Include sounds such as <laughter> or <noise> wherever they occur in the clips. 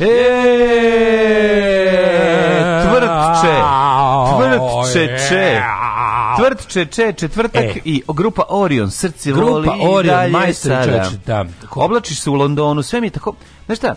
E, tvrtče, tvrtče, Tvrtče, če, četvrtak e. i grupa Orion, srce grupa voli Orion, i dalje sada. Čoč, da. Oblačiš se u Londonu, sve mi je tako, znaš šta,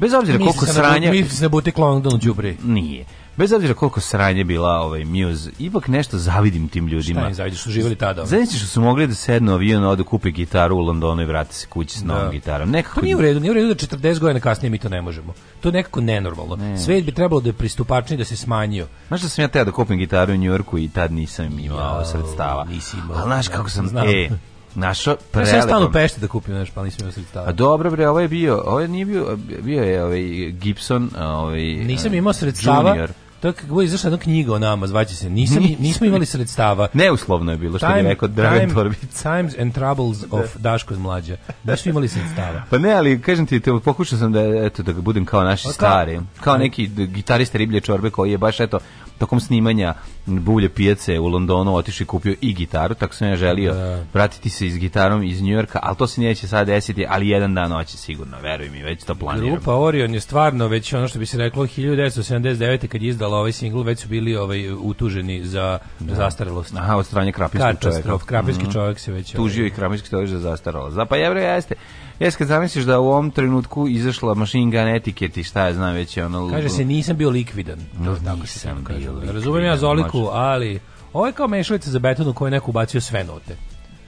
Bez obzira Misli koliko sranje... Misli se na butik London Đubri. Nije. Bez obzira koliko sranje bila ovaj Muse, ipak nešto zavidim tim ljudima. Šta im zavidiš, su živjeli tada? Ovaj. Zavidiš što su mogli da sednu avion, odu kupe gitaru u Londonu i vrate se kući s novom da. gitarom. Nekako... Pa nije u redu, nije u redu da 40 godina kasnije mi to ne možemo. To je nekako nenormalno. Ne. Sve bi trebalo da je pristupačniji, da se smanjio. Znaš da sam ja teo da kupim gitaru u Njorku i tad nisam imao ja, sredstava. Nisi imao. Ali znaš da, kako sam... Znam. E, našao prelepo. Ja sam stalno pešti da kupim nešto, pa nisam imao sredstava. A dobro bre, ovo je bio, ovo nije bio, bio je ovaj Gibson, ovaj Nisam eh, imao sredstava. Junior. To je kako je izašla jedna knjiga o nama, zvaće se Nisam, <laughs> Nismo imali sredstava. Neuslovno je bilo što time, je rekao Dragan time, Torbic. Times and Troubles da. of Daško Mlađa. Da smo imali sredstava. Pa ne, ali kažem ti, te, pokušao sam da, eto, da budem kao naši pa stari. Kao neki gitarista riblje čorbe koji je baš, eto, tokom snimanja bulje pijace u Londonu otišao i kupio i gitaru, tako sam ja želio da. vratiti se iz gitarom iz Njujorka, ali to se neće sad desiti, ali jedan dan hoće sigurno, veruj mi, već to planiram. Grupa Orion je stvarno već ono što bi se reklo 1979. kad je izdala ovaj singl, već su bili ovaj, utuženi za da. zastarelost. Aha, od strane Krapinskog čovjeka. Katastrof, Krapinski mm. čovjek se već... Ovaj, Tužio ovaj, i Krapinski čovjek za zastarelost. Da, pa jevre jeste. Jes kad zamisliš da u ovom trenutku izašla Machine Gun etiket i šta je znam već je ono... Kaže se nisam bio likvidan. No, tako se bio likvidan. Razumem ja Zoliku, možda. ali ovo je kao mešalica za beton u kojoj je neko ubacio sve note.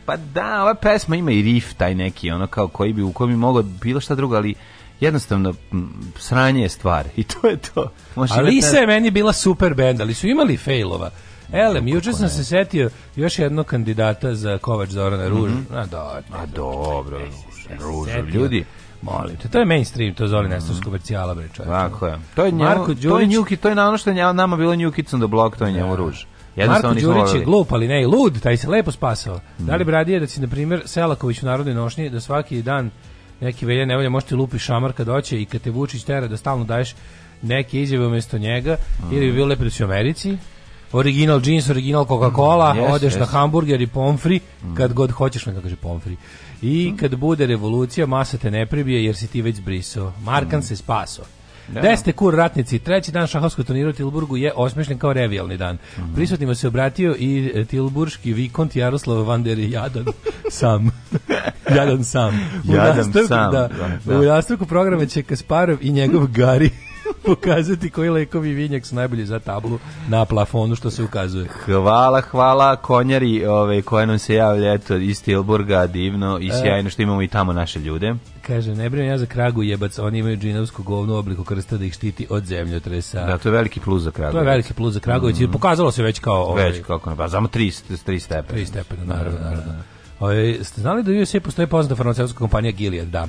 Pa da, ova pesma ima i riff taj neki, ono kao koji bi, u kojem bi mogao bilo šta drugo, ali jednostavno sranje je stvar i to je to. Može ali se je meni bila super band, ali su imali failova. Elem, juče sam se setio još jednog kandidata za Kovač Zorana Ruž. Mm -hmm. A, do, A dobro. E, Ružu, ljudi. Molim te, to je mainstream, to zove mm. Nestor komercijala, bre, čovječe. Tako je. To je, Marko Đurić, to je njuki, to je na ono što je nama bilo njukicom da blok, to je da. njemu ruž. Jedno Marko Đurić je glup, ali ne lud, taj se lepo spasao. Mm. Da li bradije da si, na primjer, Selaković u narodnoj nošnji, da svaki dan neki velja nevolja, možete lupi šamar kad oće i kad te Vučić tera da stalno daješ neke izjave umjesto njega, mm. ili bi bilo lepo da si u Americi, original jeans, original Coca-Cola, mm, yes, odeš yes. na hamburger i pomfri, mm. kad god hoćeš, ne kaže pomfri. I kad bude revolucija, masa te ne pribije jer si ti već briso. Markan mm. se spaso. Da. Deste da. kur ratnici, treći dan šahovskog turnira u Tilburgu je osmišljen kao revijalni dan. Mm -hmm. Prisutnima se obratio i e, tilburški vikont Jaroslav Vander Jadan <laughs> sam. <laughs> jadan sam. U sam. Da. da, da. U nastavku programa će Kasparov i njegov Gari <laughs> pokazati koji lekovi vinjak su najbolji za tablu na plafonu što se ukazuje. Hvala, hvala konjari ove, koja nam se javlja eto, iz Tilburga, divno i e. sjajno što imamo i tamo naše ljude. Kaže, ne brinem ja za kragu jebac, oni imaju džinovsko govno u obliku krsta da ih štiti od zemljotresa. Da, to je veliki plus za kragu. To je veliki plus za Kragović mm. i pokazalo se već kao... Ovaj, već kako ne, pa znamo tri, tri stepena. Tri stepena, naravno, naravno. Ove, ovaj, ste znali da u USA postoji poznata farmaceutska kompanija Gilead, da.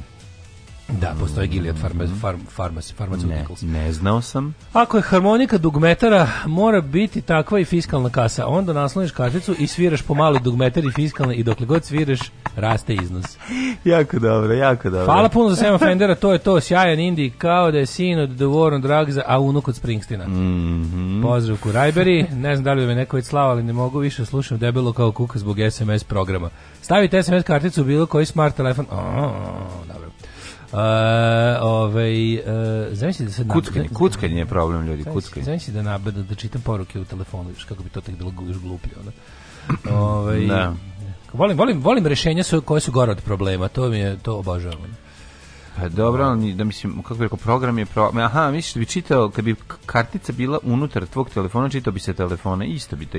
Da, postoji Gilead Pharma, Pharma, Pharma, Pharmaceuticals. Ne, ne znao sam. Ako je harmonika dugmetara, mora biti takva i fiskalna kasa. Onda nasloniš karticu i sviraš po mali dugmetar i fiskalne i dokle god sviraš, raste iznos. jako dobro, jako dobro. Hvala puno za Sema Fendera, to je to, sjajan Indi, kao da je sin od The War on Drugs, a unuk od Springsteena. Mm -hmm. Pozdrav Kurajberi, ne znam da li me neko već slava, ali ne mogu više, slušam debelo kao kuka zbog SMS programa. Stavite SMS karticu u bilo koji smart telefon. O, dobro. Uh, ovaj, uh, zamisli da se kuckanje, da- kuckanje je problem ljudi, kuckanje. Zamisli da nabada da čitam poruke u telefonu, još kako bi to tek bilo još gluplje, onda. <clears throat> ovaj, da. Volim, volim, volim rešenja koje su gore od problema, to mi je, to obožavam. Pa dobro, ali da mislim, kako bih rekao, program je pro... Aha, misliš da bi čitao, kad bi kartica bila unutar tvog telefona, čitao bi se telefona, isto bi to,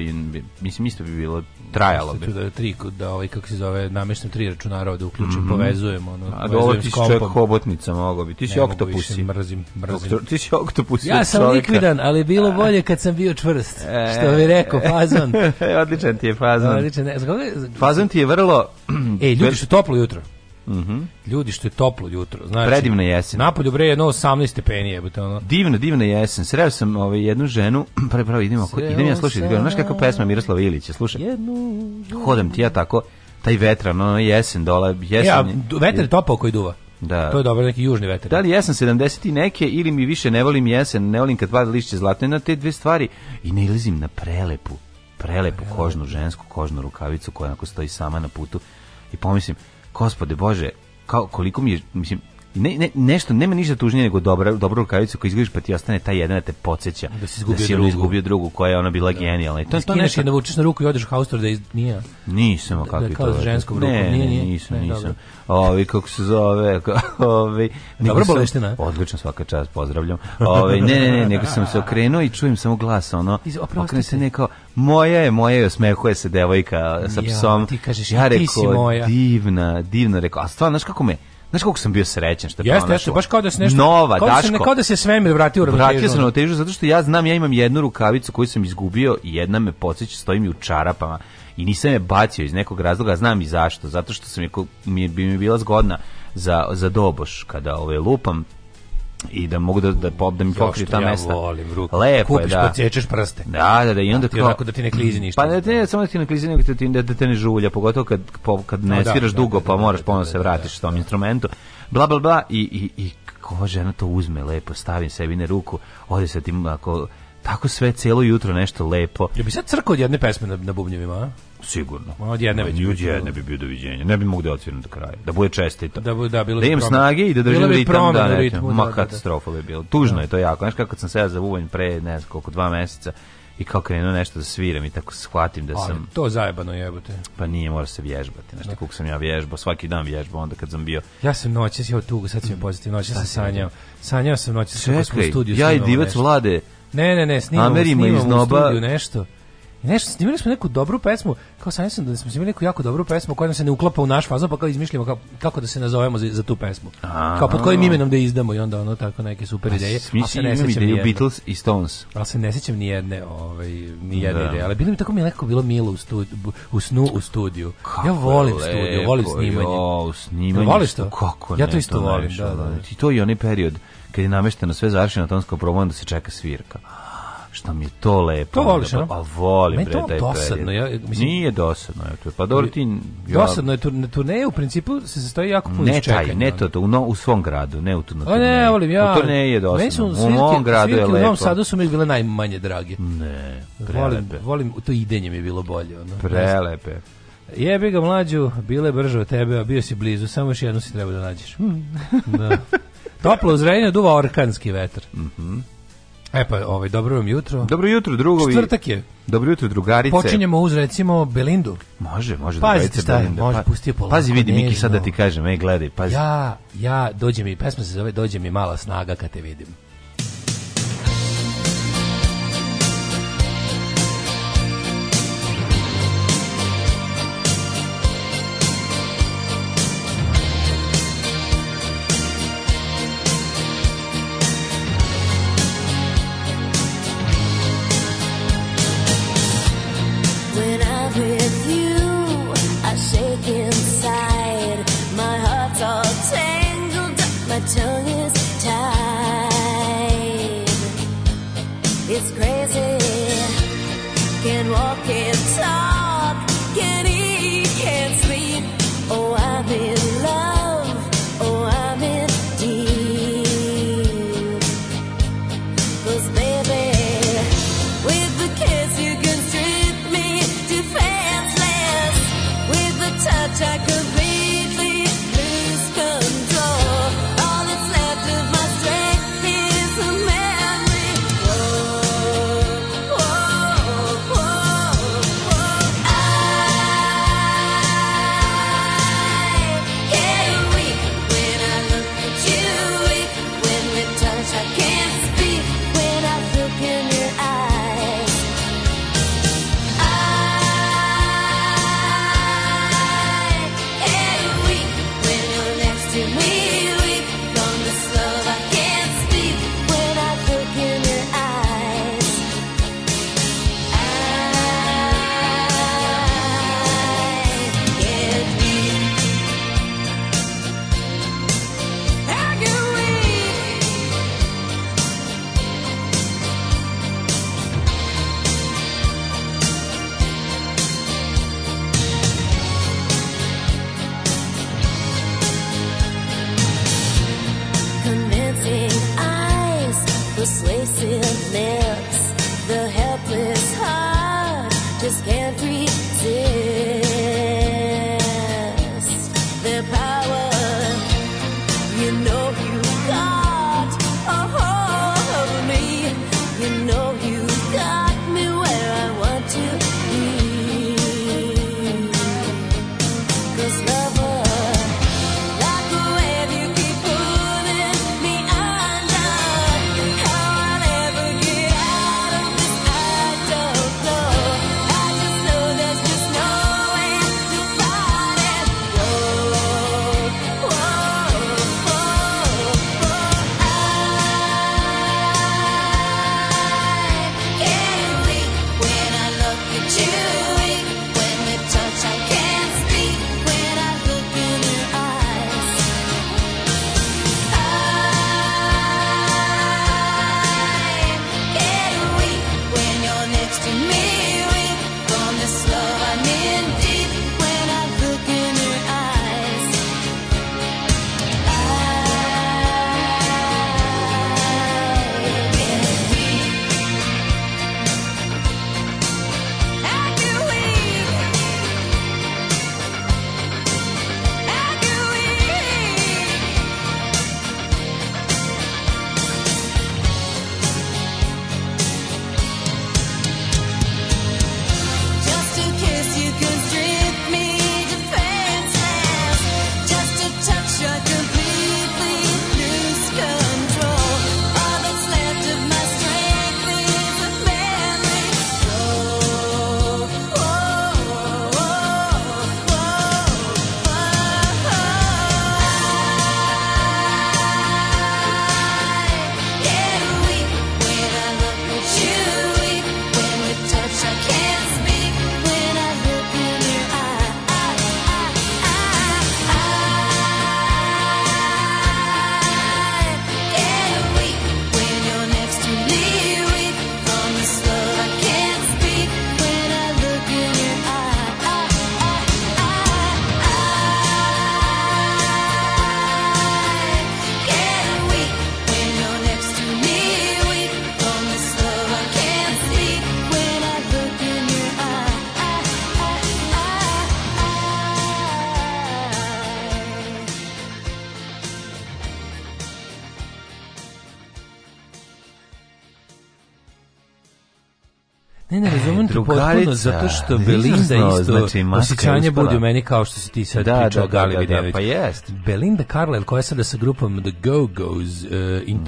mislim, isto bi bilo, trajalo bi. Da je trik, da ovaj, kako se zove, namještam tri računara da uključim, mm -hmm. povezujem, ono, A dolo ti čovjek hobotnica mogo bi, ti si oktopus. Ne mrzim, mrzim. Doktor, ti si oktopus. Ja sam čovjeka. likvidan, ali bilo bolje kad sam bio čvrst, e, što bi rekao, fazon. <laughs> E, odličan ti je fazon. Odličan, ne, fazon ti je vrlo... e, ljudi, što toplo jutro. Mhm. Ljudi što je toplo jutro, znači. Predivna jesen. Napolju bre jedno 18 stepeni jebote ono. Divna, divna jesen. Sreo sam ovaj jednu ženu, <clears throat> pre pravo idemo, Sreo idem ja slušati, sam... znaš kakva pesma Miroslava Ilića, slušaj. Jednu. Hodam ti ja tako, taj vetran, ono jesen dola, jesen. Ja, vetar je topao koji duva. Da. To je dobro neki južni veter. Da li jesam 70 i neke ili mi više ne volim jesen, ne volim kad pada lišće zlatne na te dve stvari i ne ilazim na prelepu, prelepu kožnu žensku kožnu rukavicu koja onako stoji sama na putu i pomislim gospode Bože, kao, koliko mi je, mislim, ne, nešto, nema ništa tužnije nego dobra, dobra rukavicu koju izgubiš pa ti ostane ta jedna da te podseća da si izgubio, da si drugu. izgubio drugu koja je ona bila da. genijalna. I to, da to nešto da vučeš na ruku i odeš u haustor da iz... nije. Nisam, a kako da, da kao to? ženskom rukom. Ne, nije, nije, nisam, ne, nisam. Ovi, kako se zove, <laughs> ovi... Dobro boleština. Odlično, svaka čast, pozdravljam. Ovi, ne, ne, ne, nego sam se okrenuo i čujem samo glas, ono, okrene se neko, moja je, moja je, osmehuje se devojka sa psom. Ja, ti kažeš, ja, ti si moja. Divna, divna, rekao, a stvarno, znaš kako me, Znaš koliko sam bio srećan što jeste, pronašla? Jeste, baš kao da se nešto... Nova, kao Daško. Da se, kao da se svemir vratio u ravnotežu. Vratio sam u ravnotežu zato što ja znam, ja imam jednu rukavicu koju sam izgubio i jedna me podsjeća, stoji mi u čarapama i nisam je bacio iz nekog razloga, znam i zašto, zato što sam je, mi je, mi je bila zgodna za, za doboš kada ove ovaj, lupam i da mogu da da pop pokri ta ja mesta. Volim, ruku. Lepo Kupiš, je da. Kupiš, prste. Da, da, da i da, onda tako tako da ti ne klizi ništa. Pa ne, ne samo da ti ne klizi, nego da ti da, da te ne žulja, pogotovo kad kad ne no, da, sviraš da, dugo, da, pa da, moraš ponovo se vratiš tom instrumentu. Bla bla bla i i i ko žena to uzme lepo, stavim sebi na ruku, ode sa tim ako tako sve celo jutro nešto lepo. Ja bi sad crkao od jedne pesme na, na bubnjevima, a? Sigurno. Od jedne već. Od jedne bi bio doviđenja. Ne bi mogu da otvijem do kraja. Da bude čestito. Da, da, bilo da imam snage i da držim ritam da ne. Ritmu, Ma da, da katastrofa da, da. bi bilo. Tužno da. je to jako. Znaš kako sam se ja za pre, ne znam koliko, dva meseca i kao krenuo nešto da sviram i tako shvatim da Ali, sam... to zajebano jebote. Pa nije, mora se vježbati. Znaš, da. kako sam ja vježbao, svaki dan vježbao, onda kad sam bio... Ja sam noć, ja tugu, sad mm. sam mm. pozitivno, sam sanjao. Sanjao sam noćas, kako smo u studiju. ja i divac vlade, Ne, ne, ne, snimamo, Amerima snimamo iz Noba, u studiju nešto. I nešto, snimili smo neku dobru pesmu, kao sam mislim da smo snimili neku jako dobru pesmu koja nam se ne uklapa u naš fazon, pa kao izmišljamo kao, kako da se nazovemo za, za tu pesmu. A, kao pod kojim imenom da izdamo i onda ono tako neke super ideje. A se ne sećam ideju Beatles i Stones. Ali se ne sećam ni jedne, ovaj, ni jedne da. ideje. Ali bilo mi tako mi je nekako bilo milo u, studiju, u snu u studiju. Kako ja volim lepo, studiju, volim snimanje. Jo, snimanje. Voliš to? Kako ne, ja to isto to volim, da, da, da. I to je onaj period kad je namešteno sve završeno tonsko probojno da se čeka svirka. Šta mi je to lepo. To voliš, no? Pa volim, Me bre, taj dosadno, Ja, mislim, Nije dosadno, je to. Pa dobro ti... Ja, dosadno je, turne, turneje u principu se sastoji jako puno ne čekanja. Ne taj, ne to, u, no, u svom gradu, ne u tu na turneje. Ne, volim, ja... U turneje je dosadno. Su svirke, u mom gradu je lepo. u Novom Sadu su mi bile najmanje drage. Ne, prelepe. Volim, volim, to idenje mi je bilo bolje. Ono. Prelepe. Jebi ga mlađu, bile brže od tebe, a bio si blizu, samo još jednu si treba da nađeš. Mm. da. <laughs> Toplo uzrenje duva orkanski vetar. Mhm. Mm E pa, ovaj, dobro vam jutro. Dobro jutro, drugovi. Četvrtak je. Dobro jutro, drugarice. Počinjemo uz, recimo, Belindu. Može, može. Pazite šta je, može, pa, pusti je polako. Pazi, vidi, Miki, sad da ti kažem, ej, gledaj, pazi. Ja, ja, dođe mi, pesma se zove Dođe mi mala snaga kad te vidim. čudno, zato što da, Belinda isto znači, osjećanje budi u meni kao što si ti sad da, pričao da, Galibi da, da, da, da pa jest. Belinda Carlyle koja je sada sa grupom The Go-Go's uh, in,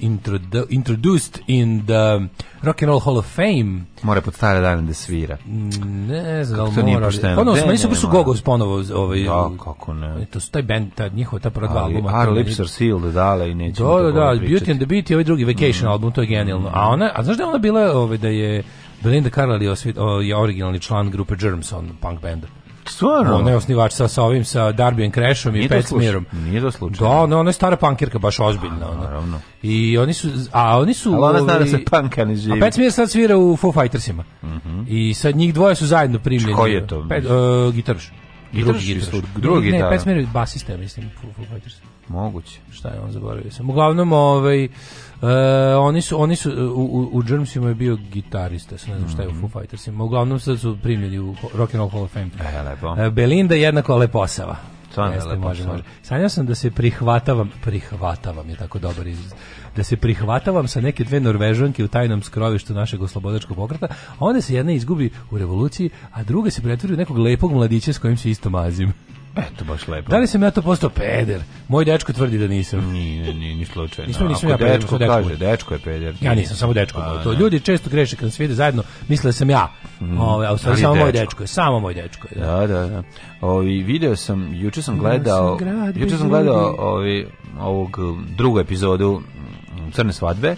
in the, introduced in the Rock and Roll Hall of Fame. Mora pod stare dane da svira. Mm, ne znam, kako mora. Ponovo, meni su, su Go-Go's ponovo. Ovaj, da, kako ne. E, to su taj band, ta, njihova ta prva dva albuma. Our Lips Are Sealed, dale da, i nećemo da, da, da, Beauty and the Beat i ovaj drugi Vacation mm. album, to je genijalno. A ona, a znaš da ona bila ovaj, da je Belinda Carlisle je, osvi, o, je originalni član grupe Germs, on punk benda. Stvarno? On je osnivač sa, sa ovim, sa Darbian Crashom i Pet Smearom. Nije to slučaj. Da, ona, ona je stara pankirka, baš ozbiljna. Ona. Naravno. I oni su, a oni su... Ali ona zna da se panka ne živi. A Pet Smear sad svira u Foo Fightersima. Mm -hmm. I sad njih dvoje su zajedno primljeni. Koji je to? Pet, uh, e, gitarš drugi gitar. Drugi, ne, da. Ne, da. Pet basista, mislim, Foo, Foo Fighters. Moguće. Šta je on, zaboravio sam. Uglavnom, ovaj, uh, oni su, oni su u, u Germsima je bio gitarista, sa ne znam šta je u mhm. Foo Fightersima. Uglavnom sad su primili u Rock and Roll Hall of Fame. E, lepo. E, Belinda jednako Leposava. Jeste, može, može. Sanjao sam da se prihvatavam, prihvatavam je tako dobar izraz, da se prihvatavam sa neke dve Norvežanke u tajnom skrovištu našeg oslobodačkog pokreta, a onda se jedna izgubi u revoluciji, a druga se pretvori u nekog lepog mladića s kojim se isto mazim. Eto, baš lepo. Da li sam ja to postao peder? Moj dečko tvrdi da nisam. Ni, nije, ni ni slučajno. Nisam, nisam ja dečko, dečko. Kaže, dečko je peder. Ja nisam samo dečko. A, to. Pa, da. Ljudi često greše kad se vide zajedno, misle da sam ja. Mm. Ove, a samo moj dečko je, samo moj dečko je. Da, da, da. da. Ovi, video sam, juče sam gledao, juče sam gledao ovi, ovog drugu epizodu mm, Crne svadbe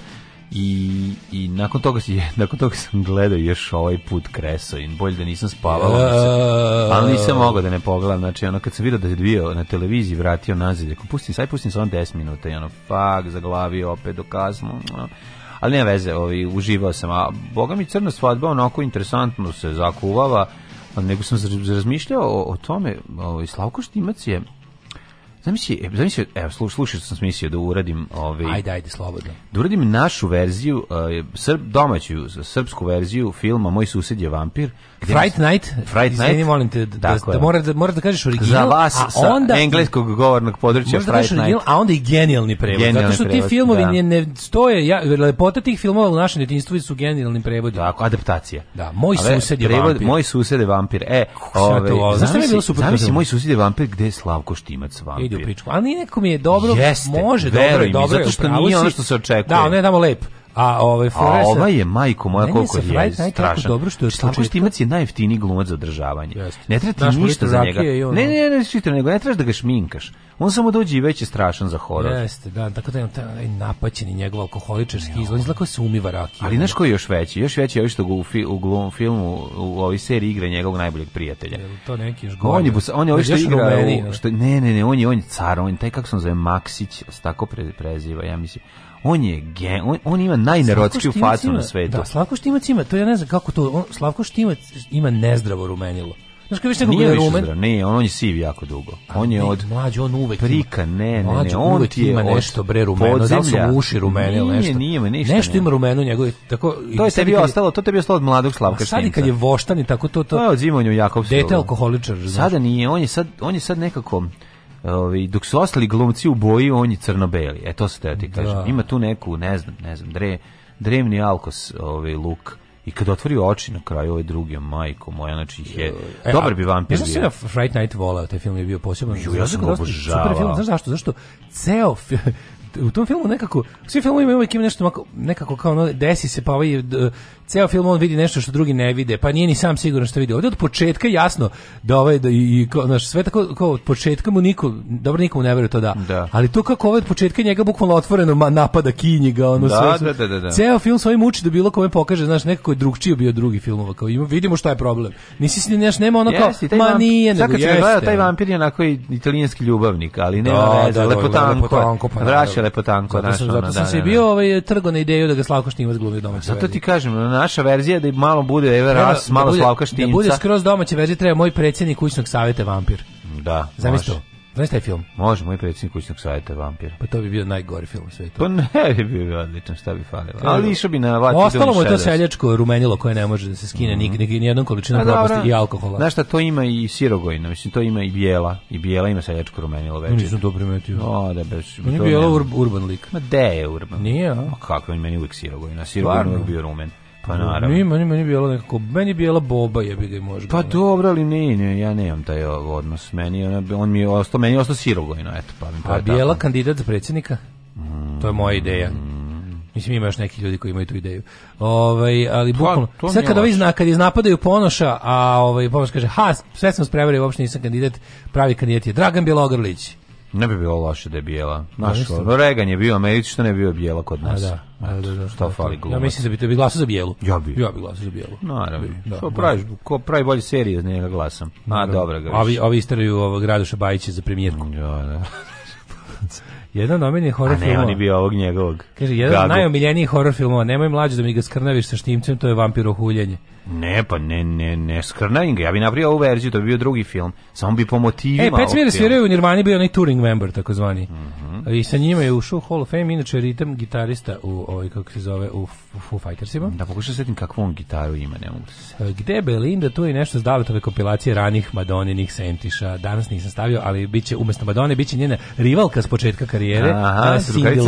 i, i nakon toga si, <laughs> nakon toga sam gledao još ovaj put kreso i bolje da nisam spavao, uh, ali nisam mogao da ne pogledam, znači ono kad sam vidio da je dvio na televiziji vratio nazad, ako pustim, saj pustim samo 10 minuta i ono, fak, zaglavio opet do kasno, ali nema veze, ovaj, uživao sam, a boga mi crna svadba onako interesantno se zakuvava, nego sam razmišljao o, o tome, ovaj, Slavko Štimac je Zamisli, e, zamisli, evo, sluš, slušao sam smislio da uradim ovaj Ajde, ajde, slobodno. Da uradim našu verziju, uh, srp, domaću, srpsku verziju filma Moj sused je vampir Fright Night? Fright Night? molim te, da, dakle. da, mora, da, mora da kažeš original. Za vas a onda, engleskog govornog područja da Fright Night. Original, a onda i genijalni prevod. Genijalni zato što prevod, ti filmovi da. ne, ne stoje, ja, lepota tih filmova u našem detinjstvu su genijalni prevodi. Tako, adaptacija. Da, moj Ave, sused je prevod, vampir. Moj sused je vampir. E, ove, ovo, ovaj, znaš mi bilo super? Znam si, moj sused je vampir, gde je Slavko Štimac vampir? Ide u pičku. Ali nekako je dobro, Jeste, može, dobro, dobro. Zato što nije ono što se očekuje. Da, ono je tamo lep. A ovaj Flores, ova je majko moja koliko je strašno. Dobro što je Slavko Štimac je najjeftini glumac za održavanje. Ne treba ti ništa za njega. Ono... Ne, ne, ne, čita, nego ne trebaš da ga šminkaš. On samo dođe i već je strašan za horor. Jeste, da, tako da je taj napaćeni njegov alkoholičarski izgled, izlako se umiva rakiju. Ali znaš koji je još veći? Još veći je ovaj što ga u, fi, u glum, filmu, u ovoj seriji igra njegovog najboljeg prijatelja. Je to neki još gore? On je, on je ovaj što igra, u, što, ne, ne, ne, on je, on je car, on je taj, kako se zove, Maksić, tako preziva, ja mislim on je gen, on, on ima najnerotskiju facu na svetu. Da, Slavko Štimac ima, to ja ne znam kako to, on, Slavko Štimac ima nezdravo rumenilo. Znaš kako više nekako je rumen? Zdra, ne, on, on je siv jako dugo. A, on je od mlađi, on uvek prika, ne, ne, mlađi, ne, on ti je ima nešto bre rumeno, da li su mu uši rumene ili nešto. Nije, nije, ništa. Nešto ima rumeno njegove, tako To je tebi ostalo, to tebi ostalo od mladog Slavka Štimca. Sad kad je voštan i tako to to. To je od Zimonju Jakobsova. Dete alkoholičar. Sada nije, on je sad on je sad nekako Ovi, dok su ostali glumci u boji, on je crno-beli. E, to se te ti da. kažem. Da. Ima tu neku, ne znam, ne znam, dre, drevni alkos ovaj, luk. I kad otvori oči na kraju ovaj drugi, majko moja, znači ih je... E, dobar bi vampir bio. Znaš da sam Fright Night volao, taj film je bio poseban. Jo, ja sam ga obožavao. Super film, znaš zašto? Zašto ceo <laughs> u tom filmu nekako, svi filmovi imaju uvijek ima nešto nekako kao ono, desi se pa ovaj ceo film on vidi nešto što drugi ne vide, pa nije ni sam siguran što vidi. Ovdje od početka jasno da ovaj da i kao, znaš, sve tako kao od početka mu niko dobro nikomu ne veruje to da. da. Ali to kako ovaj od početka njega bukvalno otvoreno ma, napada kinjiga, ono da, sve. Da, da, da, da, Ceo film svojim uči da bilo kome pokaže, znaš, nekako je drugčiji bio drugi filmova, kao ima, vidimo šta je problem. Nisi si neš nema ono kao yes, ma nije, nego jeste. Gleda, taj vampir je onako italijanski ljubavnik, ali nema da, veze, da, da, da lepotanko, lepotanko pa, vraća lepotanko, zato, naš, sam, zato sam se bio ovaj trgo na da, da ga Slavko Štimac glumi domaći. Zato ti kažem, naša verzija da malo bude Everas, da malo da Slavka Štinjca. Da bude skroz domaća verzija, treba moj predsjednik kućnog savjeta vampir. Da, Zamisli to. Znaš taj film? Može, moj predsjednik kućnog savjeta vampir. Pa to bi bio najgori film u svijetu. Pa ne <laughs> bi bio odličan, šta bi falilo. Ali da- išao bi na vati Ostalo mu je to seljačko rumenilo koje ne može da se skine mm -hmm. ni, ni jednom količinom pa propasti i alkohola. Znaš šta, to ima i sirogojno, mislim, to ima i bijela. I bijela ima seljačko rumenilo večer. Nisam to primetio. O, da, bez... On je bijela urban lik. Ma de je urban. Nije, a? Ma kako, on meni uvijek sirogojno. Sirogojno je bio rumen. Pa naravno. Nije, meni, meni bijela nekako, meni bijela boba jebi ga možda. Pa dobro, ali ne, ne, ja nemam taj odnos. Meni, ona, on mi je ostao, meni je ostao sirovojno, eto. Pa, pa A bijela tako. kandidat za predsjednika? Mm, to je moja ideja. Mm. Mislim, ima još neki ljudi koji imaju tu ideju. Ovaj, ali bukvalno, pa, sad kada ovi zna, kad iznapadaju ponoša, a ovaj, ponoš kaže, ha, sve sam sprevario, uopšte nisam kandidat, pravi kandidat je Dragan Bjelogrlić. Ne bi bilo loše da je bijela. Naš, Reagan je bio Američ, što ne bi bio bijela kod nas. A da, a da, da, Šta fali glumac? Ja mislim da bi, te glasao za bijelu. Ja bi. Ja bi glasao za bijelu. Naravno. Da, što da. praviš, ko pravi bolje serije, ne ga glasam. A, dobro ga Ovi, ovi isteraju ovog Radoša Bajića za premijerku. Mm, ja, da. <laughs> Jedan omiljenih horor filmova. A ne, filmova. on je bio ovog njegovog. Kaže, jedan od najomiljenijih horor filmova. Nemoj mlađe da mi ga skrnaviš sa štimcem, to je vampiro huljenje. Ne, pa ne, ne, ne skrnavim Ja bih napravio ovu verziju, to bi bio drugi film. Samo bi po motivima... E, Pet Smira sviraju u Nirvani bio onaj touring member, takozvani. Mm -hmm. I sa njima je ušao u Hall of Fame, inače ritam gitarista u, ovoj, kako se zove, u Foo Fightersima. Da, pokušam da setim kakvu on gitaru ima, ne mogu da se e, Gde Belinda, tu je nešto s Daletove kompilacije ranih Madoninih sentiša. Danas nisam stavio, ali biće, umjesto Madone, biće njena rivalka s početka karijere. Aha, Sinđi, da,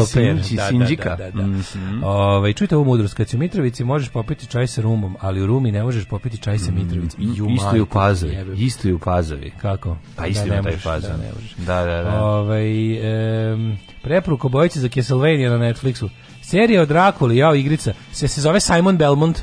da Sinđika. Da, da, da, da. Mm -hmm. Ove, ovaj, čujte ovu mudrost, kad si u Mitrovici možeš popiti čaj sa rumom, ali u rumi ne možeš popiti čaj sa Mitrovicom. Mm, isto je u Pazovi. Isto je u Pazovi. Kako? Pa da, isto je taj Pazov. Da, ne možeš. Da, da, da. Ove, ovaj, um, preporuka bojice za Castlevania na Netflixu. Serija o Drakuli, jao igrica, se, se zove Simon Belmont,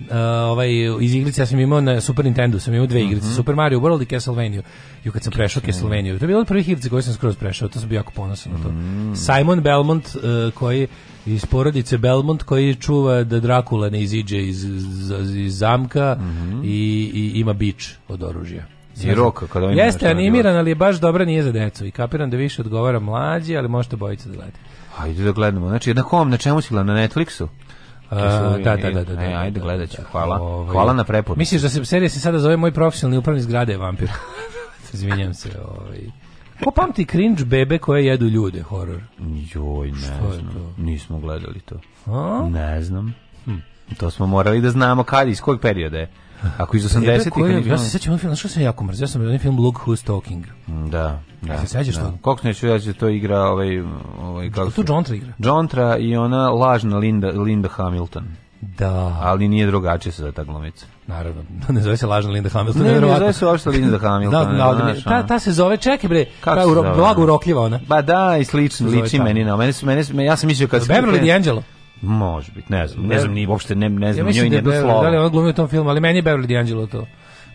uh, ovaj iz igrice ja sam imao na Super Nintendo, sam imao dve mhm. igrice, mm -hmm. Super Mario World i Castlevania. I kad sam prešao okay. Castlevania, to je bilo od prvih igrica sam skroz prešao, to sam bio jako ponosan na to. Mm. Simon Belmont uh, koji iz porodice Belmont koji čuva da Drakula ne iziđe iz, iz, iz zamka mm -hmm. i, i ima bič od oružja. I roka kada ima Jeste animiran, ali je baš dobro, nije za decu. I kapiram da više odgovara mlađi, ali možete bojice da gledate. Ajde da gledamo. Znači, na kom, na čemu si gledala? Na Netflixu? Da da da, da, da, da, e, da, ajde, gledat ću, hvala. Ovaj, hvala na preporuku. Misliš da se serija se sada zove Moj profesionalni upravni zgrade je vampir? <laughs> Izvinjam se, ovaj. Ko pamti cringe bebe koje jedu ljude, horor? Joj, ne Što znam. Nismo gledali to. A? Ne znam. Hm. To smo morali da znamo kad, iz kog perioda je. Ako iz 80-ih... Ja se sećam onog filma, što sam jako mrzio, ja sam jedan film Look Who's Talking. Da, da. da. Se sećaš to? Kako neću ja da to igra ovaj... ovaj kako tu Jontra igra? Jontra i ona lažna Linda, Linda Hamilton. Da. Ali nije drugačije sa ta glumica. Naravno. <laughs> Ne zove se lažna Linda Hamilton. Ne, ne zove se uopšte Linda <laughs> Hamilton. da, da, da, ta, ta se zove, čekaj bre, Kako ta blago urokljiva ona. Ba pa da, i slično, liči meni na. Mene, mene, ja sam mislio kad... Beverly D'Angelo. Može biti, ne znam, ne znam ni uopšte ne ne znam ja njoj da jedno da, slovo. Da li on glumio u tom filmu, ali meni je Beverly D'Angelo to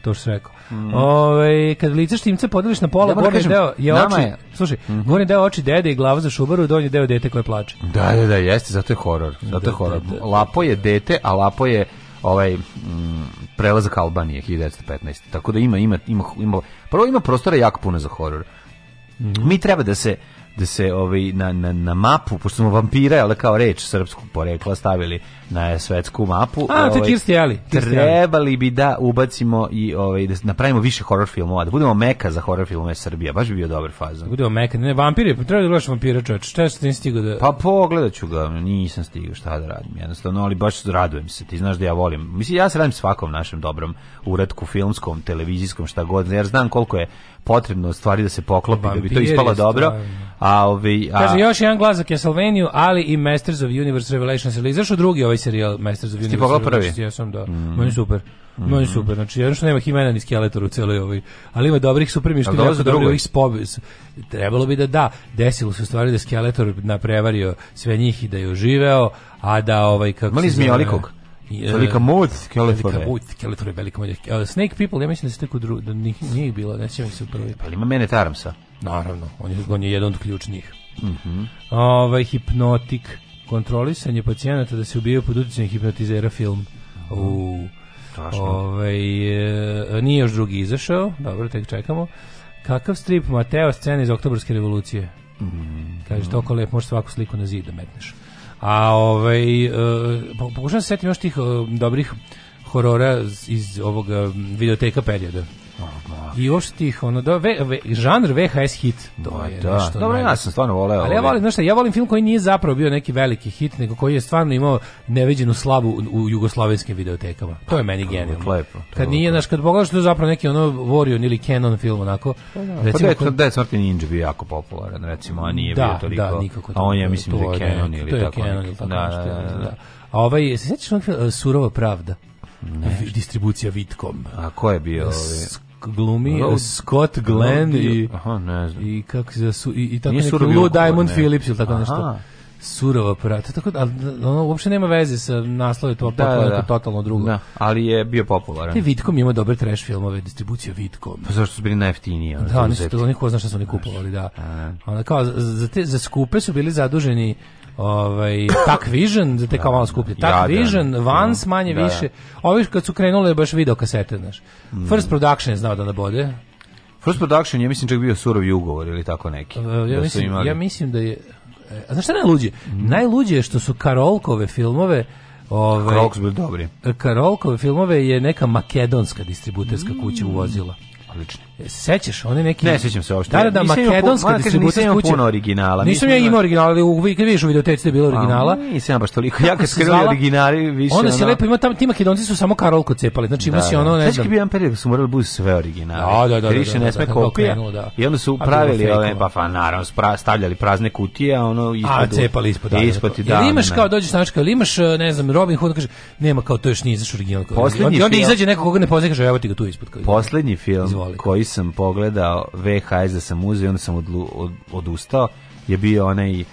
to što rekao. Mm. Ove, ovaj, kad lice štimce podeliš na pola, da, gornji kažem, deo je oči, je. slušaj, mm -hmm. gornji deo oči dede i glava za šubaru, donji deo dete koje plače. Da, da, da, jeste, zato je horor. Zato da, je horor. Da, da, Lapo je dete, a Lapo je ovaj m, mm, prelazak Albanije 1915. Tako da ima ima ima ima prvo ima prostora jako puno za horor. Mm -hmm. Mi treba da se da se ovaj na, na, na mapu pošto smo vampire ali da, kao reč srpskog porekla stavili na svetsku mapu A, ovaj, to kirsti ali trebali bi da ubacimo i ovaj da napravimo više horor filmova da budemo meka za horor filmove Srbija baš bi bio dobar faza da budemo meka ne vampiri pa treba da gledaš vampire čoveče šta se stigao da pa pogledaću ga nisam stigao šta da radim jednostavno ali baš radujem se ti znaš da ja volim mislim ja se radim svakom našem dobrom uradku, filmskom televizijskom šta god jer znam koliko je potrebno stvari da se poklopi Vampiri, da bi to ispalo dobro. A ovi a... Kaže još jedan glazak je Castlevania, ali i Masters of Universe Revelations, ali izašao drugi ovaj serijal Masters of Universe. Ti pogledao Ja sam da. Mm. Moj super. Mm -hmm. super. Znači, jedno što nema Himena ni Skeletor u celoj ovoj, ali ima dobrih super mi što jako dobro drugo. ovih spobis. Trebalo bi da da, desilo se u stvari da Skeletor naprevario sve njih i da je oživeo, a da ovaj kako Mali zmijalikog. E, velika moć Skeletor. Velika moć Skeletor je velika moć. Snake People, ja mislim da se tako dru, da nije ih bilo, ne sjećam se prvi. Pa ima mene Taramsa. Naravno, on je, on je jedan od ključnih. Mhm. Mm ovaj hipnotik kontrolisanje pacijenata da se ubijaju pod uticajem hipnotizera film. Mm U Ovaj e, nije još drugi izašao. Dobro, tek čekamo. Kakav strip Mateo scene iz oktobarske revolucije? Mm -hmm. Kaže, toko lep, možeš svaku sliku na zid da metneš. A ovaj, e, pokušam da se setim još tih e, dobrih horora iz ovog e, videoteka perioda. I još tih, ono, da, ve, ve, žanr VHS hit, Da, da. Dobro, ja sam stvarno voleo. Ali ja volim, znači ja volim film koji nije zapravo bio neki veliki hit, nego koji je stvarno imao neviđenu slavu u jugoslovenskim videotekama. To je pa, meni genijalno. Lepo. Kad nije, znaš, kad pogledaš to zapravo neki ono Warrior ili Canon film, onako. Recimo, pa da pa je smrti ninja bio jako popularan, recimo, a nije da, bio toliko. Da, nikako. A on je, mislim, da je Canon ili tako. To je Canon ili tako da, nešto. Da, da, da, A ovaj, se sećaš onog e, Surova pravda? Ne. Distribucija Vitkom. A ko je bio? Ovaj? glumi Road, Scott Glenn Road, i aha, ne znam. i kako se su i, i tako neki Lou Diamond ne. Phillips ili tako aha. nešto surova prata, tako da ono uopšte nema veze sa naslovom to da, da, da. totalno drugo. Da, ali je bio popularan. Te Vitkom ima dobre trash filmove, distribucija Vitkom. Pa zašto su bili najjeftiniji? Da, oni su to, oni ko zna šta su oni kupovali, da. E. Ona kao za te za skupe su bili zaduženi ovaj Tak Vision, da te kao malo skuplje. Tak Jadan. Vision, Vans da. manje da, više. Ovi kad su krenule baš video kasete, znaš. Mm. First Production je znao da da nabode. First Production, je mislim čak bio surovi ugovor ili tako neki. Uh, ja, da mislim, imali... ja mislim da je... E, a znaš šta je najluđe? Mm. Najluđe je što su Karolkove filmove Ove, ovaj, Karolkove bili dobri. Karolkove filmove je neka makedonska distributerska mm. kuća uvozila. Odlično. Sećaš, one neki... Ne sećam se uopšte. Da, da, da makedonska distribucija ima puno originala. Nisam ja imao originala, ali u, kad vidiš u videoteci da je bilo pa, originala. A, nisam baš toliko. <laughs> Ja kad skrenuo originali, više... Onda se lepo ima, tamo ti makedonci su samo karolku cepali. Znači da, ima da. si ono, ne znam... Sećaš bi jedan period su morali budu sve originale. Da, da, da. Više ne sme kopije. I onda su pravili ove, pa, pa naravno, stavljali prazne kutije, a ono... A, cepali ispod. Ispod, da. Jel imaš kao dođeš na ali imaš, e, ne znam, Robin Hood kaže, nema kao to još nije izašao original. I onda izađe neko koga ne poznaje, kaže, evo ti ga tu ispod. Poslednji film koji sam pogledao VHS da sam uzeo i onda sam odlu, od, odustao je bio onaj uh,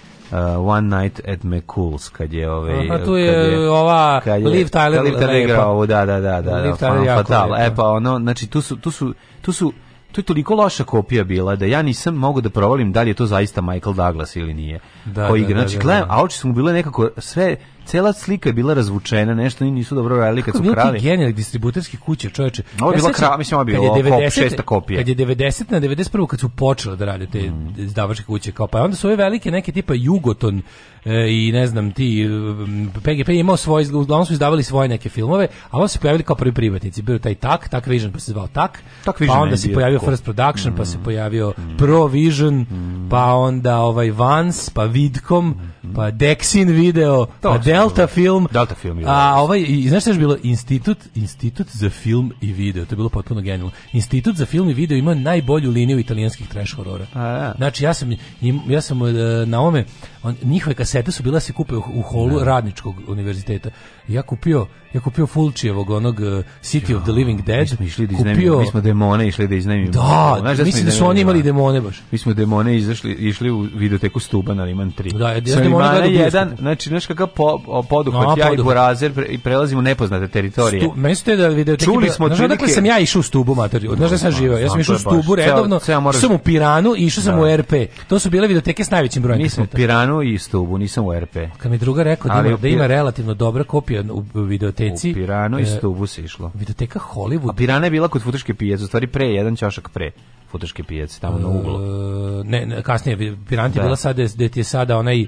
One Night at McCool's kad je ovaj A tu je, kad je ova kad je, Liv Tyler Liv ovo da, da da da da Liv Tyler fatal e pa ono znači tu su tu su tu su to je toliko loša kopija bila da ja nisam mogu da provalim da li je to zaista Michael Douglas ili nije. Da, koji da, igra. Da, znači, da, da, gledam, a oči su mu bile nekako sve cela slika je bila razvučena, nešto ni nisu dobro radili kad su krali. Kako je distributerski kuće, čoveče. Ovo je bila kra, mislim, ovo je bilo 90, šesta kopija. Kad je 90 na 91 kad su počele da rade te mm. izdavačke kuće, kao pa onda su ove velike neke tipa Jugoton e, i ne znam ti PGP je imao svoj, uglavnom su izdavali svoje neke filmove, a onda su pojavili kao prvi privatnici. Bilo taj Tak, Tak Vision pa se zvao Tak, tak pa onda se pojavio First Production, mm. pa se mm. pojavio mm. Provision, mm. pa onda ovaj Vans, pa Vidcom, mm. pa Dexin video, pa to, pa Delta film. Delta film. A da. ovaj i znaš šta je bilo Institut Institut za film i video. To je bilo potpuno genijalno. Institut za film i video ima najbolju liniju italijanskih trash horora. A, znači ja sam ja sam e, na ome on, njihove kasete su bile da se kupe u, u holu da. radničkog univerziteta. Ja kupio ja kupio Fulčijevog onog e, City jo, of the Living Dead. Mi smo išli da iznajmimo, kupio... mi smo demone išli da iznajmimo. Da, Znaš, da mislim da su oni imali demone baš. Mi smo demone izašli, išli u videoteku Stuba na Liman 3. Da, ja, ja demone gledao jedan, znači, znaš kakav po, poduhvat, no, ja i Borazer pre, i prelazimo nepoznate teritorije. Stu, meni ste da video Čuli smo da, znaš, odakle sam ja išao u Stubu, materiju? znaš da sam pa, živeo, ja sam išao u Stubu redovno, ceo, moraš... sam u Piranu i išao sam da. u RP. To su bile videoteke s najvećim brojem. Nisam u Piranu i Stubu, nisam u RP. Kad mi druga rekao da ima, da ima relativno dobra kopija u videoteci. U Piranu i e, Stubu se išlo. Videoteka Hollywood. A Pirana je bila kod Futoške pijace, u stvari pre, jedan čašak pre Futoške pijace, tamo na uglu. E, ne, kasnije, Piranti je da. bila sada, gde ti je sada onaj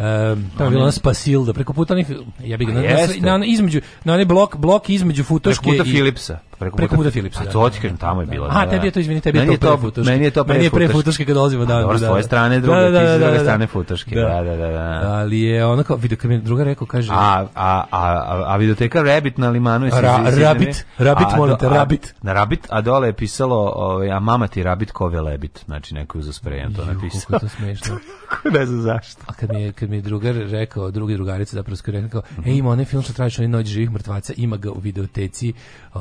Ehm, tamo je bila ona Spasilda, preko puta onih, ja bih ga, na, na, na, između, na onaj blok, blok između Futoške i... Preko puta Filipsa preko, preko puta Philipsa. A da, to da. ti kažem, tamo je bilo. Da, da. A, tebi je to, izvini, tebi meni je to pre Meni je to pre meni je pre kad dolazimo da, Dobro, s da, tvoje strane druge, da, da, ti s druge strane futoški. Da, da, da. da. da. Ali je ona kao, vidio, kad mi druga rekao, kaže... A, a, a, a videoteka Rabbit na limanu je... Ra, rabbit, Rabbit, molim te, Rabbit. Na Rabbit, a dole je pisalo, ovaj, a mama ti Rabbit kove lebit. Znači, neko je uzasprejan to napisao. Kako je to smešno. <laughs> ne znam zašto. A kad mi je, kad mi je drugar rekao, drugi drugarica zapravo skoro rekao, e, ima onaj film što tražiš, onaj noć živih mrtvaca, ima ga u videoteci, uh,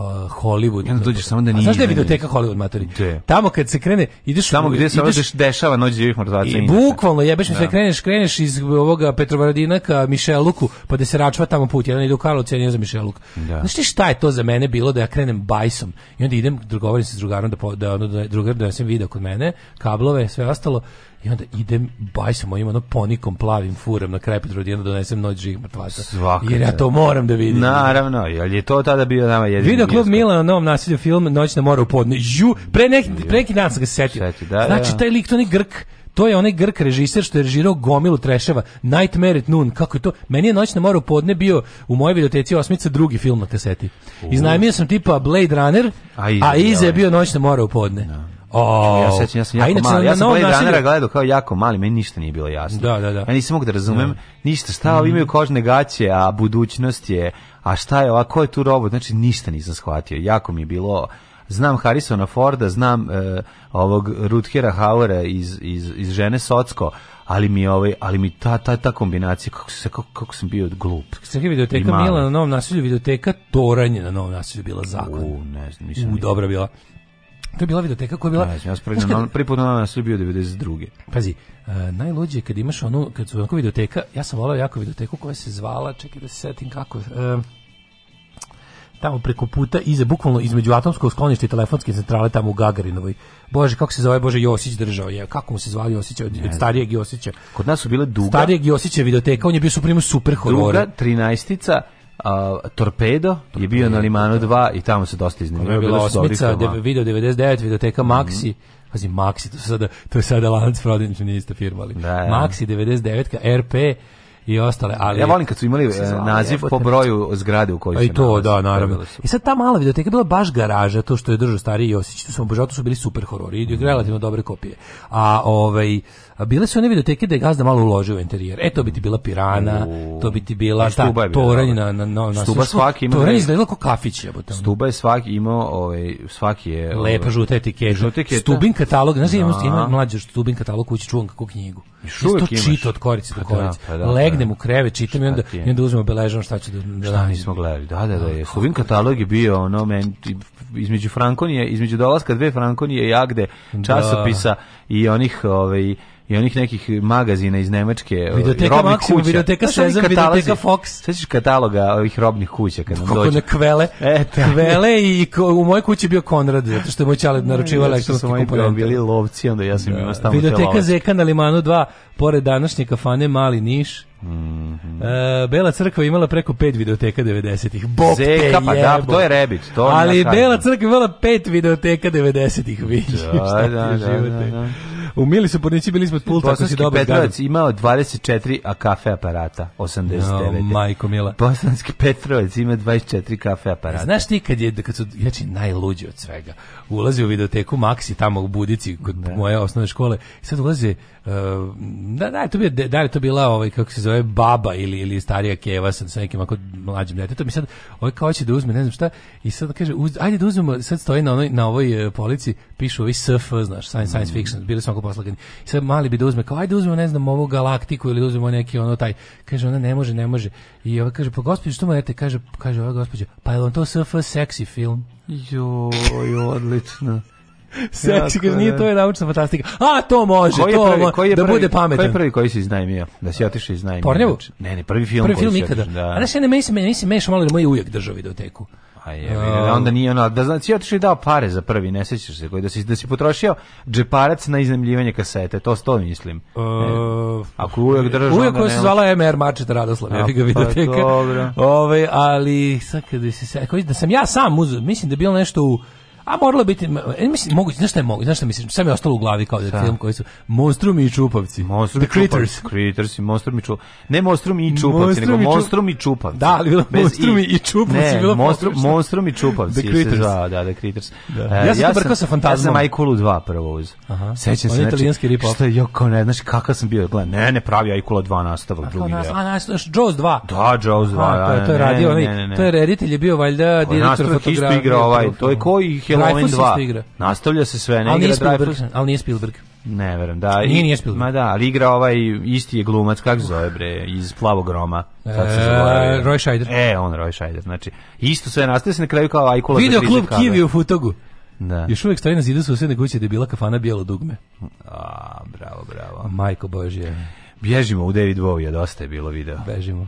Hollywood. Ja dođeš samo da nije. Znaš da je videoteka Hollywood matori? Tamo kad se krene, ideš tamo gdje se ideš, dešava noć živih mrtvaca. I bukvalno jebeš se da. kreneš, kreneš iz ovoga Petrovaradina ka Mišeluku, pa da se račva tamo put, jedan ide u Karlovce, jedan za Mišeluk. Da. Znaš ti šta je to za mene bilo da ja krenem bajsom i onda idem, govorim se s drugarom da da, da drugar da sam video kod mene, kablove, sve ostalo I onda idem, baj se mojim ono ponikom plavim furam na kraj Petrodi, onda donesem noć žih mrtvaca. Svaka. Jer ja to moram da vidim. Naravno, jer je to tada bio nama jedini. Video klub Milan na novom nasilju film Noć na moru u podne. Ju, pre neki, pre neki dan sam ga se setio. Seti, da, znači, da. taj lik, to ni grk, to je onaj grk režiser što je režirao gomilu treševa Nightmare at Noon kako je to meni je noć na moru podne bio u mojoj videoteci osmica drugi film na kaseti iznajmio sam tipa Blade Runner a Ize, a Ize je ovaj. bio noć na moru podne Da. O, ja sećam, ja sam jako mali. Ja sam Blade Runnera gledao kao jako mali, meni ništa nije bilo jasno. Da, da, da. Ja nisam mogu da razumem da. ništa. Šta mhm. imaju kožne gaće, a budućnost je, a šta je, a ko je tu robot? Znači, ništa nisam shvatio. Jako mi je bilo znam Harrisona Forda, znam e, ovog Rutkera Hauera iz, iz, iz žene Socko, ali mi ovaj ali mi ta ta ta kombinacija kako se kako, kako sam bio glup. Sve videoteka Mila na Novom naselju, videoteka Toranje na Novom naselju bila zakon. U, ne znam, nisam. U, dobra bila. To je bila videoteka koja je bila... Da, ja, sam ja sam na Srbiju 92. Pazi, uh, najluđe je kad imaš onu, kad su onako videoteka, ja sam volao jako videoteku koja se zvala, čekaj da se setim kako... Uh, tamo preko puta iza bukvalno između atomskog skloništa i telefonske centrale tamo u Gagarinovoj. Bože, kako se zove Bože Josić držao je. Kako mu se zvao Josić od, od starijeg Josića? Kod nas su bile Duga. Starijeg Josića videoteka, on je bio supremo super horor. Druga 13 a Torpedo je bio na da. Limanu 2 i tamo se dosta iznenadio. Je bila osmica, video 99, videoteka mhm. Maxi. Mm Pazi, Maxi, to, sada, to je sada lanac prodavnični niste firmali. Da, da. Maxi 99, ka RP, i ostale, ali Ja volim kad su imali e, naziv po pa broju zgrade u kojoj pa se. I to da, naravno. I sad ta mala videoteka bila baš garaža, to što je držao stari Josić, to su obožavali, su bili super horori, i mm. relativno dobre kopije. A ovaj a bile su one videoteke da je gazda malo uložio u interijer. E, to bi ti bila pirana, U. to bi ti bila ta e, da, Stuba bila toranj na, na, na, na Stuba svaki ima Toranj izgledalo kao kafić, je. jebote. Stuba je svaki imao, ovaj, svaki je... ovaj, Lepa žuta etiketa. Žuta etiketa. Stubin katalog, znaš, ima, Da. ima mlađe Stubin katalog kući, čuvam kako knjigu. još Isto imaš. čita od korice do Pa da, korice. pa da, Legnem da. u krevet, čitam i onda, ti i onda uzmem obeležavam šta ću da, da Šta nismo gledali? Da, da, da, da je. Slovin katalog je bio ono men, između Frankonije, između dolaska dve Frankonije i Agde da. časopisa i onih ovaj i onih nekih magazina iz Nemačke, ovaj, videoteka Maximum, videoteka Sezam, videoteka Fox. Sećaš kataloga ovih robnih kuća kad nam dođe. Kako na kvele? E, da. kvele i u mojoj kući bio Konrad, zato što je moj ćalet naručivao elektronske komponente. bili lovci, onda ja sam imao da. stalno Videoteka Zeka na Limanu 2, pored današnje kafane Mali Niš. Mm Bela crkva imala preko pet videoteka 90-ih. Bog Zeka, pa da, to je Rebit. To Ali Bela crkva imala pet videoteka 90-ih, vidiš da, da, da, da, e. da. U mili su pornici bili ispod pulta. Bosanski Petrovac imao 24 a kafe aparata, 89. No, majko mila. Bosanski Petrovac ima 24 kafe aparata. Znaš ti kad je, kad su, jači najluđi od svega, ulazi u videoteku Maxi tamo u Budici, kod ne. Da. moje osnovne škole, i sad ulazi, uh, da, da, to bi, da, je to bila, ovaj, kako se zove, baba ili, ili starija keva sa, sa nekim ako mlađim djetetom, i sad, ovaj kao će da uzme, ne znam šta, i sad kaže, uz, ajde da uzmemo, sad stoji na, onoj, na ovoj e, polici, pišu ovi SF, znaš, science, science mm. fiction, bili smo ako poslagani. I sad mali bi da uzme, kao ajde uzmemo ne znam ovu galaktiku ili uzmemo neki ono taj. Kaže ona ne može, ne može. I ona kaže pa gospođo što mu morate, kaže kaže ova gospođa, pa je on to SF seksi film. Jo, jo, odlično. Seksi, kaže, nije to je naučna fantastika. A, to može, koji je prvi, to mo je da prvi, da bude pametan. Koji je prvi koji si iznajmio? Da si otišao iznajmio? Pornjevu? Znači, ne, ne, prvi film prvi koji film si ikada. Da. A da se ne, mislim, se, meni se mešao malo da moj ujak državi držao videoteku. A pa je, uh, onda nije ono, da znači otišao i dao pare za prvi, ne sećaš se, koji da si da si potrošio džeparac na iznajmljivanje kasete, to sto mislim. Uh, e, ako uvek držiš uvek koji se zvala MR Mačet Radoslav, ja ga pa videoteka. Pa, Ove, ovaj, ali sad kad se koji da sam ja sam uzeo, mislim da je bilo nešto u A moralo biti, e, mislim, moguće, znaš šta je moguće, znaš šta mislim, mi je ostalo u glavi kao da film koji su Monstrum i Čupavci. Monstrum The Critters. Critters i Monstrum i Čupavci. Ne Monstrum i Čupavci, monstrum nego i Monstrum i Čupavci. Da, ali bilo Monstrum i, i Čupavci. Ne, bilo monstrum, monstrum i Čupavci. The Critters. Da, da, The Critters. Da. Uh, ja sam ja to brkao sa Fantazmom. Ja sam Aikulu 2 prvo uz. Aha. Sećam se, znači, italijanski rip Što je, kao ne, znaš kakav sam bio, gledaj, ne, ne pravi Aikula 2 nastavak, drugi deo. A, nas, Jaws 2. Da, Jaws 2, da, to je radio, to je ovaj- reditelj je bio valjda ovaj direktor fotografije. Ovaj, to je koji ih je Drive 2. Nastavlja se sve, ne ali igra Drive Ali nije Spielberg. Ne verujem, da. Nije, nije Spielberg. Ma da, ali igra ovaj isti je glumac, kako zove bre, iz Plavog Roma. E, Roy Scheider. E, on Roy Scheider. Znači, isto sve nastavlja se na kraju kao Ajkula. Video klub Kivi u Futogu. Da. Još uvek stoji na zidu susjedne kuće da je bila kafana bijelo dugme. A, bravo, bravo. Majko Božje. Bježimo u David Bowie, dosta je bilo video. Bežimo.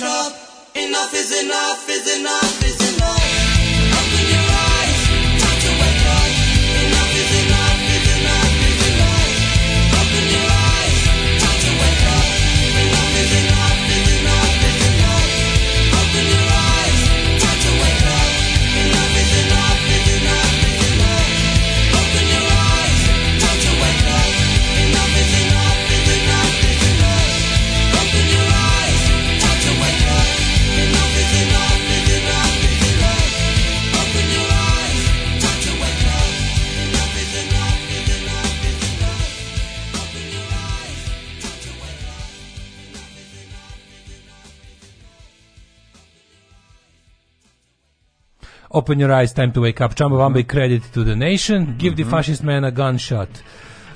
wake up. Enough is enough is enough is enough. Open your eyes, time to wake up. Chumbawamba i mhm. credit to the nation. Give the mhm. fascist man a gunshot.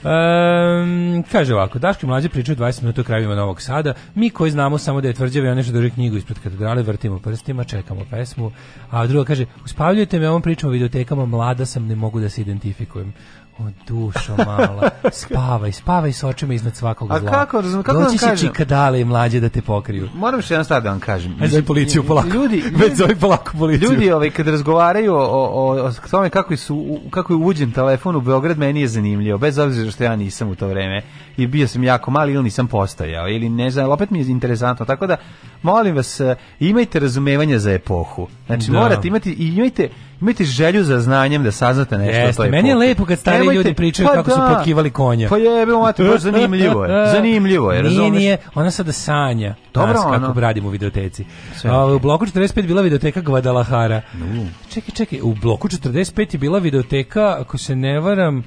Um, kaže ovako, Daški mlađe pričaju 20 minuta o krajevima Novog Sada. Mi koji znamo samo da je tvrđava i nešto drži knjigu ispred katedrale, vrtimo prstima, čekamo pesmu. A druga kaže, uspavljujete me ovom pričom o videotekama, mlada sam, ne mogu da se identifikujem. O dušo mala, spavaj, spavaj s očima iznad svakog zla. A kako, razum, kako da Doći vam kažem? Doći čikadale i mlađe da te pokriju. Moram što jedan stvar da vam kažem. Ajde zove policiju polako. Ljudi, Već <laughs> zove polako policiju. Ljudi ovaj, kad razgovaraju o, o, o, tome kako, su, kako je uđen telefon u Beograd, meni je zanimljivo, bez obzira što ja nisam u to vreme i bio sam jako mali ili nisam postojao ili ne znam, opet mi je interesantno, tako da molim vas, e, imajte razumevanja za epohu. Znači, da. morate imati i imajte imate želju za znanjem da saznate nešto Jeste, o toj meni je lepo kad stari Nemojte, ljudi pričaju pa kako da, su potkivali konja. Pa jebemo, mate, baš zanimljivo je. <laughs> Zanimljivo je, razumiješ? Nije, nije, ona sada sanja Dobro, nas kako radimo u videoteci. A, u bloku 45 bila videoteka Guadalajara. Mm. Čekaj, čekaj, u bloku 45 je bila videoteka, ako se ne varam,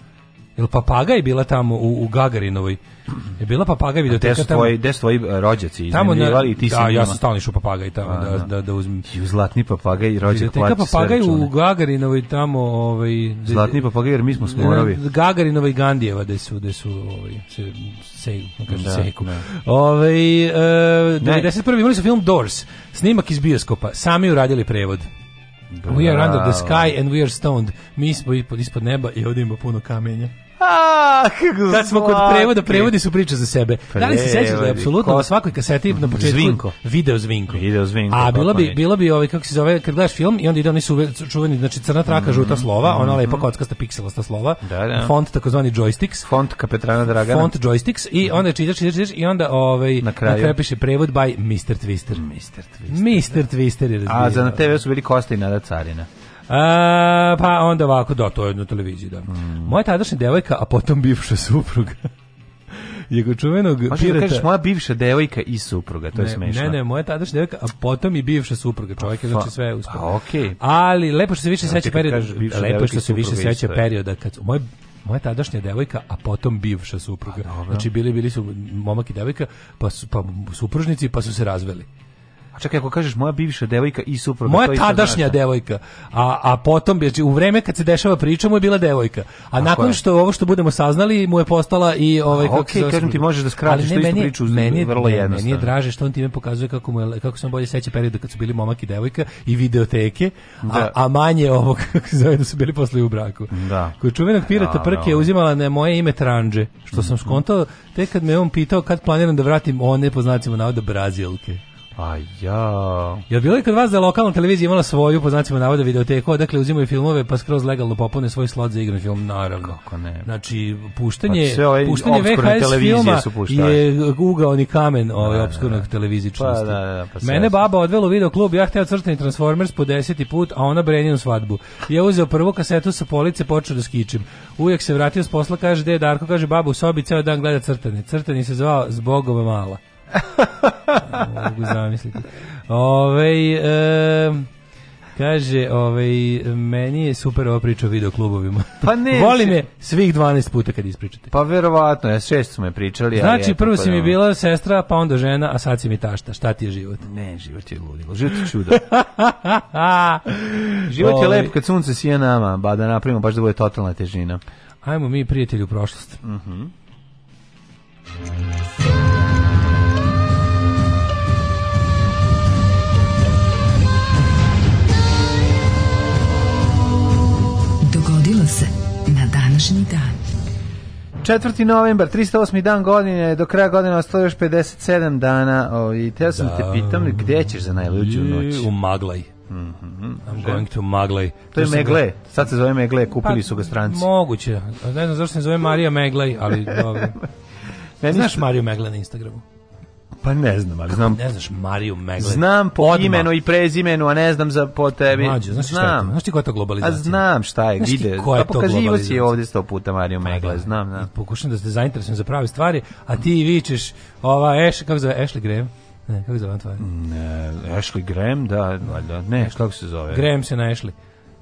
Jel papagaj bila tamo u, u Gagarinovoj? Je bila papagaj videoteka tamo? Tvoji, gde su tvoji e, rođaci? Tamo na, i ti da, ja sam stalno išao papagaj tamo a, da, da, da uzmem. I u zlatni papagaj i rođak plaća papagaj u Gagarinovoj tamo... Ovaj, de, zlatni papagaj jer mi smo smoravi. Gagarinova i Gandijeva gde su, gde su ovaj, se, se, da kaže, da, seku. Da. Ovaj, e, ne. Ove, e, 91. imali su film Doors, snimak iz bioskopa, sami uradili prevod. Bravo. We are under the sky and we are stoned. Mi smo ispod, ispod neba i ovdje ima puno kamenja. A, ah, kako smo kod prevoda, prevodi su priča za sebe. Da li se sećaš da je apsolutno na svakoj kaseti na početku zvinko. video zvinko. Video zvinko. A pa bilo bi, pa bilo bi ovaj, kako se zove, kad gledaš film i onda ide oni su čuveni, znači crna traka, mm, žuta slova, mm, ona mhm. lepa kockasta pikselasta slova, da, da. font takozvani joysticks. Font kapetrana Dragana. Font joysticks i onda čitaš, čitaš, čitaš i onda ovaj, na kraju, na kraju piše prevod by Mr. Twister. Mr. Twister. Mr. Da. Twister je razbijao. A za na TV su bili Kosta i Nada Carina. A, pa onda ovako, da, to je na televiziji, da. Mm. Moja tadašnja devojka, a potom bivša supruga. <laughs> je kod čuvenog Možeš da pirata... da kažeš moja bivša devojka i supruga, to je smešno. Ne, ne, moja tadašnja devojka, a potom i bivša supruga, čovjek znači je znači sve uspio. Pa, okay. Ali lepo što se više seća perioda, lepo što se više seća da. perioda kad Moje, moja tadašnja devojka, a potom bivša supruga. A, pa znači bili bili su momak i devojka, pa su, pa supružnici, pa su se razveli. A čekaj, ako kažeš moja bivša devojka i supruga, moja to tadašnja devojka. A a potom bi u vreme kad se dešava priča mu je bila devojka. A, a nakon je? što ovo što budemo saznali mu je postala i ovaj kako okay, kažem ti možeš da skratiš tu istu priču meni, je, vrlo jedno. Meni je draže što on time pokazuje kako mu je, kako on bolje seća perioda kad su bili momak i devojka i videoteke, da. a, a manje ovog <laughs> kako se zove da su bili posle u braku. Da. Kod čuvenog pirata da, Prke da, da. uzimala ne moje ime Tranđe, što sam mhm. skontao tek kad me on pitao kad planiram da vratim one po znacima Brazilke. A pa ja. Jel bilo je kod vas da lokalna televizija imala svoju po znacima navoda videoteku, odakle uzimaju filmove pa skroz legalno popune svoj slot za igran film, naravno. Kako ne? Znači puštanje pa ove puštanje VHS filma su je ugao ni kamen ove da, da, da. obskurnog televizičnosti. Pa, da, da, pa Mene baba odvela u video klub, ja hteo crtani Transformers po deseti put, a ona Breninu svadbu. Ja uzeo prvu kasetu sa police, počeo da skičim. Uvijek se vratio s posla, kaže, de, Darko, kaže, baba u sobi ceo dan gleda crtani. Crtani se zvao Zbogova mala. Mogu zamisliti. Ovej... E, Kaže, ovaj, meni je super ova priča o videoklubovima. Pa ne. Volim je svih 12 puta kad ispričate. Pa verovatno, ja šest smo je pričali. Znači, ja prvo pa si mi bila sestra, pa onda žena, a sad si mi tašta. Šta ti je život? Ne, život je ludilo. Život je čudo. <laughs> život je ovaj- lep kad sunce sije nama, ba da napravimo baš da bude totalna težina. Ajmo mi, prijatelji, u prošlost. Mhm. Mm današnji dan. 4. novembar, 308. dan godine, do kraja godine ostalo još 57 dana. O, I teo sam da. te pitam, gdje ćeš za najluđu noć? U Maglaj. Mm -hmm. I'm going to Maglaj. To je da- Megle, sad se zove Megle, kupili pa, su ga stranci. Moguće, ne znam zašto se zove Marija Meglaj, ali dobro. <laughs> Meni Znaš Mariju Megle na Instagramu? Pa ne znam, ali Kako znam. ne znaš Mariju Megle. Znam po Odmah. imenu i prezimenu, a ne znam za po tebi. Mađo, znaš znam. šta je to? Znaš ti ko je to globalizacija? A znam šta je, znaš vide. Koja pa pokazivo si ovde 100 puta Mariju pa Megle, da. znam, znam. I pokušam da se zainteresujem za prave stvari, a ti vičeš, ova, Ash, kako se zove, Ashley Graham? Ne, kako zove tvoje? Ne, Ashley Graham, da, valjda, ne, kako se zove? Graham se na Ashley.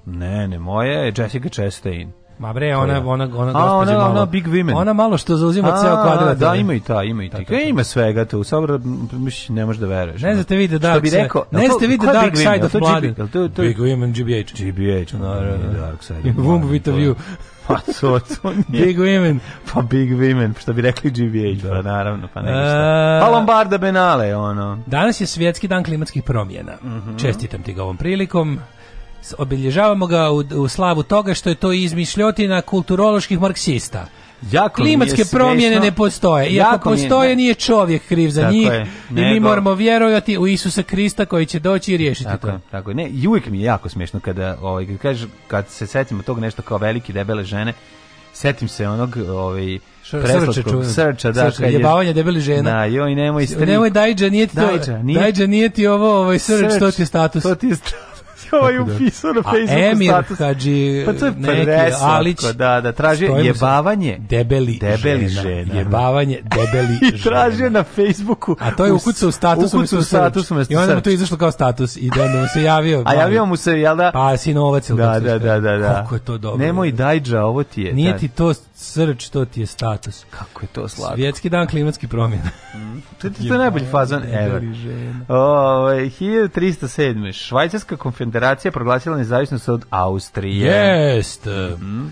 Ne, ne, moja je Jessica Chastain. Ma bre, ona ona ona A, ona, malo, ona Big Women. Ona malo što zauzima ceo kvadrat. Da, ima i ta, ima i ti. E, da, da, da. ima svega tu. Sabra ne možeš da veruješ. Ne znate vide da. Što bi rekao? Ne znate vide da Dark Side of <laughs> Blood. To to Big Women GBH. GBH, naravno, Dark Side. Vumbu View. <laughs> Pa to, to nije. Big Women. <laughs> Pa Big Women, što bi rekli GBH, pa da. pa naravno, pa nego e- Pa Lombarda Benale, ono. Danas je svjetski dan klimatskih promjena. Mm -hmm. Čestitam ti ga ovom prilikom obilježavamo ga u, u slavu toga što je to izmišljotina kulturoloških marksista. Jako Klimatske promjene ne postoje. I ako postoje, nije čovjek kriv za njih. Je, I mi moramo vjerovati u Isusa Krista koji će doći i riješiti tako, to. Tako Ne, i uvijek mi je jako smiješno kada, ovaj, kad, kažu, kad se setimo tog nešto kao velike debele žene, setim se onog ovaj preslatkog srča, da, srča, je bavanje debeli žena. Da, joj nemoj strik. Nemoj dajđa, nije ti to. nije, dajđa, nije ti ovo, ovaj srč, srč, to ti je status. To ti je status si <laughs> ovaj da. upisao na Facebooku status. Emir Hadži, pa to je neki, Alić, da, da, traži jebavanje debeli, debeli žena, žena. Jebavanje debeli <laughs> I tražio na Facebooku. A to je ukucao status, ukucao status umesto I onda mu to izašlo kao status i da mu se javio. A javio mu se, jel da? Pa sinovac ili da, da, da, da, da. Kako je to dobro. Nemoj dajđa, ovo ti je. Nije ti to srč, to ti je status. Kako je to slatko. Svjetski dan klimatskih promjena. Mm, to je to najbolji fazon ever. 1307. Ovaj, švajcarska konferencija konfederacija proglasila nezavisnost od Austrije. Jest. Mm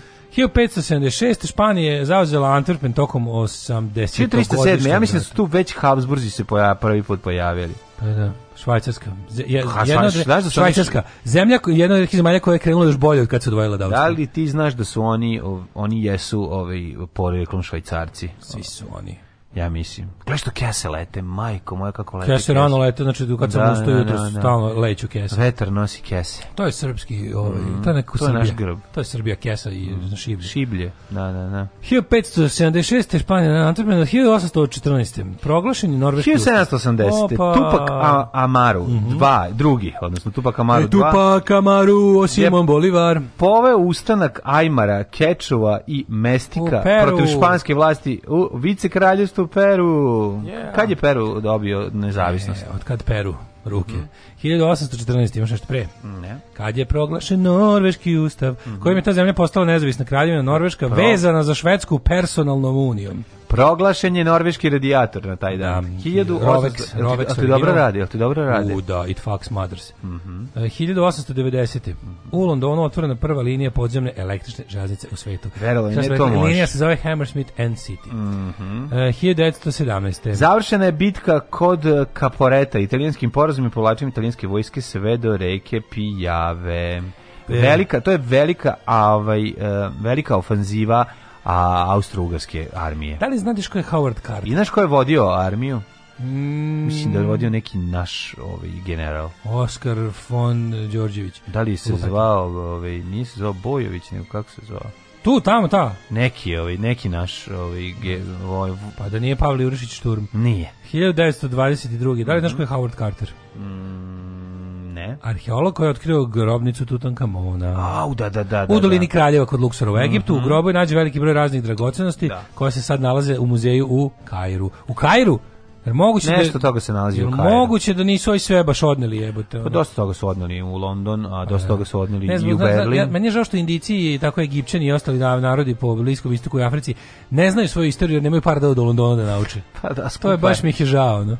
-hmm. 1576. Španija je zauzela Antwerpen tokom 80. 1307. Ja mislim da su tu već Habsburzi se pojav, prvi put pojavili. Pa da. Švajcarska. Je, ha, jedna znaš da švajcarska. Zemlja, jedna od zemalja koja je krenula još bolje od kad se odvojila od Austrije. Da li ti znaš da su oni, oni jesu ovaj, porijeklom švajcarci? Svi su oni. Ja mislim. Gledaj što kese lete, majko moja kako lete. Kese rano lete, znači kad sam da, ustao da, jutro da, stalno leću kese. Vetar nosi kese. To je srpski, ovaj, mm, to je nekako to Srbija. naš grb. To je Srbija kesa i mm. šiblje. Šiblje, da, da, da. 1576. Španija na Antwerpenu, 1814. Proglašeni norveški 1780. Opa. Tupak A Amaru, mm -hmm. dva, drugi, odnosno Tupak Amaru 2. E, Tupak Amaru, Simon Bolivar. Pove ustanak Ajmara, Kečova i Mestika protiv španske vlasti u vicekraljevstvu u Peru. Yeah. Kad je Peru dobio nezavisnost? Ne, od kad Peru? Ruke. Mm. 1814, imaš nešto pre? Ne. Kad je proglašen Norveški ustav, mm -hmm. kojim je ta zemlja postala nezavisna kraljevina Norveška, Pro. vezana za Švedsku personalnom unijom. Proglašen je norveški radijator na taj dan. Um, 1800 Rovex, ti dobro radi, ti dobro radi. U da, it fucks mothers. Mm -hmm. uh, 1890. Mm -hmm. U Londonu otvorena prva linija podzemne električne železnice u svetu. Verovali, ne to može. Linija se zove Hammersmith and City. Mm -hmm. uh, 1917. Završena je bitka kod Kaporeta. E, Italijanskim porazom i povlačenjem italijanske vojske sve do reke Pijave. E. Velika, to je velika, ovaj, uh, velika ofanziva a austrougarske armije. Da li znaš ko je Howard Carter? I znaš ko je vodio armiju? Mm. Mislim da je vodio neki naš ovaj, general. Oskar von Đorđević. Da li se zvao, ovaj, nije se zvao Bojović, nego kako se zvao? Tu, tamo, ta. Neki, ovaj, neki naš, ovaj, ge, ovaj... Pa da nije Pavle Urišić Šturm. Nije. 1922. Da li znaš ko je Howard Carter? Mm. Ne. Arheolog koji je otkrio grobnicu Tutankamona. Au, da, da, da. da u dolini da. Kraljeva kod Luksora u mhm. Egiptu, mm -hmm. u grobu je nađe veliki broj raznih dragocenosti da. koje se sad nalaze u muzeju u Kairu. U Kairu Jer moguće da- Nešto da, toga se nalazi u Kairu. Moguće da nisu ovi sve baš odneli jebote. Pa ono. Pa dosta toga su odneli u London, a dosta a, e. toga su odneli ne i u Berlin. Ja, meni je žao što Indiji i tako Egipćani i ostali narodi po Bliskom istoku i Africi ne znaju svoju istoriju jer nemaju par da od Londona da nauče. Pa da, to je baš mi je žao. No.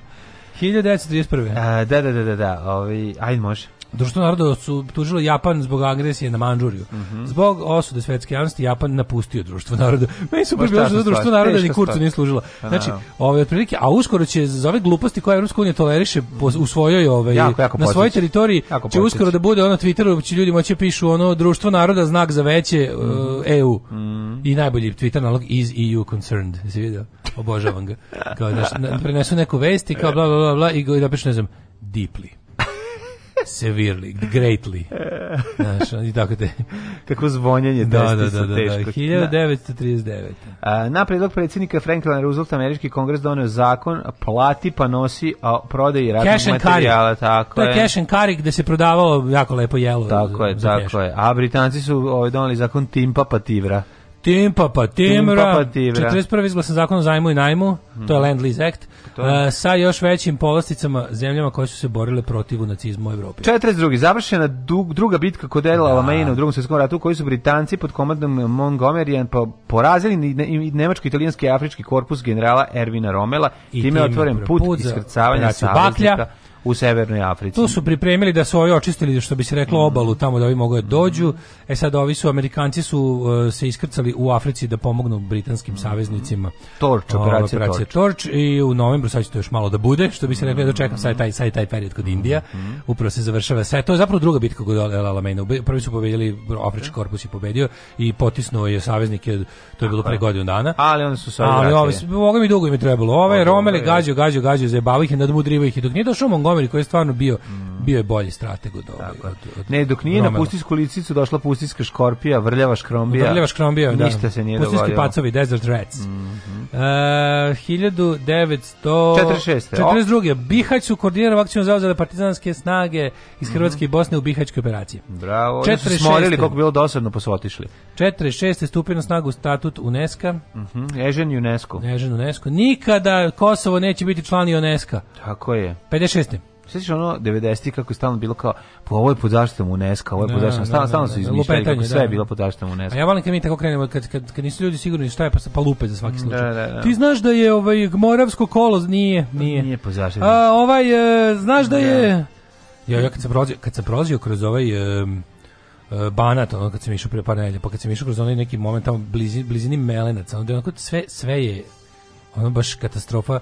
1931. A, da, da, da, da, da. Ovi, ovaj, ajde, može. Društvo naroda su tužilo Japan zbog agresije na Manđuriju. Mm -hmm. Zbog osude svetske javnosti Japan napustio društvo naroda. <laughs> Meni su pa bilo da društvo naroda ni kurcu nije služilo. Pa znači, ove ovaj, otprilike, a uskoro će za ove gluposti koje Evropska unija toleriše po, u svojoj ove ovaj, jako, jako na svojoj teritoriji jako će uskoro da bude ono Twitteru će ljudi moći da pišu ono društvo naroda znak za veće e, mm -hmm. E uh, EU. Mm -hmm. I najbolji Twitter nalog is EU concerned. Jesi video? Obožavam ga. Kao da prenesu neku vest i kao bla bla bla, bla i da pišu ne znam deeply severely, greatly. Znaš, i tako te... Kako zvonjenje da, da, da, da, teško. 1939. A, na predlog predsjednika Franklin Roosevelt američki kongres donio zakon plati pa nosi a prodaji radnog materijala. Tako to je cash and carry gde se prodavalo jako lepo jelo. Tako je, tako je. A Britanci su ovaj, doneli zakon timpa pa tivra. Pa Tempa pa Timra, 41. izglasan zakon o zajmu i najmu, hmm. to je Land Lease Act, Uh, sa još većim povlasticama zemljama koje su se borile protiv nacizma u Evropi. 42. Završena dug, druga bitka kod El da. Alameina u drugom svjetskom ratu, koji su Britanci pod komandom Montgomeryan pa porazili i nemačko, italijanski i afrički korpus generala Ervina Romela, I time je otvoren put, put iskrcavanja saveznika u Severnoj Africi. Tu su pripremili da su ovi očistili, što bi se reklo, mhm. obalu tamo da ovi mogu da dođu. E sad ovi su, Amerikanci su uh, se iskrcali u Africi da pomognu britanskim mhm. saveznicima. Torč, operacija, o, operacija Torč. I u novembru sad će to još malo da bude, što bi se reklo, da čekam mhm. sad taj, sad taj period kod Indija. Upravo se završava sve. To je zapravo druga bitka kod El Alameina. Prvi su pobedili, Afrički korpus je pobedio i potisnuo je saveznike, to je bilo pre godinu dana. Ali oni su sad Ali ovi, mi dugo im je trebalo. Ove, Romeli, gađo, gađo, gađo, zajebavao ih je, nadmudrivo ih je. Dok nije došao Momer koji je stvarno bio mm. bio je bolji strateg od ovaj. Od, ne, dok nije Romela. na pustisku licicu došla pustijska škorpija, vrljava škrombija. Vrljava škrombija, da. Ništa se nije Pustinski dogodilo. pacovi, Desert Rats. Mm -hmm. uh, 1946. 42. Bihać su koordinirali akciju zauzele partizanske snage iz mhm. Hrvatske mm. i Bosne u Bihaćkoj operaciji. Bravo, oni su smorili koliko bilo dosadno pa su otišli. 46. stupio na snagu statut UNESCO. Mm -hmm. Ežen UNESCO. Ežen UNESCO. Nikada Kosovo neće biti član UNESCO. Tako je. 56. Svećaš ono 90-ti kako je stalno bilo kao, po pa ovo je pod zaštitom UNESCO, ovo je pod da, zaštitom, da, stalno, da, stalno su izmišljali kako sve je bilo pod zaštitom UNESCO. A ja valim kad mi tako krenemo, kad, kad, kad nisu ljudi sigurni šta je, pa se pa lupe za svaki slučaj. Da, da, da. Ti znaš da je ovaj Moravsko kolo, nije, nije. Nije pod zaštitom. A, ovaj, e, znaš da je... Ja, ja kad se prolazio, kad se prolazio kroz ovaj... Um, Banat, ono kad sam išao pre par nedelja, pa kad sam išao kroz onaj neki moment tamo blizini, blizini Melenaca, onda onako sve, sve je ono baš katastrofa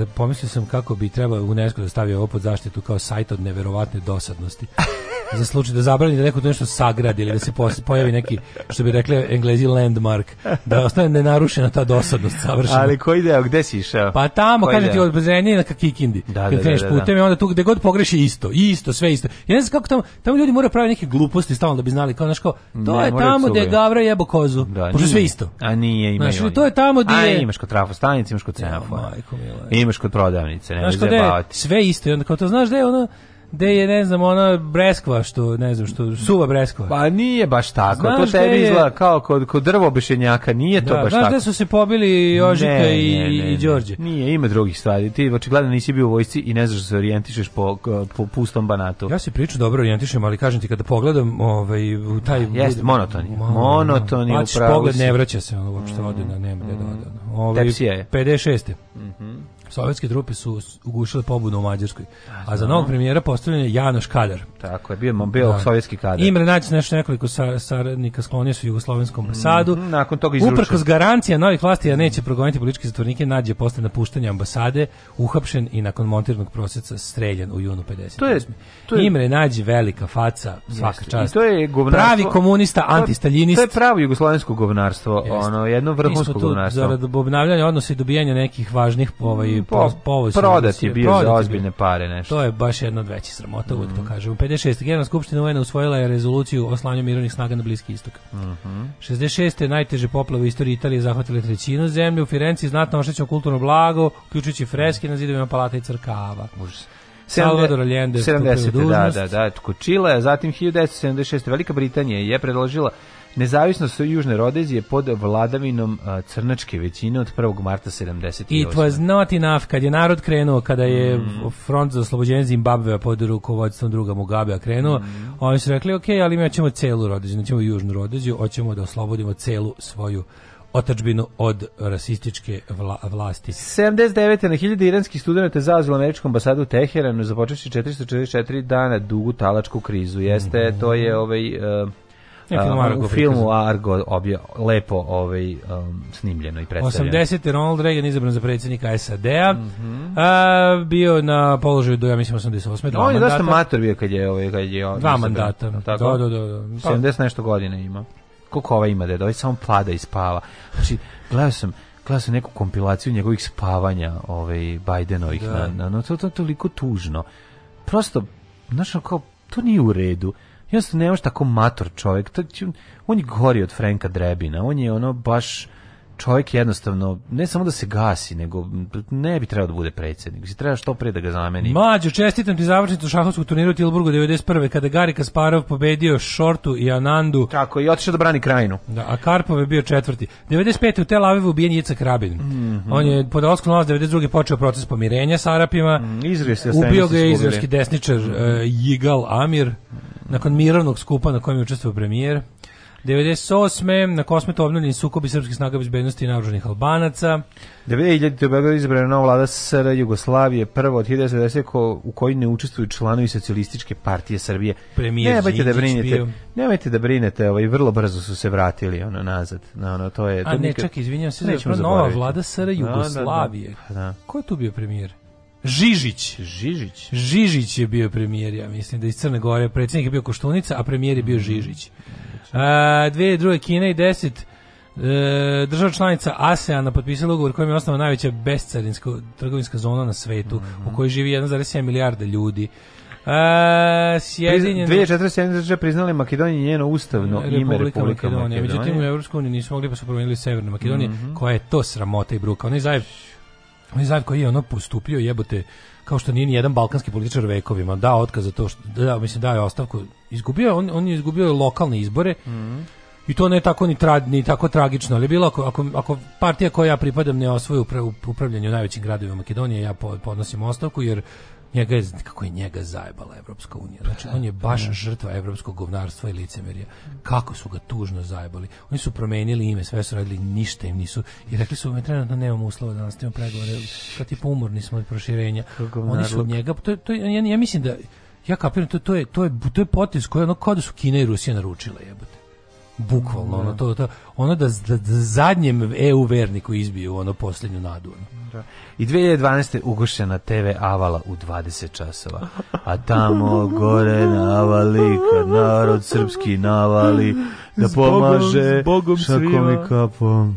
E, pomislio sam kako bi trebao UNESCO da stavi ovo pod zaštitu kao sajt od neverovatne dosadnosti. <laughs> za slučaj da zabrani da neko to nešto sagradi ili da se pojavi neki, što bi rekli englezi landmark, da ostane nenarušena ta dosadnost savršena. Ali koji deo, gde si išao? Pa tamo, koji kažem ti, odbrenje na Kikindi. Da, da, kad da, kreneš da, da, putem i onda tu gde god pogreši isto, isto, sve isto. Ja ne znam kako tamo, tamo ljudi moraju praviti neke gluposti stalno da bi znali, kao, znaš, kao, to ne, je tamo gde je Gavra jebo kozu, da, pošto sve isto. A nije, ima znaš, to je tamo gde A imaš kod trafostanice, imaš kod semafor. Majko, mila, imaš kod prodavnice, ne da zajebavati. Sve isto i onda kao to znaš da je ono Da je, ne znam, ona breskva što, ne znam, što, suva breskva. Pa nije baš tako, znaš to da tebi je... izgleda kao kod, kod drvo drvobešenjaka, nije da, to baš znaš da tako. da su se pobili Jožika ne, i, i Đorđe? Nije, ima drugih stvari, ti očigledno znači, nisi bio u vojsci i ne znaš da se orijentišeš po, po pustom banatu. Ja se priču dobro orijentišem, ali kažem ti, kada pogledam ovaj, u taj... Pa, jeste, monoton je, monoton je upravo. pogled, ne vraća se, ono, uopšte, mm, ode na nema, mm, da, da, da. Ovaj, je. 56. Mhm. Mm sovjetske trupe su ugušile pobunu u Mađarskoj. A za da. novog premijera postavljen je Janoš Kadar. Tako je, bio, bio da. sovjetski kadar. Imre Nađić nešto nekoliko sa, saradnika sklonio su jugoslovenskom ambasadu. Mm, nakon toga izručio. Uprkos garancija novih vlasti da neće progoniti političke zatvornike, Nađe je posle napuštanja ambasade uhapšen i nakon montirnog proseca streljan u junu 50. To je, to je... Imre Nađ velika faca, svaka Jeste. čast. I to je govnarstvo. Pravi komunista, antistaljinist. To je pravo jugoslovensko govnarstvo, Jeste. ono jedno vrhunsko govnarstvo. Zarad obnavljanja odnosa i dobijanja nekih važnih ovaj, i po, prodat je bio za ozbiljne pare nešto. To je baš jedna od većih sramota, mm. to mhm. kažem. 56. Generalna skupština UN usvojila je rezoluciju o slanju mirovnih snaga na Bliski istok. Mm -hmm. 66. najteže poplave u istoriji Italije zahvatile trećinu zemlje. U Firenci znatno oštećeno kulturno blago, uključujući freske na zidovima palata i crkava. Užas. Salvador Allende 70, da, da, da, da, Čile, zatim 1976. Velika Britanija je predložila Nezavisnost Južne Rodezije pod vladavinom crnačke većine od 1. marta 78. It was not enough, kad je narod krenuo, kada je mm. front za oslobođenje Zimbabvea pod rukovodstvom druga Mugabea krenuo, mm. oni su rekli, ok, ali mi hoćemo celu Rodeziju, nećemo Južnu Rodeziju, hoćemo da oslobodimo celu svoju otačbinu od rasističke vla, vlasti. 79. na hiljade iranskih studenta zauzelo američku ambasadu u Teheranu započeši 444 dana dugu talačku krizu. Jeste, mm -hmm. to je ovaj... Uh, a, u filmu Argo obje, lepo ovaj, um, snimljeno i predstavljeno. 80. Ronald Reagan izabran za predsjednika SAD-a, mm -hmm. bio na položaju do, ja mislim, 88. Dva On je dosta mator bio kad je... Ovaj, kad je on dva mandata, Tako? da, da, da, da. 70 pa- nešto godina ima. Koliko ova ima, deda? Ovaj samo pada i spava. Znači, gledao sam, gledao sam neku kompilaciju njegovih spavanja ovaj, Bajdenovih Da. Na, na, no, to je to, toliko tužno. Prosto, znaš, kao, to nije u redu jednostavno nemaš tako mator čovjek, on je gori od Franka Drebina, on je ono baš čovjek jednostavno ne samo da se gasi, nego ne bi trebao da bude predsjednik. Si treba što prije da ga zameni. Mađo, čestitam ti završnicu šahovskog turnira u Tilburgu 91. kada Gari Kasparov pobedio Šortu i Anandu. Tako, i otišao da brani krajinu. Da, a Karpov je bio četvrti. 95. u Tel Avivu ubijen Jica Krabin. Mm -hmm. On je po dolazku 92. počeo proces pomirenja s Arapima. Mm, Ubio ga je izraelski desničar uh, mhm. eh, Jigal Amir nakon mirovnog skupa na kojem je učestvovao premijer. 98. na Kosmetu obnovljeni sukobi srpskih snaga bezbednosti i naoružanih Albanaca. 2000. u Beogradu izbrana nova vlada SR Jugoslavije, prvo od 1990. Ko, u kojoj ne učestvuju članovi socijalističke partije Srbije. Premijer ne, nemojte da brinete, bio. nemojte da brinete, ovaj vrlo brzo su se vratili ono nazad. Na ono to je A to ne, nikad... čak izvinjavam se, znači nova vlada SR Jugoslavije. Da, da, da. da. Ko je tu bio premijer? Žižić. Žižić. Žižić je bio premijer, ja mislim da iz Crne Gore predsednik je bio Koštunica, a premijer je bio mm. Žižić. Uh, dve druge Kina i deset e, država članica ASEANA potpisala ugovor kojim je osnovana najveća bescarinska trgovinska zona na svetu mm -hmm. u kojoj živi 1,7 milijarda ljudi. A, sjedinjene... 2047 države priznale Makedoniju njeno ustavno Republika ime Republika Makedonija. Makedonija. Međutim, u EU nisu mogli pa su promijenili Severnu Makedoniju, mm -hmm. koja je to sramota i bruka. Oni zajedno On je koji je ono postupio jebote kao što nije ni jedan balkanski političar vekovima, dao otkaz za to što da, da mislim da je ostavku izgubio, on on je izgubio lokalne izbore. Mm. I to ne tako ni, tra, ni tako tragično, ali bilo ako, ako, ako partija koja ja pripadam ne osvoji upra, upravljanje u najvećim gradovima Makedonije, ja podnosim ostavku jer njega je, kako je njega zajebala Evropska unija. Znači, on je baš da. žrtva evropskog govnarstva i licemerja. Kako su ga tužno zajebali. Oni su promenili ime, sve su radili, ništa im nisu. I rekli su, mi trenutno nemamo uslova da nastavimo pregovore, kao tipa umorni smo od proširenja. Oni su od njega, to, to, ja, ja mislim da, ja kapiram, to, to, je, to, je, to je potez koji je ono kao da su Kina i Rusija naručila, jebote bukvalno ono da. to, to ono da, da, da zadnjem EU verniku izbiju ono poslednju nadu ono. Da. I 2012. ugušena TV Avala u 20 časova. A tamo gore navali, kad narod srpski navali, da pomaže šakom i kapom.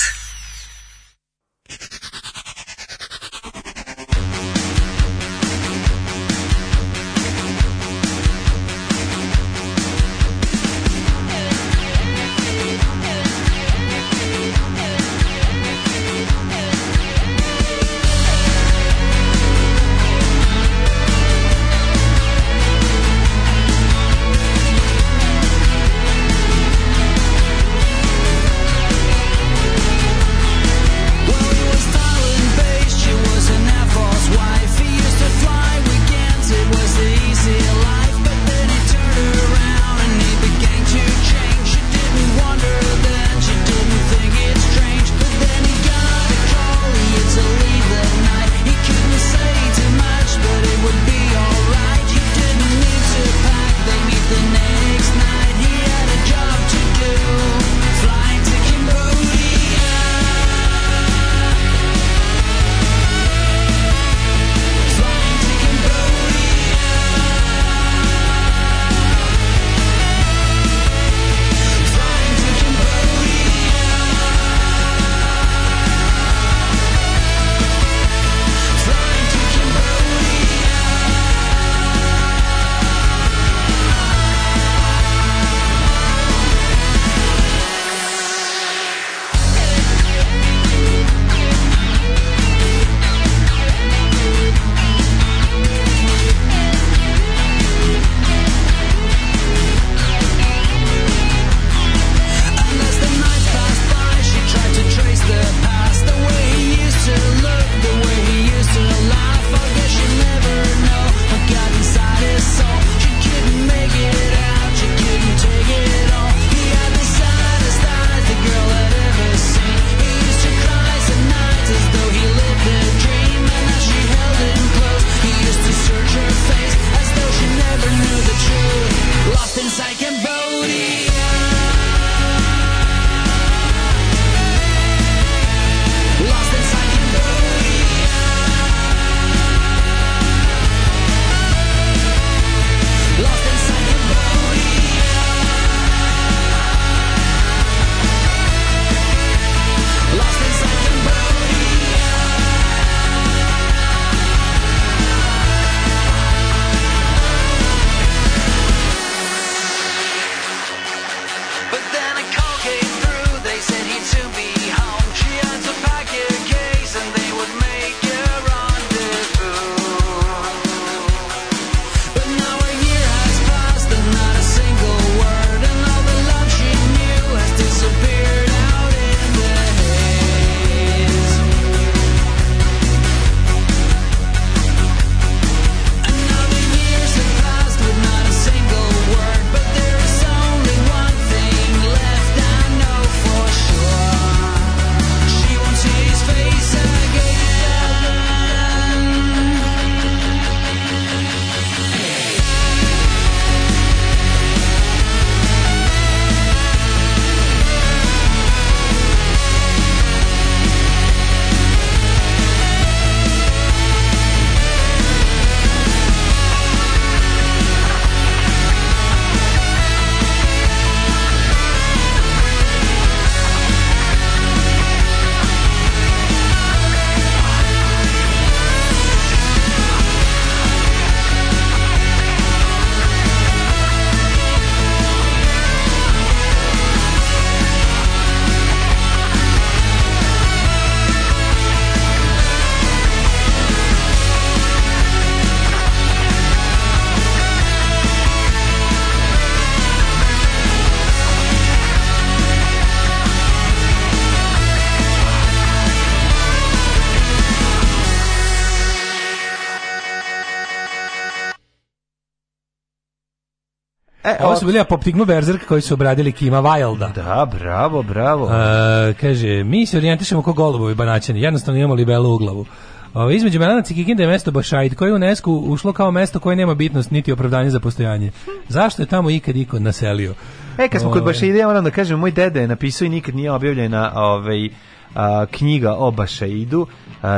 E, ovo su bili apoptigma Berzerk koji su obradili Kima Wilda. Da, bravo, bravo. E, kaže, mi se orijentišemo ko golubovi banaćani, jednostavno imamo libelu u glavu. Ovo, između Melanac i Kikinde je mesto Bašajd, koje je u UNESCO ušlo kao mesto koje nema bitnost niti opravdanje za postojanje. Zašto je tamo ikad iko naselio? E, kad smo kod ovaj- Bašajda, ja moram da kažem, moj dede je napisao i nikad nije objavljena ovaj, a, knjiga o Bašeidu,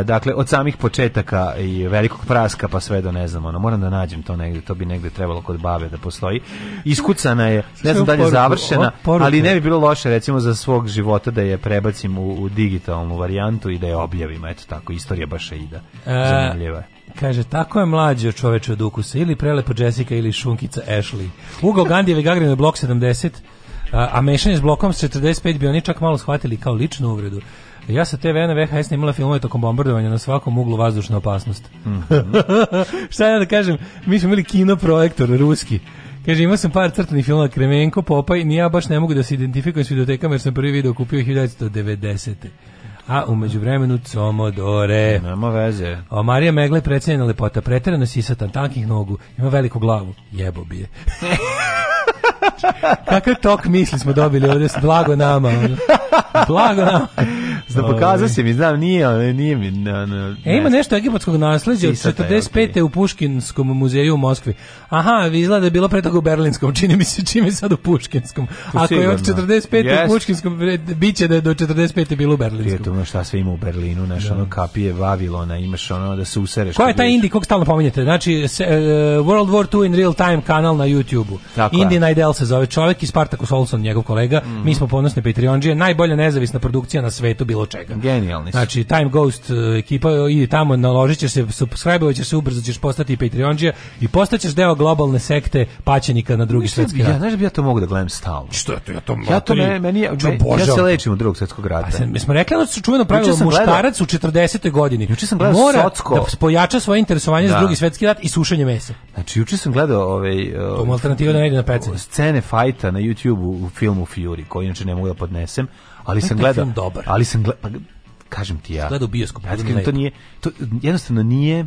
dakle od samih početaka i velikog praska pa sve do ne znam, ono, moram da nađem to negde, to bi negde trebalo kod babe da postoji. Iskucana je, ne znam da li je završena, ali ne bi bilo loše recimo za svog života da je prebacim u, u digitalnu varijantu i da je objavim, eto tako, istorija Bašeida. E, Zanimljiva je. Kaže, tako je mlađi od čoveče od ukusa, ili prelepo Jessica ili šunkica Ashley. Ugo Gandhi ili Gagrin blok 70, a mešanje s blokom s 45 bi oni čak malo shvatili kao ličnu uvredu. Ja sa TV na VHS imala filmove tokom bombardovanja na svakom uglu vazdušna opasnost. Mm <laughs> -hmm. Šta ja da kažem, mi smo imali kinoprojektor ruski. Kaže, imao sam par crtanih filmova Kremenko, Popaj, ni ja baš ne mogu da se identifikujem s videotekama jer sam prvi video kupio 1990. A umeđu vremenu Comodore. Nema veze. O, Marija Megle je lepota, preterano sisatan, tankih nogu, ima veliku glavu, jebo bi je. <laughs> Kakav tok misli smo dobili ovdje, blago nama. Blago nama. Zna, ovaj. pokazao si mi, znam, nije, nije mi... Na, na, e, ima nešto egipatskog nasleđa od 45. u Puškinskom muzeju u Moskvi. Aha, izgleda da je bilo pre toga u Berlinskom, čini mi se čime sad u Puškinskom. Ako je od 45. Yes. u Puškinskom, e, bit će da je do 45. bilo u Berlinskom. Prijetom, ono šta sve ima u Berlinu, znaš, da. ono kapije Vavilona, imaš ono da se usereš. Ko je taj Indi, kog stalno pominjete? Znači, se, uh, World War II in Real Time kanal na YouTube-u. Indian Idol se zove čovjek i Spartacus Olson, njegov kolega. Mm -hmm. Mi smo ponosni Patreonđije, najbolja nezavisna produkcija na svetu kvalitetu bilo čega. Genijalni su. Znači, Time Ghost e, ekipa, e, idi tamo, naložit ćeš se, subscribe ćeš se, ubrzo ćeš postati Patreonđija i postaćeš deo globalne sekte paćenika na drugi da svetski rat. Ja, znaš da bi ja to mogu da gledam stalno. Što je to? Ja to, ja to ne, meni, ja, ja se lečim od drugog svetskog rata. A se, mi smo rekli da su čuveno pravilo muškarac u 40. godini. Juče sam gledao Mora Socko. da pojača svoje interesovanje da. za drugi svetski rat i sušenje mesa. Znači, juče sam gledao ovaj, uh, alternativa da ne ide na pecanje. Scene fajta na YouTube u filmu Fury, koji inače ne mogu da podnesem ali ovaj sam gledao, dobar. ali sam gledao, pa, kažem ti ja. Gledao bioskop. Ja, da to nije, to jednostavno nije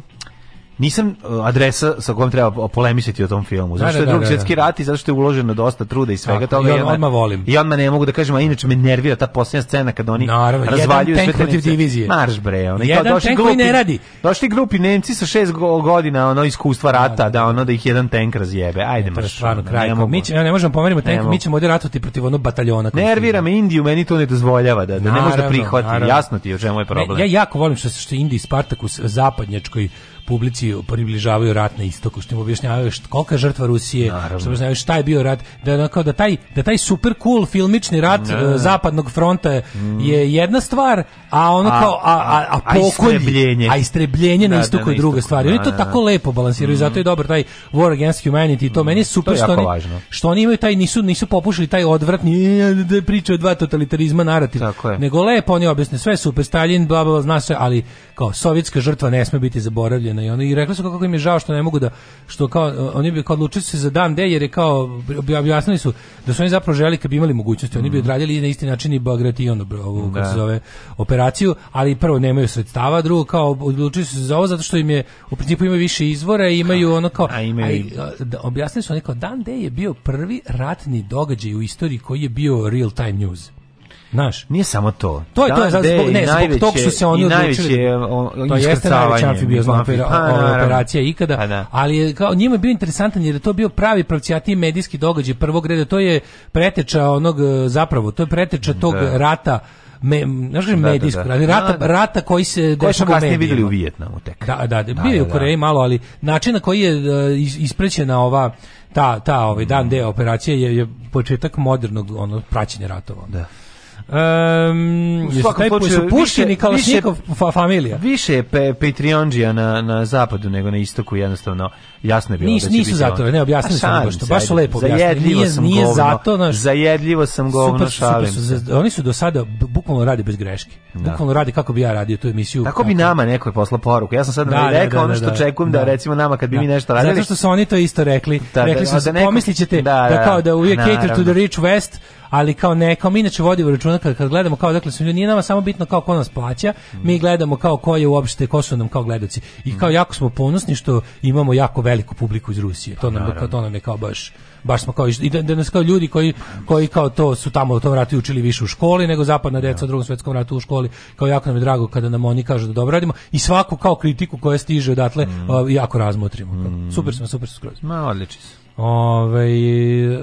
nisam e, adresa sa kojom treba polemisati o tom filmu. Zato da, što da, je da, drugi svjetski rat i zato što je uloženo dosta truda i svega toga. I on, odmah volim. I odmah ne mogu da kažem, a inače me nervira ta posljednja scena kad oni razvaljuju sve protiv divizije. Marš bre, ono. Jedan došli tank grupi, ne radi. Došli grupi Nemci sa šest godina ono iskustva rata, da, ono da ih jedan tank razjebe. Ajde, marš. Stvarno, kraj. Mi ćemo, ne možemo pomerimo tank, mi ćemo ovdje ratovati protiv onog bataljona. Nervira me Indiju, meni to ne dozvoljava da, da ne može da prihvati. Jasno ti o čemu je problem. Ja jako volim što, što Indiji Spartakus zapadnjačkoj publici približavaju rat na istoku, što im objašnjavaju št, kolika je žrtva Rusije, što objašnjavaju šta je bio rat, da, da, kao da, taj, da taj super cool filmični rat ne. E, zapadnog fronta je jedna stvar, a ono kao, a, a, a, pokolj, a istrebljenje, a istrebljenje na da, da, istoku da, je druga stvar. Oni to da, tako lepo balansiraju, mm. zato je dobro taj War Against Humanity, to mm. meni je super je što, oni, što oni imaju taj, nisu, nisu popušili taj odvratni priče o dva totalitarizma narativ, nego lepo oni objasne sve super, Stalin, bla, bla, bla, zna se, ali kao sovjetska žrtva ne sme biti zaboravljena osuđena i ona i rekli su kako im je žao što ne mogu da što kao oni bi kao odlučili se za dan D jer je kao objasnili su da su oni zapravo želi kad bi imali mogućnosti, oni bi mhm. odradili na isti način i i Bagration ovu da. kako se zove operaciju, ali prvo nemaju sredstava, drugo kao odlučili su se za ovo zato što im je u principu imaju više izvora i imaju ono kao a imaju da, objasnili su oni kao dan D je bio prvi ratni događaj u istoriji koji je bio real time news. Znaš, nije samo to. To je to je da, da, zbog, ne, zbog tog što se oni odlučili. To jeste najveća amfibiozna pa, pa, pa, operacija ikada, da. ali je, kao, njima je bio interesantan jer je to bio pravi pravcijatiji medijski događaj prvog reda. To je preteča onog e, zapravo, to je preteča tog da. rata me, znaš da, medijsko, da, da. rata, da, rata koji se koji smo kasnije videli u Vijetnamu tek. Da, da, bio je u Koreji malo, ali način na koji je e, isprećena ova ta, ta ovaj dan D operacije je, je početak modernog ono, praćenja ratova. Da. Um, jesu, taj, slučaju, kao više, fa familija. Više je pe, Patreonđija na, na zapadu nego na istoku, jednostavno jasno je bilo Nis, da će Nisu biti zato, on... ne objasnili pa sam baš to, baš su lepo objasnili. Nije, sam nije govno, zato, naš, zajedljivo sam govno super, šalim. Super, super, oni su do sada bukvalno radi bez greške. Da. Bukvalno radi kako bi ja radio tu emisiju. Tako kako... bi nama neko je poslao poruku. Ja sam sad da, rekao da, da, ono da, što očekujem da, recimo nama kad bi mi nešto radili. Zato što su oni to isto rekli. Rekli su, pomislit ćete da kao da uvijek cater to the rich west, ali kao ne, kao mi inače vodimo računa kad, kad gledamo kao dakle su ljudi, nije nama samo bitno kao ko nas plaća, mm. mi gledamo kao ko je uopšte, ko su nam kao gledaoci. I kao jako smo ponosni što imamo jako veliku publiku iz Rusije. To pa nam, kao, to nam je kao baš baš smo kao i da, da nas kao ljudi koji koji kao to su tamo u tom ratu učili više u školi nego zapadna deca u da. drugom svetskom ratu u školi kao jako nam je drago kada nam oni kažu da dobro radimo i svaku kao kritiku koja stiže odatle mm. jako razmotrimo mm. super smo super skroz ma odlično Ove, ovaj, uh,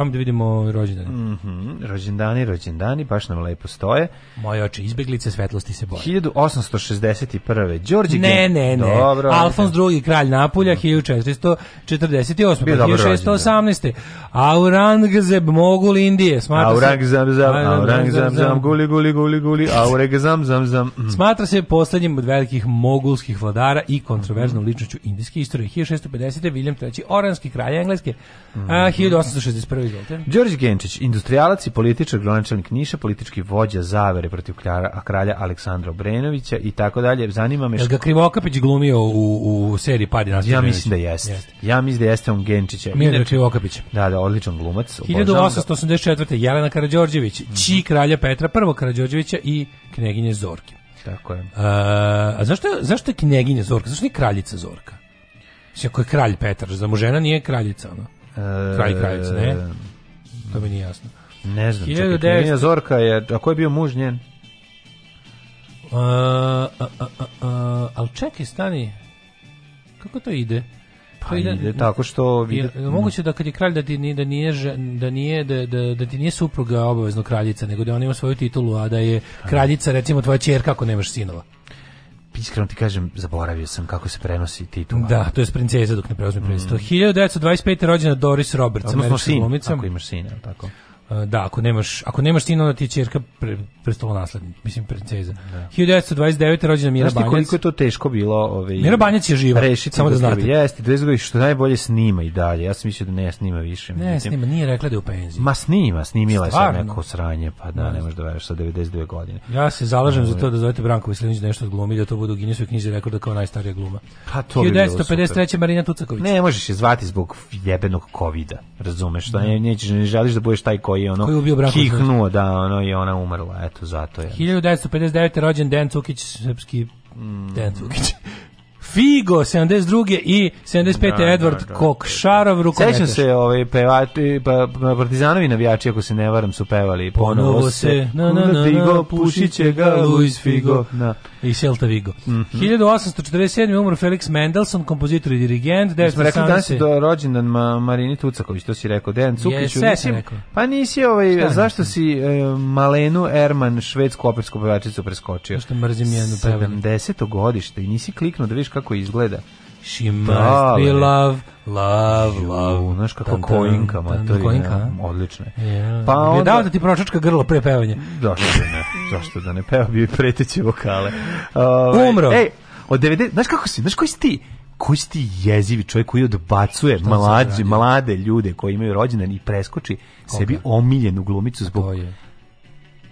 ajmo da vidimo rođendane. Mm -hmm. Rođendani, rođendani, baš nam lepo stoje. Moje oči, izbeglice svetlosti se boje. 1861. Đorđe Ne, ne, ne. Dobro, Alfons II, kralj Napulja, mm 1448. Bio 1618. Aurangzeb, mogul Indije. Smatra Aurangzam, se... Aurangzam, zam, guli, guli, guli, guli, <laughs> aurangzeb, zam, zam. Mm. Smatra se poslednjim od velikih mogulskih vladara i kontroverznom mhm. ličnošću indijske istorije. 1650. William III, oranski kralj Engleske. Mm -hmm. A, 1861. Mhm. izvolite. Đorđe Genčić, industrijalac i političar, gronačelnik Niša, politički vođa zavere protiv kralja, kralja Aleksandra Brenovića i tako dalje. Zanima me što... ga Krivokapić glumio u, u seriji Padi nas Ja mislim da jeste. jeste. Ja mislim da jeste on Genčića. Milo Krivokapić. Da, da, odličan glumac. 1884. Jelena Karađorđević, mm -hmm. či kralja Petra I. Karađorđevića i kneginje Zorke. Tako je. A, a zašto, zašto je kneginja Zorka? Zašto nije kraljica Zorka? Mislim, ako je kralj Petar, za mu žena nije kraljica, ono. E, kralj kraljica, ne? To mi nije jasno. Ne znam, 1900... čekaj, nije Zorka, je, a ko je bio muž njen? Uh, a, a, a, ali čekaj, stani, kako to ide? Pa ide, ide tako što je, moguće da kad je kralj da ti nije da nije da nije da, da, da ti nije supruga obavezno kraljica nego da ona ima svoju titulu a da je pa. kraljica recimo tvoja ćerka ako nemaš sinova iskreno ti kažem, zaboravio sam kako se prenosi titul. Da, to je princeza dok ne preuzme prvenstvo. Mm. 1925. rođena Doris Roberts, Odnosno sin, glumica. ako imaš sin, tako da, ako nemaš, ako nemaš sin, onda ti je ćerka pre, naslednik, mislim princeza. Da. 1929. rođena Mira Banjac. Znaš koliko je to teško bilo? Ove, ovaj, Mira Banjac je živa, rešiti samo da, da znate. Jeste, 20 godina, što najbolje snima i dalje. Ja sam mislio da ne snima više. Ne, međutim. snima, nije rekla da je u penziji. Ma snima, snimila je sad neko sranje, pa da, ne možeš da veriš sa 92 godine. Ja se zalažem no, za ovaj. to da zovete Branko Veselinić nešto od glumi, da to bude u Guinnessu knjizi rekorda kao najstarija gluma. Pa to 1953. Bi Marina Tucaković. Ne možeš je zvati zbog jebenog kovida, razumeš? Da, da, ne, nećeš, ne želiš da budeš taj koji koji ono koji je ubio Branko kihnuo da ono i ona umrla eto zato je 1959 rođen Den Cukić srpski mm. Den Cukić Figo 72. i 75. Da, da, Edward da, da. Kokšarov rukometaš. Sećam se ovaj pevači pa, pa, Partizanovi navijači ako se ne varam su pevali ponovo, se na na na Figo pušiće ga Luis Figo na da. i Celta Vigo. Mm -hmm. 1847. umro Felix Mendelssohn, kompozitor i dirigent. Mi smo rekli danas je do rođendan ma, Marini Tucaković, to si rekao. Dejan Cukić, yes, nisi, pa nisi ovaj, Šta zašto nisi? si uh, Malenu Erman, švedsku opersku pevačicu preskočio? Što mrzim jednu 70. godište i nisi kliknuo da vidiš kako kako izgleda. She must be love, love, love. Znaš kako kojinka, materina. Odlično. Yeah. Pa onda... Dao da ti pročačka grlo pre pevanja. Zašto da ne? Zašto da ne? Peo bi preteće vokale. Ove, ovaj, Umro. Ej, od 90... Znaš kako si? Znaš koji si ti? koji si ti jezivi čovjek koji odbacuje mlađe, mlade ljude koji imaju rođendan i preskoči sebi omiljenu glumicu zbog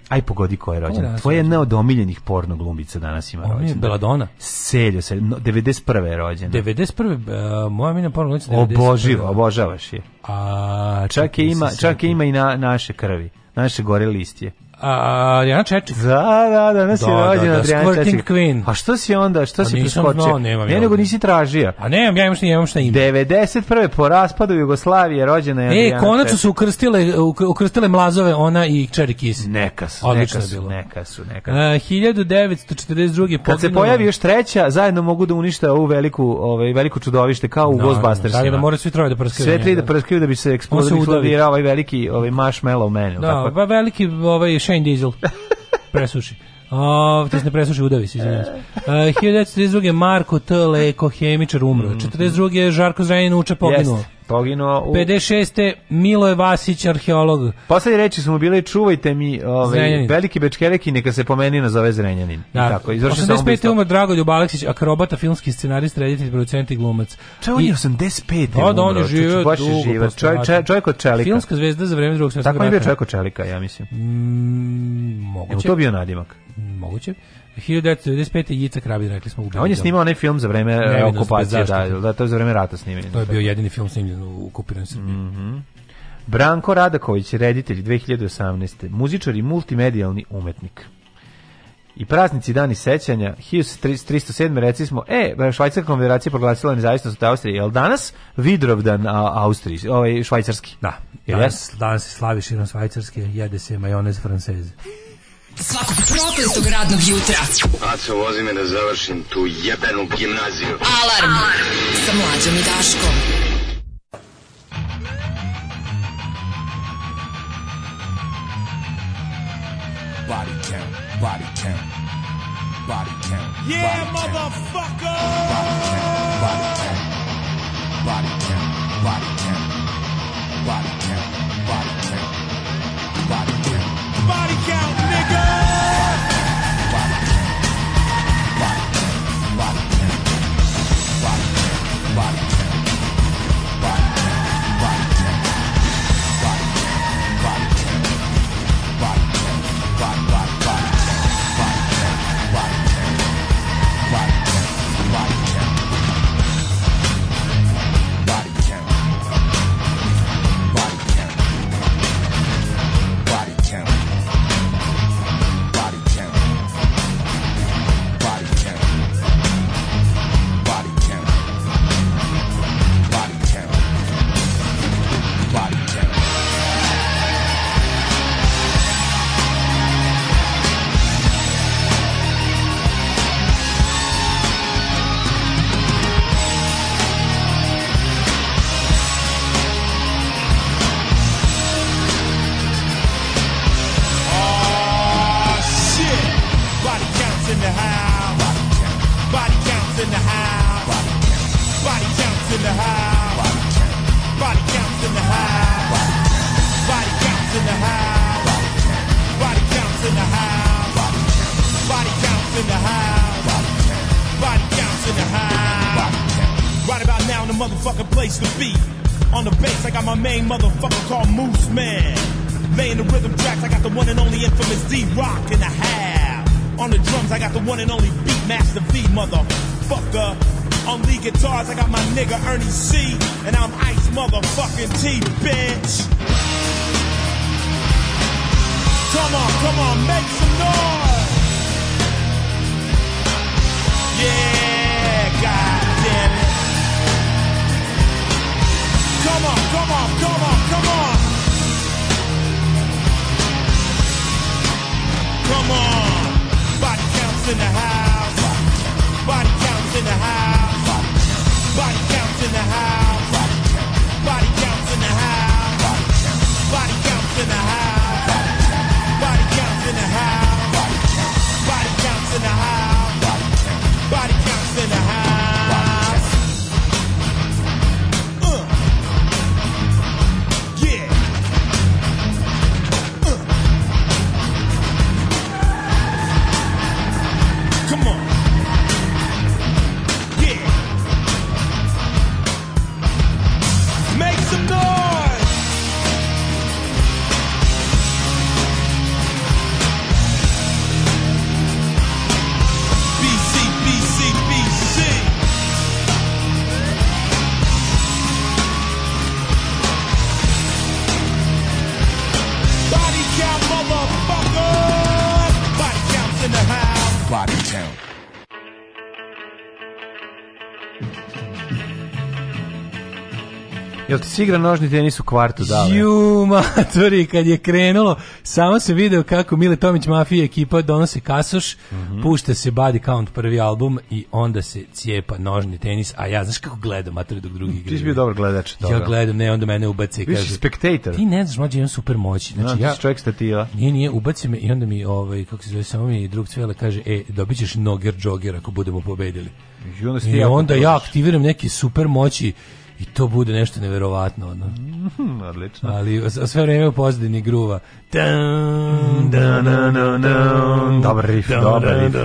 Aj pogodi ko je rođen. Tvoje jedna od omiljenih porno glumica danas ima rođen. Ona je Beladona. Seljo se, no, 91. je rođen. 91. Uh, moja mina porno glumbica 91. Oboživa, obožavaš je. A, čak, je ima, čak je ima i na, naše krvi, naše gore listje. A, Adriana Čečik. Da, da, danas da, je da, da, rođena da, Adriana Squirting Čečik. Queen. A što si onda, što pa si preskočio? No, nemam ne, nego nisi tražio. A pa nemam, ja imam šta, imam šta ima. 91. po raspadu Jugoslavije rođena je e, Adriana E, konačno su ukrstile, ukrstile mlazove ona i Kis. Neka su, Odlično neka su, bilo. neka su, neka su. A, 1942. Kad se pojavi još treća, zajedno mogu da unište ovu veliku, ovaj, veliku čudovište kao u no, Ghostbustersima. Tako da, da moraju svi troje da prskaju. Sve tri da prskaju da bi se eksplodirao ovaj veliki ovaj marshmallow man. Da, tako? Pa veliki ovaj Shine Diesel. Presuši. O, to se ne presuši udavi, se izvinjam. Uh, 1932. Marko T. Leko, hemičar, umro. Mm -hmm. 42. Žarko Zranin uče poginuo. Yes. Poginuo u... 56. Miloje Vasić, arheolog. Poslednje reči su mu bile, čuvajte mi ovaj, veliki bečkereki, neka se pomeni nazove Zrenjanin. Da. I tako, 85. umr Dragoljub Aleksić, akrobata, filmski scenarist, reditelj, producent i glumac. Če on je 85. Da, da, on je živio dugo. Živa. Čovjek, čovjek od čelika. Filmska zvezda za vreme drugog svjetskog rata. Tako je bio čovjek od čelika, ja mislim. Mm, moguće. E, to bio nadimak. Mm, moguće. 1995. Jica Krabin, rekli smo. Ubili, on je snimao onaj film za vreme ne, e, okupacije, da, da, to je za vreme rata snimljen. To je bio jedini film snimljen u okupiranju Srbije. Mm -hmm. Branko Radaković, reditelj 2018. Muzičar i multimedijalni umetnik. I praznici dani sećanja, 1307. reci smo, e, Švajcarska konfederacija proglasila nezavisnost od Austrije, jel danas Vidrovdan a, Austriji, ovaj, švajcarski? Da, danas, danas se slavi širom Švajcarske, jede se majonez franceze. Svakog prokletog radnog jutra. Aco, vozi me da završim tu jebenu gimnaziju. Alarm, Alarm. sa mlađom i Daškom. body count, body count, body count. Yeah, body motherfucker! body count, body count, body count, body count, body count. out, nigga. si igra nožni tenis u kvartu dale. Ju, matori, kad je krenulo, samo se video kako Mile Tomić Mafija ekipa donose kasoš, mm -hmm. pušta se Body Count prvi album i onda se cijepa nožni tenis, a ja, znaš kako gledam, matori, dok drugi igra. Ti si bio dobar gledač. Dobro. Ja gledam, ne, onda mene ubaci i kaže. spectator. Ti ne znaš, mlađe, imam super moći. Znači, no, ja, čovjek stativa. Nije, nije, ubaci me i onda mi, ovaj, kako se zove, samo mi drug cvele kaže, e, dobit ćeš noger džoger ako budemo pobedili. I onda, I onda ja aktiviram neke super moći i to bude nešto neverovatno ono. Mm, odlično. Ali sve vreme u pozadini gruva. Mm, dobar riff, dobar riff.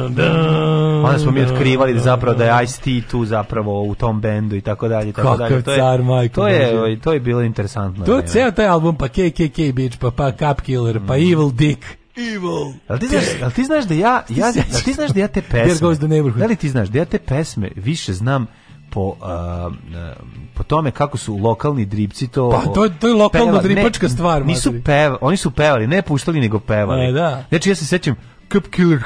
Onda smo mi otkrivali da zapravo da je Ice-T tu zapravo u tom bendu i tako dalje. Tako dalje. To je, majko. To je, ovaj, to je bilo interesantno. To je ceo taj album, pa KKK bitch, pa, pa Cup Killer, pa mm. Evil Dick. Evil. Al ti znaš, al ti znaš da ja ja ti znaš da ja te pesme. neighborhood. Da li ti znaš da ja te pesme više znam po, uh, po tome kako su lokalni dripci to Pa to to je lokalno dripačka ne, stvar. Nisu peva, oni su pevali, ne puštali nego pevali. E, da. Znači ja se sećam Cup Killer.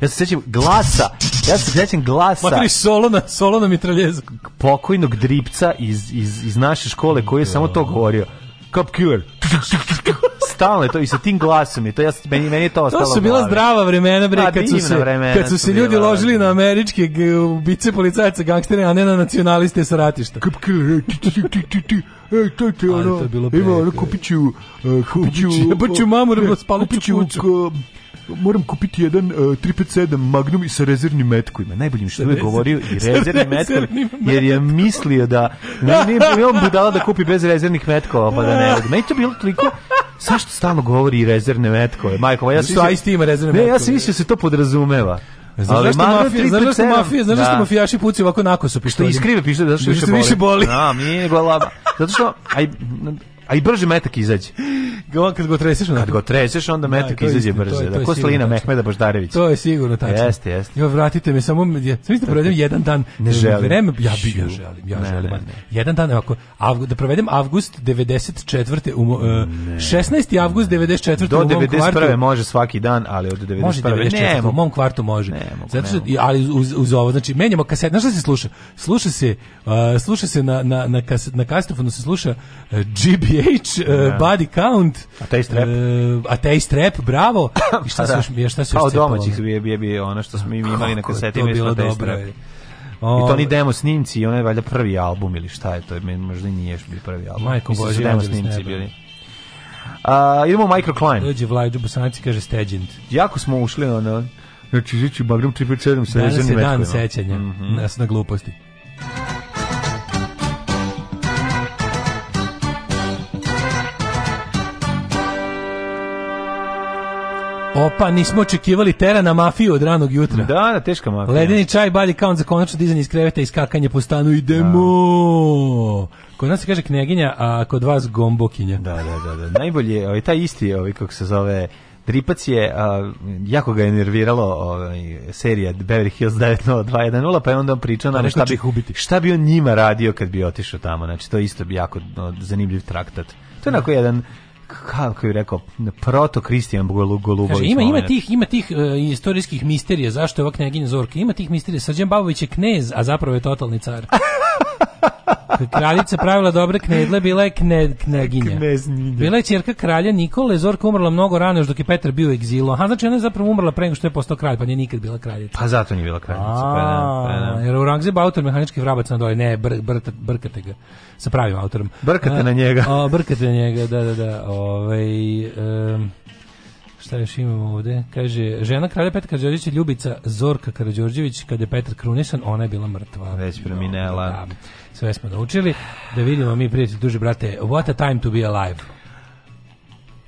Ja se sećam glasa. Ja se sećam glasa. Matri solo na solo na mitraljezu. Pokojnog dripca iz, iz, iz naše škole koji je da. samo to govorio. Cup Killer. Stalno to i sa tim glasom i to ja meni meni je to ostalo. To su bila zdrava vremena bre pa, kad su se kad su se ljudi ložili da. na američke ubice policajce gangstere a ne na nacionaliste sa ratišta. Cup Killer. Ej, e, to je ono. Ima ono kupiću, e, kupiću, baću e, pa mamu, da spaluću kuću moram kupiti jedan uh, e, 357 Magnum i sa rezervnim metkovima. Najboljim što je govorio i rezervni metkovi, jer je mislio da ne, nije on budala da kupi bez rezervnih metkova, pa da ne ode. Meni to bilo toliko Sašto stalno govori rezervne metkove? Majko, ja sam... Isti ima rezervne metkove. Ne, ja sam mislio da se to podrazumeva. Znaš ali zašto mafija, znaš zašto mafija, znaš zašto da. mafijaši pucaju ovako nako su pištoljima. Što iskrive pištolje, zato više boli. boli. Da, mi je glava. Zato što, aj, A i brže metak izađe. On kad go treseš, kad go treseš, onda da, metak da, izađe brže. To to je da, ko Mehmeda Boždarević. To je sigurno tačno. Jeste, jeste. Jo, vratite me samo, je. sam isto da provedem znači, jedan dan. Ne želim. Vreme, ja bih ja želim, ja ne, želim. Ne, ne. Jedan dan, ako, da avgust, da provedem e, avgust 94. U, uh, 16. avgust 94. Do 91. može svaki dan, ali od 91. Može 94. Ne, u mom kvartu može. Ne, mogu, Zato što, ali uz, uz ovo, znači, menjamo kaset, Na šta se sluša? Sluša se, uh, sluša se na, na, na, kaset, na kasetofonu se sluša uh, e, GB BH, uh, e, da. Body Count. A taj strep. Uh, e, a taj bravo. <laughs> I šta se još, pa da. šta se još pa cepalo? domaćih bi, bi, bi ono što smo mi imali na kaseti. To je bilo dobro. O, I to ni demo snimci i onaj valjda prvi album ili šta je to, možda i nije još bio prvi album. Majko Mislim da Boži, demo snimci bili. A, idemo u Microclimb. Dođe Vlajdu Bosanci, kaže Stegent. Jako smo ušli, ono, znači, žiću, babrim 357 sa rezanim metkovima. Danas je dan sećanja, mm -hmm. nas na gluposti. Opa, nismo očekivali terana mafiju od ranog jutra. Da, da, teška mafija. Ledeni čaj, balji kaun za konačno dizanje iz kreveta i skakanje po stanu. Idemo! Da. Kod nas se kaže kneginja, a kod vas gombokinja. Da, da, da. da. Najbolje, ovaj, taj isti, ovaj, kako se zove, Dripac je, a, jako ga je nerviralo ovaj, serija Beverly Hills 90210, pa je onda on pričao pa na šta bi, ubiti. šta bi on njima radio kad bi otišao tamo. Znači, to je isto jako no, zanimljiv traktat. To je onako jedan kako je rekao proto Kristijan Golubović. Ima ima tih ima tih uh, istorijskih misterija zašto je ova knjaginja Zorka. Ima tih misterija Srđan Babović je knez, a zapravo je totalni car. <laughs> Kraljica pravila dobre knedle, bila je kne, kneginja. Knezninja. Bila je čerka kralja Nikole, Zorka umrla mnogo rano još dok je Petar bio u egzilu. Aha, znači ona je zapravo umrla pre nego što je postao kralj, pa nije nikad bila kraljica. Pa zato nije bila kraljica. Pa da, a, pa, da, pa, da. Jer Urangzeb autor mehanički vrabac na dolje, ne, br, br, brkate ga sa pravim autorom. Brkate a, na njega. O, brkate na njega, da, da, da. Ove, ovaj, um, Šta još imamo ovde? Kaže, žena kralja Petra Karadžorđevića, Ljubica Zorka Karadžorđević, kada je Petar krunisan, ona je bila mrtva. Već preminela. Da, da, sve smo naučili. Da vidimo mi, prijatelji, duže brate, what a time to be alive.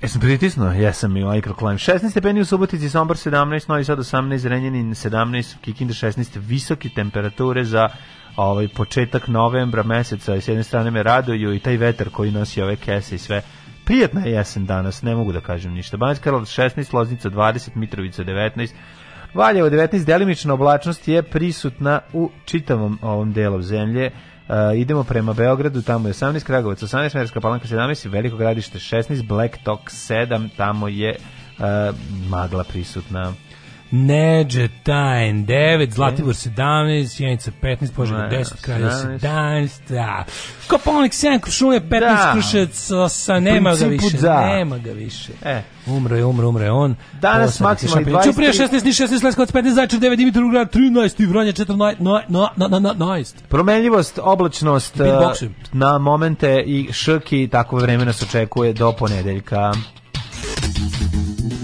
Jesam pritisnuo, jesam i microclimb. Ovaj 16 stepeni u Subotici, Sombor 17, Novi Sad 18, Renjanin 17, Kikinda 16, visoke temperature za ovaj početak novembra meseca. S jedne strane me raduju i taj vetar koji nosi ove kese i sve Prijetna je jesen danas, ne mogu da kažem ništa. Banjska Karlovac 16, Loznica 20, Mitrovica 19, Valjevo 19, delimična oblačnost je prisutna u čitavom ovom delu zemlje. Uh, idemo prema Beogradu, tamo je 18, Kragovac 18, Merska palanka 17, Veliko gradište 16, Black Talk 7, tamo je uh, magla prisutna. Neđe Tajn 9, Zlatibor 17, Sjenica 15, Požega 10, Kralja 17, da. Koponik 7, Krušulje 15, da. Krušec 8, nema ga više, da. nema ga više. E. Umro je, umro, umro je on. Danas maksimalni 23. Čuprije 16, 16, Leskovac 15, Zajčar 9, Dimitrov 13, Vranja 14, no, no, no, no, no, no, Promenljivost, oblačnost e, na momente i šrki, tako vremena se očekuje do ponedeljka.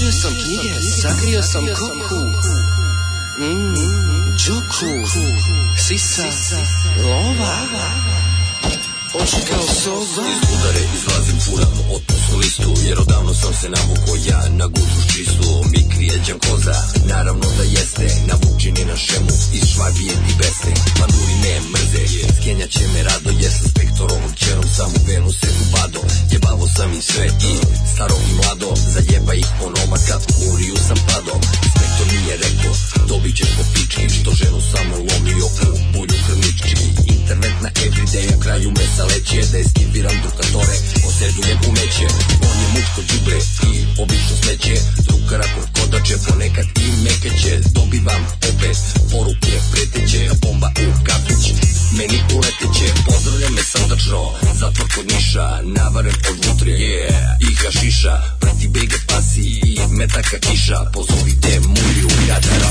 Tražio sam knjige, sakrio sam koku. Mmm, džuku, sisa, lova. Oči kao sova Iz udare izlazim, furam otpusnu listu Jer odavno sam se navuko ja na guzu čistu Mi krijeđam koza, naravno da jeste Navučeni na šemu iz švabije i besne Manduri ne mrze, skenja će me rado Jer sam spektor ovog čerom, sam u venu se ubado Jebavo sam i sve i staro i mlado Zajeba ih onoma kad kuriju sam pado Inspektor mi je rekao, dobit ćeš po pički Što ženu samo lomio u bulju krmički Internet na everyday, a kraju mesa sa leće Da estiviram drukatore, osedujem umeće On je muško džubre i obično smeće Drukara kodače, ponekad i mekeće Dobivam opet poruke preteće Bomba u kafić, meni uleteće Pozdravlja me sandačno, zatvor kod Niša Navaren od vutre, yeah, i hašiša Prati bega pasi i metaka kiša pozovite te mulju, jadara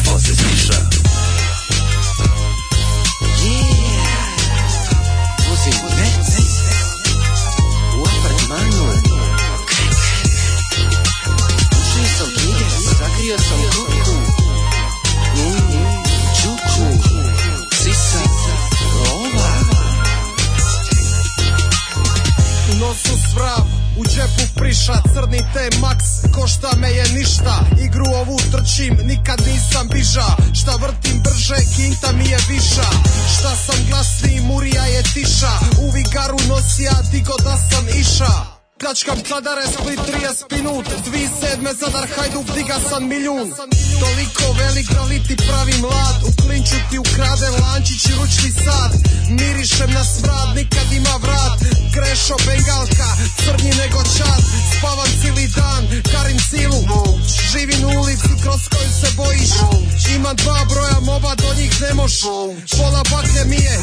Zadar je Split 30 minut sedme Zadar Hajduk diga sam milijun Toliko velik da li ti pravi mlad U klinču ti ukrade lančić i ručni sad Mirišem na smrad, nikad ima vrat Krešo bengalka, crnji nego čad Spavam cili dan, karim silu Živim u ulici kroz koju se bojiš Imam dva broja moba, do njih ne moš Pola bakne mi je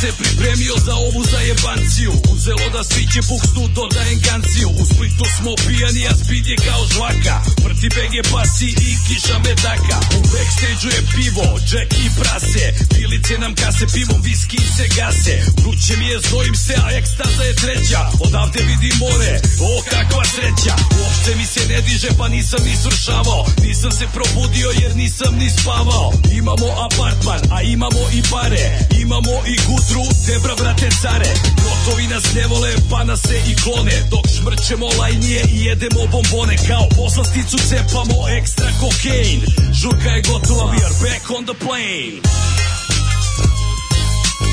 se pripremio za ovu zajebanciju Uzelo da svi će puhnu, dodajem ganciju U Splitu smo pijani, a speed je kao žvaka Prti BG pasi i kiša medaka U backstage-u je pivo, jack i prase Pilice nam kase pivom, viski se gase Vruće mi je, zojim se, a ekstaza je treća Odavde vidim more, o kakva sreća Uopšte mi se ne diže, pa nisam ni svršavao Nisam se probudio jer nisam ni spavao Imamo apartman, a imamo i pare Imamo i guse vatru, zebra brate care Gotovi nas ne vole, pa nas se i klone Dok šmrćemo lajnije i jedemo bombone Kao poslasticu cepamo ekstra kokain Žurka je gotova, we are back on the plane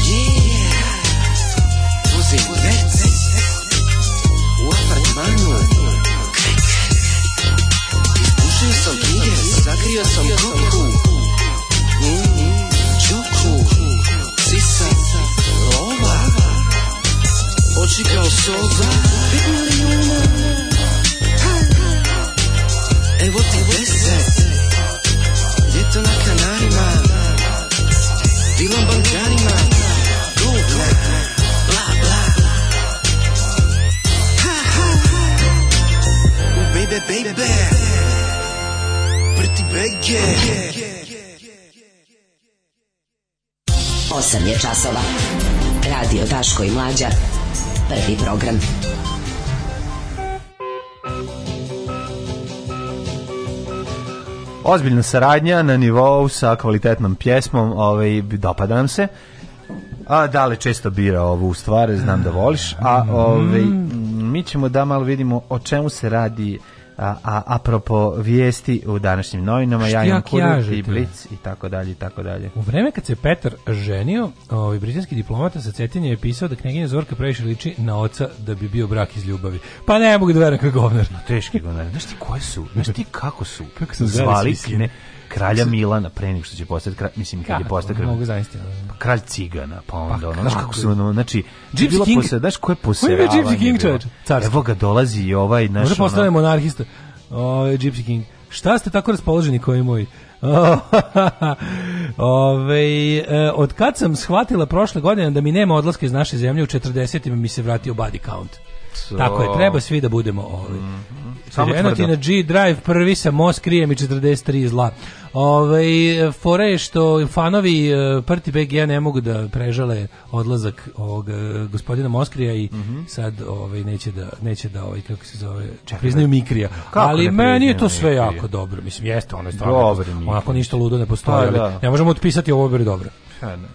Yeah Uzi, vec U apartmanu Ispušio sam knjige, zagrio sam koku Mm oči kao soba Evo ti deset Ljeto na kanarima Dilom bankarima Dugla Bla bla ha, ha, ha. U baby baby Pretty brege 8 je časova. Radio Daško i Mlađa. Prvi program. Ozbiljna saradnja na nivou sa kvalitetnom pjesmom, ovaj, dopada nam se. A da li često bira ovu stvar, znam da voliš, a mm. ovaj, mi ćemo da malo vidimo o čemu se radi A, a apropo vijesti u današnjim novinama, ja imam kurir i blic i tako dalje i tako dalje. U vreme kad se Petar ženio, ovaj britanski diplomata sa Cetinje je pisao da knjeginja Zorka previše liči na oca da bi bio brak iz ljubavi. Pa ne mogu da verujem kako govnar. No, teški govnar. Znaš ti koje su, znaš ti kako su kako su zvali, ne, kralja Milana pre nego što će postati kralj, mislim kad je da, postao kralj. Mogu zaista. Pa kralj cigana, pa onda pa, ono, znaš kako se ono, znači Gypsy King, posle, znaš ko je posle. Ko je Gypsy King, čoveče? Evo ga dolazi i ovaj naš. Može postane monarhista. O, Gypsy King. Šta ste tako raspoloženi koji moj? <laughs> Ove, e, od kad sam shvatila prošle godine da mi nema odlaske iz naše zemlje, u 40. mi se vratio body count. Tako je, treba svi da budemo ovi. Mm -hmm. Samo da, ti na G Drive prvi sa most krijem i 43 zla. Ove, ovaj, fore je što fanovi e, Prti BG ne mogu da prežale odlazak ovog e, gospodina Moskrija i mm -hmm. sad ovaj neće da neće da ovaj kako se zove čak priznaju Mikrija. ali meni je to sve mikrija. jako dobro. Mislim jeste, ono je stvarno. Onako ništa ludo ne postoji, A, pa da. ne možemo otpisati ovo je dobro. Ha, ne.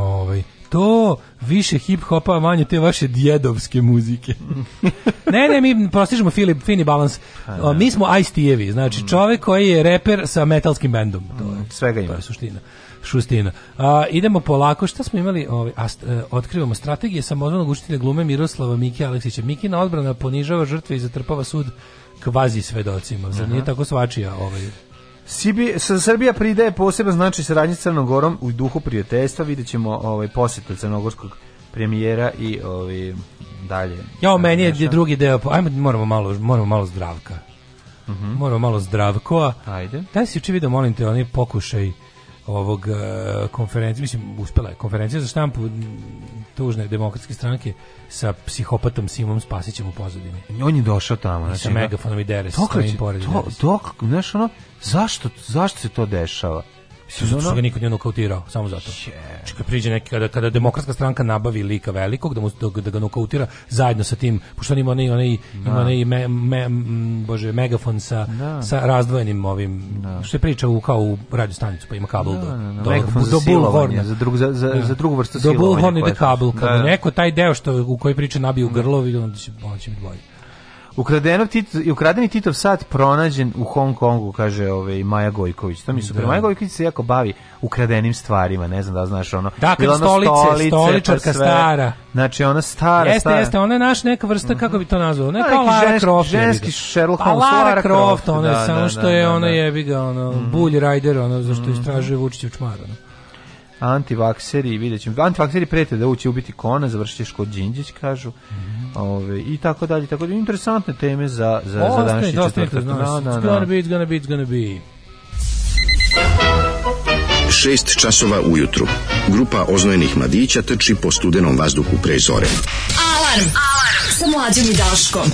Ovaj to više hip-hopa, manje te vaše djedovske muzike. <laughs> ne, ne, mi prostižemo Filip, fini balans. Pa, da. mi smo Ice Tijevi, znači mm. čovjek koji je reper sa metalskim bendom. To je, mm, Svega ima. To je suština. Šustina. A, idemo polako, šta smo imali? Ovaj, a, e, otkrivamo strategije samozvanog učitelja glume Miroslava Miki Aleksića. Mikina odbrana ponižava žrtve i zatrpava sud kvazi svedocima. Zar nije tako svačija ovaj Sibi, Srbija pridaje poseban značaj saradnje s Crnom Gorom u duhu prijateljstva. Vidjet ćemo ovaj, posjetu crnogorskog premijera i ovaj, dalje. Ja, meni je drugi deo, pa, ajmo, moramo malo, moramo malo zdravka. Uh mhm. -huh. Moramo malo zdravkova. Ajde. Daj si uči vidio, molim te, onaj pokušaj ovog e, konferencije, mislim, uspela je konferencija za štampu tužne demokratske stranke sa psihopatom Simom Spasićem u pozadini. On je došao tamo. Znači, sa da. megafonom i deres. Dok, dok, znaš ono, zašto, zašto se to dešava? Sezona... Što ga niko nije nokautirao, samo zato. Yeah. Čekaj, priđe neki, kada, kada demokratska stranka nabavi lika velikog, da, mu, da, da ga nokautira zajedno sa tim, pošto on ima onaj, onaj, no. ima da. onaj me, me, bože, megafon sa, no. Da. sa razdvojenim ovim, no. što je priča u, kao u radio stanicu, pa ima kabel do, do, megafon do, za silovanje, za, drug, za, za, za drugu vrstu do silovanja. Do bullhorn ide kabel, kada neko taj deo što, u koji priča nabije u grlo, on će, on će biti bolji. Ukradeno tit, ukradeni Titov sat pronađen u Hong Kongu, kaže ovaj Maja Gojković. To mi su da. Maja Gojković se jako bavi ukradenim stvarima, ne znam da znaš ono. Da, ono stolice, stolice, pa stoličarka sve, stara. Znači ona stara, jeste, stara. Jeste, ona je naš neka vrsta mhm. kako bi to nazvao, neka pa kao Lara ženski, Croft. Ženski Sherlock pa Holmes, pa, Lara, Lara Croft, ona da, samo da, što da, je da. ona jebi ga ono mm -hmm. Bulj Rider, ono zašto mm -hmm. istražuje Vučićev čmar. Ono antivakseri, vidjet ćemo. Antivakseri prete da ući ubiti kona, završit ćeš kod Đinđić, kažu. Mm Ove, i tako dalje, tako dalje. Interesantne teme za, za, za današnji četvrtak. No, no, no. It's da. gonna be, it's gonna be, it's gonna be. 6 časova ujutru. Grupa oznojenih mladića trči po studenom vazduhu pre zore. Alarm! Alarm! Sa mlađim i Daškom.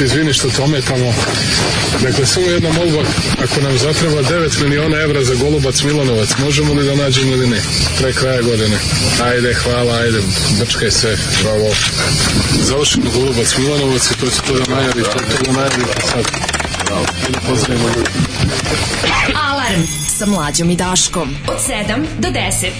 Milenko, izvini što te ometamo. Dakle, samo jedna molba, ako nam zatreba 9 miliona evra za Golubac Milanovac, možemo li da nađemo ili ne? Pre kraja godine. Ajde, hvala, ajde, brčkaj se, bravo. Završimo Golubac Milanovac i to će to da najavi, to je to da najavi sad. Bravo. Pozdravimo ljudi. Alarm sa mlađom i Daškom. Od 7 do 10.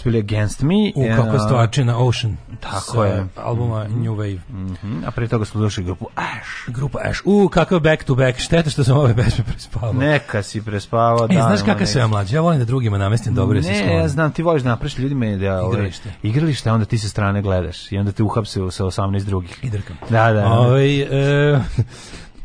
House Against Me. U e, kako stojače na Ocean. Tako je. Albuma mhm. New Wave. Mhm. A prije toga smo došli grupu Ash. Grupa Ash. U, kakav back to back. Šteta što sam ove pesme prespavao. Neka si prespavao. E, znaš kakav sam ja mlađi? Ja volim da drugima namestim dobro. Ne, ja znam, ti voliš da napraviš ljudima da ovaj, igralište. Igralište, onda ti sa strane gledaš i onda te uhapse sa 18 drugih. I drkam. Da, da. Ovaj e,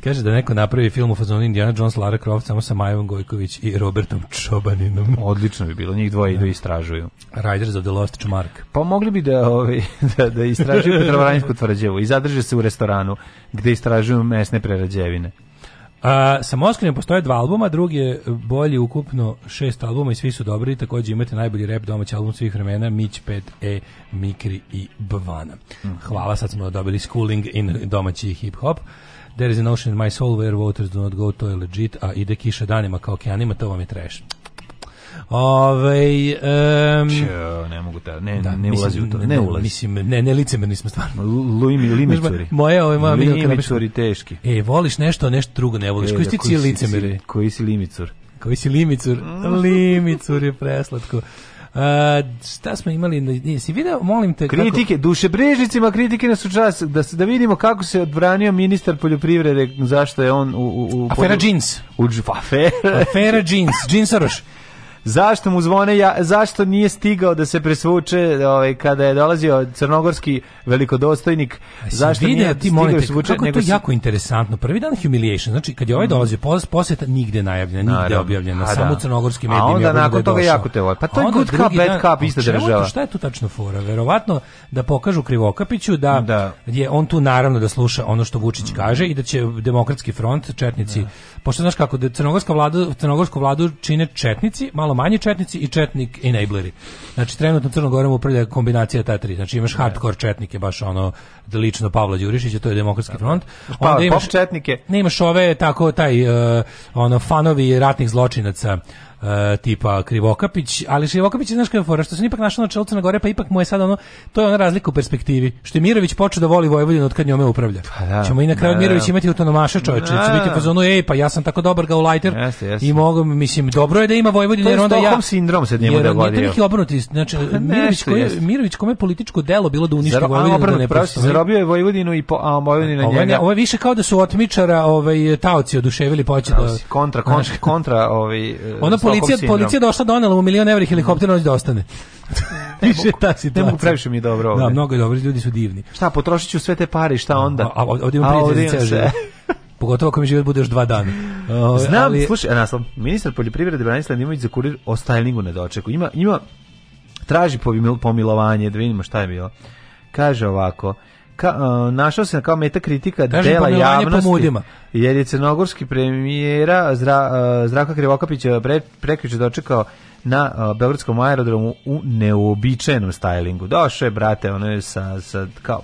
Kaže da neko napravi film u fazonu Indiana Jones, Lara Croft, samo sa Majom Gojković i Robertom Čobaninom. <laughs> Odlično bi bilo, njih dvoje idu i da. istražuju. Riders of the Lost Mark. Pa mogli bi da, ovi, ovaj, <laughs> da, da istražuju Petrovaranjsku tvrđevu i zadrže se u restoranu gde istražuju mesne prerađevine. A, sa Moskvinom postoje dva albuma, drugi je bolji ukupno šest albuma i svi su dobri. takođe imate najbolji rap domaći album svih vremena, Mić 5E, Mikri i Bvana. Mhm. Hvala, sad smo dobili schooling in domaći hip-hop. There is an ocean in my soul where waters do not go, to je legit, a ide kiša danima kao okeanima, to vam je trash. Ove, um, Čo, ne mogu ta, ne, da, ne ulazi u to, ne, ne ulazi. Mislim, ne, ne licemerni smo stvarno. Lujmi, limicuri. Moje, ovo je moja Limicuri teški. E, voliš nešto, nešto drugo ne voliš. E, koji da, si ti cijel Koji si limicur? Koji si limicur? Limicur <laughs> je preslatko. E, šta smo imali, jesi video molim te... Kritike, kako... duše brežnicima, kritike nas u da, da vidimo kako se odbranio ministar poljoprivrede, zašto je on u... u, u Afera jeans U, afera. afera džins, džinsaroš zašto mu zvone ja, zašto nije stigao da se presvuče ovaj kada je dolazio crnogorski velikodostojnik zašto vidio, nije ti stigao da se vuče kako nego je to jako interesantno prvi dan humiliation znači kad je ovaj mm. dolazi pos, poseta nigde najavljena nigde Naravno. objavljena a, samo da. crnogorski mediji a onda nakon da toga jako te ovaj pa to je good cup bad cup ista država šta je tu tačno fora verovatno da pokažu Krivokapiću da, da, je on tu naravno da sluša ono što Vučić kaže i da će demokratski front četnici da. pošto znaš kako da crnogorska vlada crnogorsku vladu čine četnici malo manji četnici i četnik enableri. Znači trenutno Crnom Gorom upravlja kombinacija ta tri. Znači imaš hardkor četnike, baš ono da lično Pavla Đurišića, to je demokratski front. Pa, Onda imaš četnike. Ne imaš ove tako taj uh, ono fanovi ratnih zločinaca Uh, tipa Krivokapić, ali Krivokapić je znaš kako je fora, što se ipak našao na čelu Crne Gore, pa ipak mu je sad ono, to je ona razlika u perspektivi, što je Mirović počeo da voli Vojvodinu od kad njome upravlja. Pa da, Ćemo i na kraju da, Mirović da. imati autonomaša čoveče, da, će biti pa zonu, ej, pa ja sam tako dobar ga u jeste. i mogu, mislim, dobro je da ima Vojvodinu, jer onda ja... To je sindrom se njemu da vodio. Jer, obrnuti, znači, pa, Mirović, koji, jeste. Mirović kome je političko delo bilo da uništi Zaro, Vojvodinu, da ne prosto. Zarobio je Vojvodinu i po, a Vojvodinu na njega. Ovo je više kao da su otmičara ovaj, taoci oduševili, pa da... Kontra, kontra, kontra, ovaj, policija, da. policija došla donela mu milion evra helikopter noć da ostane. Više ta situacija. Ne previše mi dobro ovdje. Da, mnogo je dobro, ljudi su divni. Šta, potrošit ću sve te pare, šta onda? A, a, ovdje imam prijatelj za Pogotovo ako mi život bude još dva dana. Ovaj, Znam, ali... slušaj, naslov, ministar poljoprivrede Branislav Nimović za kurir o stylingu na dočeku. Ima, ima, traži pomilovanje, da vidimo šta je bilo. Kaže ovako, ka, e, našao se kao meta kritika Kažem, dela javnosti. Jer je crnogorski premijera Zdra, uh, Zdravka Krivokapića e, pre, prekriče dočekao na uh, Beogradskom aerodromu u neobičajenom stylingu. Došao je, brate, ono je sa, sa kao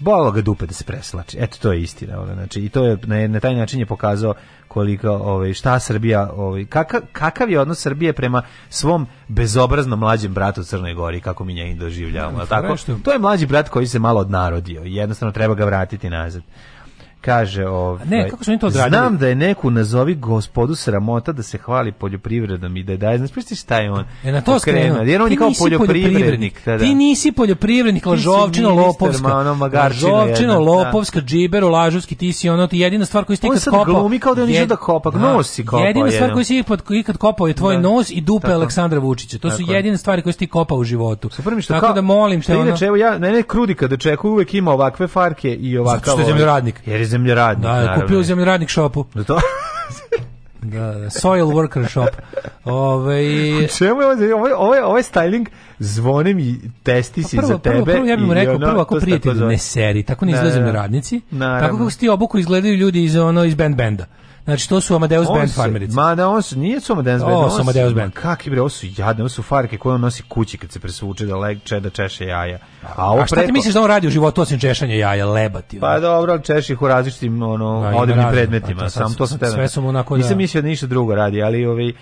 bolo ga dupe da se preslači. Eto, to je istina. Ono, znači, I to je, na, na taj način je pokazao koliko ovaj šta Srbija ovaj kakav, kakav je odnos Srbije prema svom bezobrazno mlađem bratu Crnoj Gori kako mi njega doživljavamo ja, pa tako to je mlađi brat koji se malo odnarodio i jednostavno treba ga vratiti nazad kaže ovaj ne kako su oni to odradili znam da je neku nazovi gospodu sramota da se hvali poljoprivredom i da daje znači pusti šta je on e na to skrenuo jer on je kao poljoprivrednik tada. Da. ti nisi poljoprivrednik lažovčina lopovska ono, lažovčina lopovska džiber u lažovski ti si ono ti jedina stvar koju si ikad kopao on kao da on išao da kopa da. nosi kopao jedina stvar koju si ikad kopao je tvoj da. nos i dupe Aleksandra Vučića to su jedine stvari koje si ti kopao u životu tako da molim što inače evo ja ne krudi kad očekujem uvek ima ovakve farke i ovakav što zemljoradnik, da, naravno. kupio u zemljoradnik šopu. <laughs> Da to? da, soil worker shop. Ove... Čemu je ovo, ovo, ovo je styling, zvonim mi, testi pa si prvo, za tebe. Prvo, prvo, ja bih mu rekao, ono, prvo ako prijatelj ne seri, tako ne izlaze da, da, da. na radnici, tako kako si ti obuku izgledaju ljudi iz, ono, iz band benda. Znači to su Amadeus on Band se, farmerice. Ma da on su, nije su Amadeus Band. Ovo su Amadeus Band. Kakvi bre, ovo su jadne, ovo su farke koje on nosi kući kad se presvuče da legče, da češe jaja. A, ovo a šta preko... ti misliš da on radi u životu osim češanja jaja, lebati? Pa dobro, ali ih u različitim ono, da, odebnim predmetima. Pa to, sam, to sam tebe. Sve da- su onako da... Nisam mislio da ništa drugo radi, ali ovaj,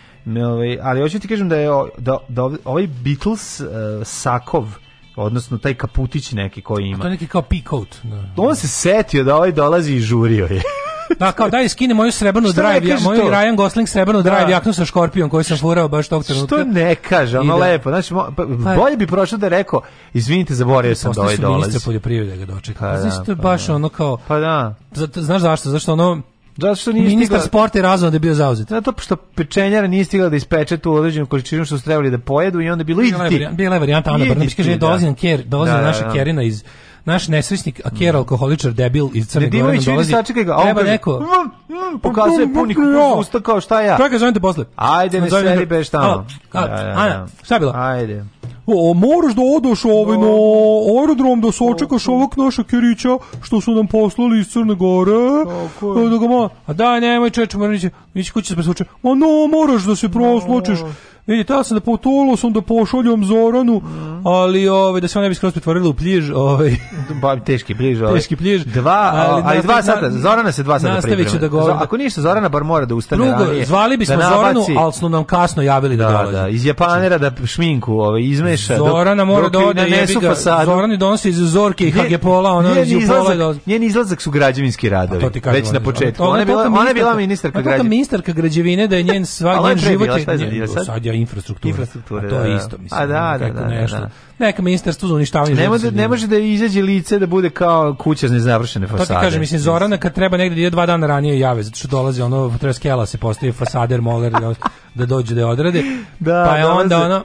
ovaj, ali hoću ti kažem da je da, da ovaj Beatles uh, Sakov odnosno taj kaputić neki koji pa ima. A to je neki kao peacoat. Da. On se setio da ovaj dolazi i žurio je. Da, kao daj skine moju srebrnu da drive, ja, moju Ryan Gosling srebrnu da. drive jaknu sa škorpijom koju sam furao baš tog trenutka. Što ne kaže, ono da, lepo. Znači, mo, pa, pa, bolje bi prošlo da rekao, izvinite, zaboravio sam da ovaj dolazi. Postali su ministra poljoprivrede ga dočekao. Pa, znači, to je pa baš da. ono kao... Pa da. Znaš zašto? Zašto ono... Zašto što nije Ministar stigla... sporta je razvan da je bio zauzet. Zato što pečenjara nije stigla da ispeče tu određenu količinu što su trebali da pojedu i onda je bilo idi ti. Bila je varijanta onda, bar mi kaže, dolazi nam Kerina iz naš nesrećnik akjer mm. alkoholičar debil iz Crne Gore nam dolazi. Sačekaj ga, treba neko. Mm, mm, pokazuje punih usta kao šta ja. Kako zovem te posle. Ajde, ne sredi beš tamo. Ana, šta bilo? Ajde. O, moraš da odoš ovaj na aerodrom da se očekaš ovog naša Kirića što su nam poslali iz Crne Gore. Da ga ma, a daj nemoj čeče, moraš ići kući da se presvuče. Ma no, moraš da se proslučiš vidi, tada sam da potolo sam da pošoljom Zoranu, ali ove, ovaj, da se on ne bi skroz pretvorila u pljiž. Ove. Ovaj. <laughs> Pa, teški pljiž. Ove. Ovaj. Teški pljiž. Dva, ali, ali dva sata, Zorana se dva sata Nastavit ću da govorim. Ako ništa, Zorana bar mora da ustane Drugo, ranije. Zvali da bismo da Zoranu, ali smo nam kasno javili da, da dolazi. Da, iz Japanera da šminku ove, izmeša. Zorana mora dok da ode, nesu ga. Zorani donosi iz Zorke i Hagepola, ono iz Jupola. Njen izlazak su građevinski radovi, već na početku. Ona je bila ministarka građevine. Ona je bila ministarka građevine da je njen svak njen život. Sad ja infrastrukture. infrastruktura a to je da. isto, mislim. A da, da, da, da, nešto. da, Neka ministarstvo za uništavanje ne može, ne da može da izađe lice da bude kao kuća iz nezavršene fasade. To ti kažem, mislim, Zorana kad treba negde da ide dva dana ranije jave, zato što dolazi ono, treba skela se postavi fasader, moler, da dođe da je odrade. Da, pa je onda ono,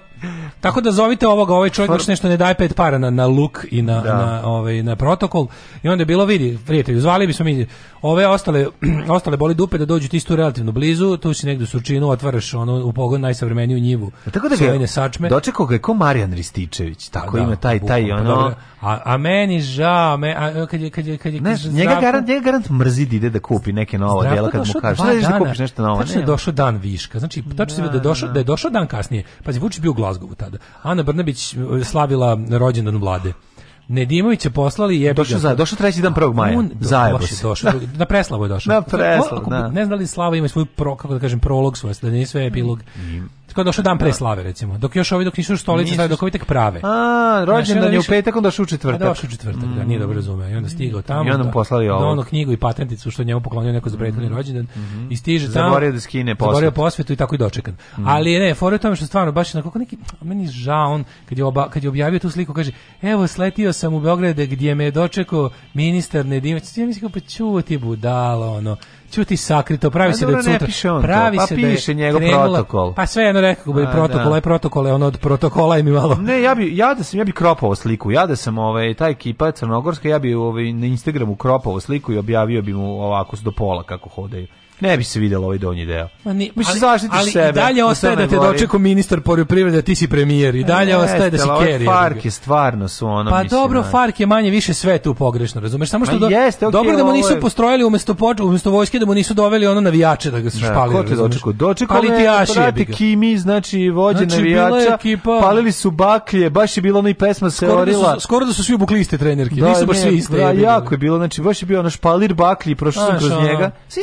Tako da zovite ovoga, ovaj čovjek baš nešto ne daje pet para na, na luk i na, da. na, ovaj, na protokol. I onda je bilo, vidi, prijatelji, zvali bismo mi ove ostale, <clears throat> ostale boli dupe da dođu ti tu relativno blizu, tu si negdje u Surčinu, otvaraš ono, u pogon najsavremeniju njivu. A e, tako da ga sačme. dočekao ga je ko Marijan Rističević, tako da, ima taj, taj, bukno, pa ono... A, a meni žao, me, a, kad je, kad je, kad je, ne, njega, garant, njega garant mrzi da ide da kupi neke novo djela kad mu kažeš, šta da kupiš nešto novo. Tačno je došao dan viška, znači, tačno se da je došao, da. da je došao dan kasnije. Pazi, Vučić bio u Glazgovu tada. Ana Brnabić e, slavila rođendan vlade. Nedimović je poslali je došao za došao treći dan 1. maja. Zajebo se došao. <laughs> Na preslavu je došao. na preslavu, da. Ne znali da Slava ima svoj pro kako da kažem prolog svoj, da nije sve epilog. Mm. Kao došao dan pre da. slave recimo. Dok još ovi dok nisu stolice, nisu... dok ovi tek prave. A, rođendan je u petak, onda pa da, u četvrtak. Da, u četvrtak, mm. da, nije dobro razumeo. I onda stigao tamo. I onda mu da, poslali ovo. Da, knjigu i patenticu što njemu poklonio neko za prethodni mm. rođendan. Mm -hmm. I stiže tamo. Zaboravio da skine posvetu. Zaboravio posvetu i tako i dočekan. Mm. Ali ne, fore tome što stvarno baš na koliko neki meni žao on kad je oba, kad je objavio tu sliku kaže: "Evo sletio sam u Beograd gdje me je dočekao ministar Nedimović." Ja mislim pa čuti budalo ono Ćuti sakrito, pravi se da sutra Pravi pa se da piše njegov krenula, protokol. Pa sve jedno rekao bi protokol, aj da. e, protokole, ono od protokola i mi malo. Ne, ja bi ja da sam ja bi kropao sliku. Ja da sam ovaj taj ekipa crnogorska, ja bi ovaj na Instagramu kropao sliku i objavio bi mu ovako do pola kako hodaju. Ne bi se videlo ovaj donji deo. Ma ni, ali, zaštitiš ali sebe. i dalje ostaje da te dočekao ministar poljoprivrede, ti si premijer i dalje e, ostaje da si Park ovaj je stvarno su ono Pa mislim, dobro, Farke je manje više sve tu pogrešno, razumeš? Samo što do, jeste, okay, dobro da mu nisu postrojili umesto umesto vojske da mu nisu doveli ono navijače da ga su spalili. Da, ko te dočekao? Dočekao je Kimi, znači vođe znači, navijača. palili su baklje, baš je bilo ono i pesma se skoro da orila. skoro da su svi bukliste trenerke, nisu da, baš svi iste. Da, jako je bilo, znači baš je bio ono špalir baklji, prošao sam kroz njega. Svi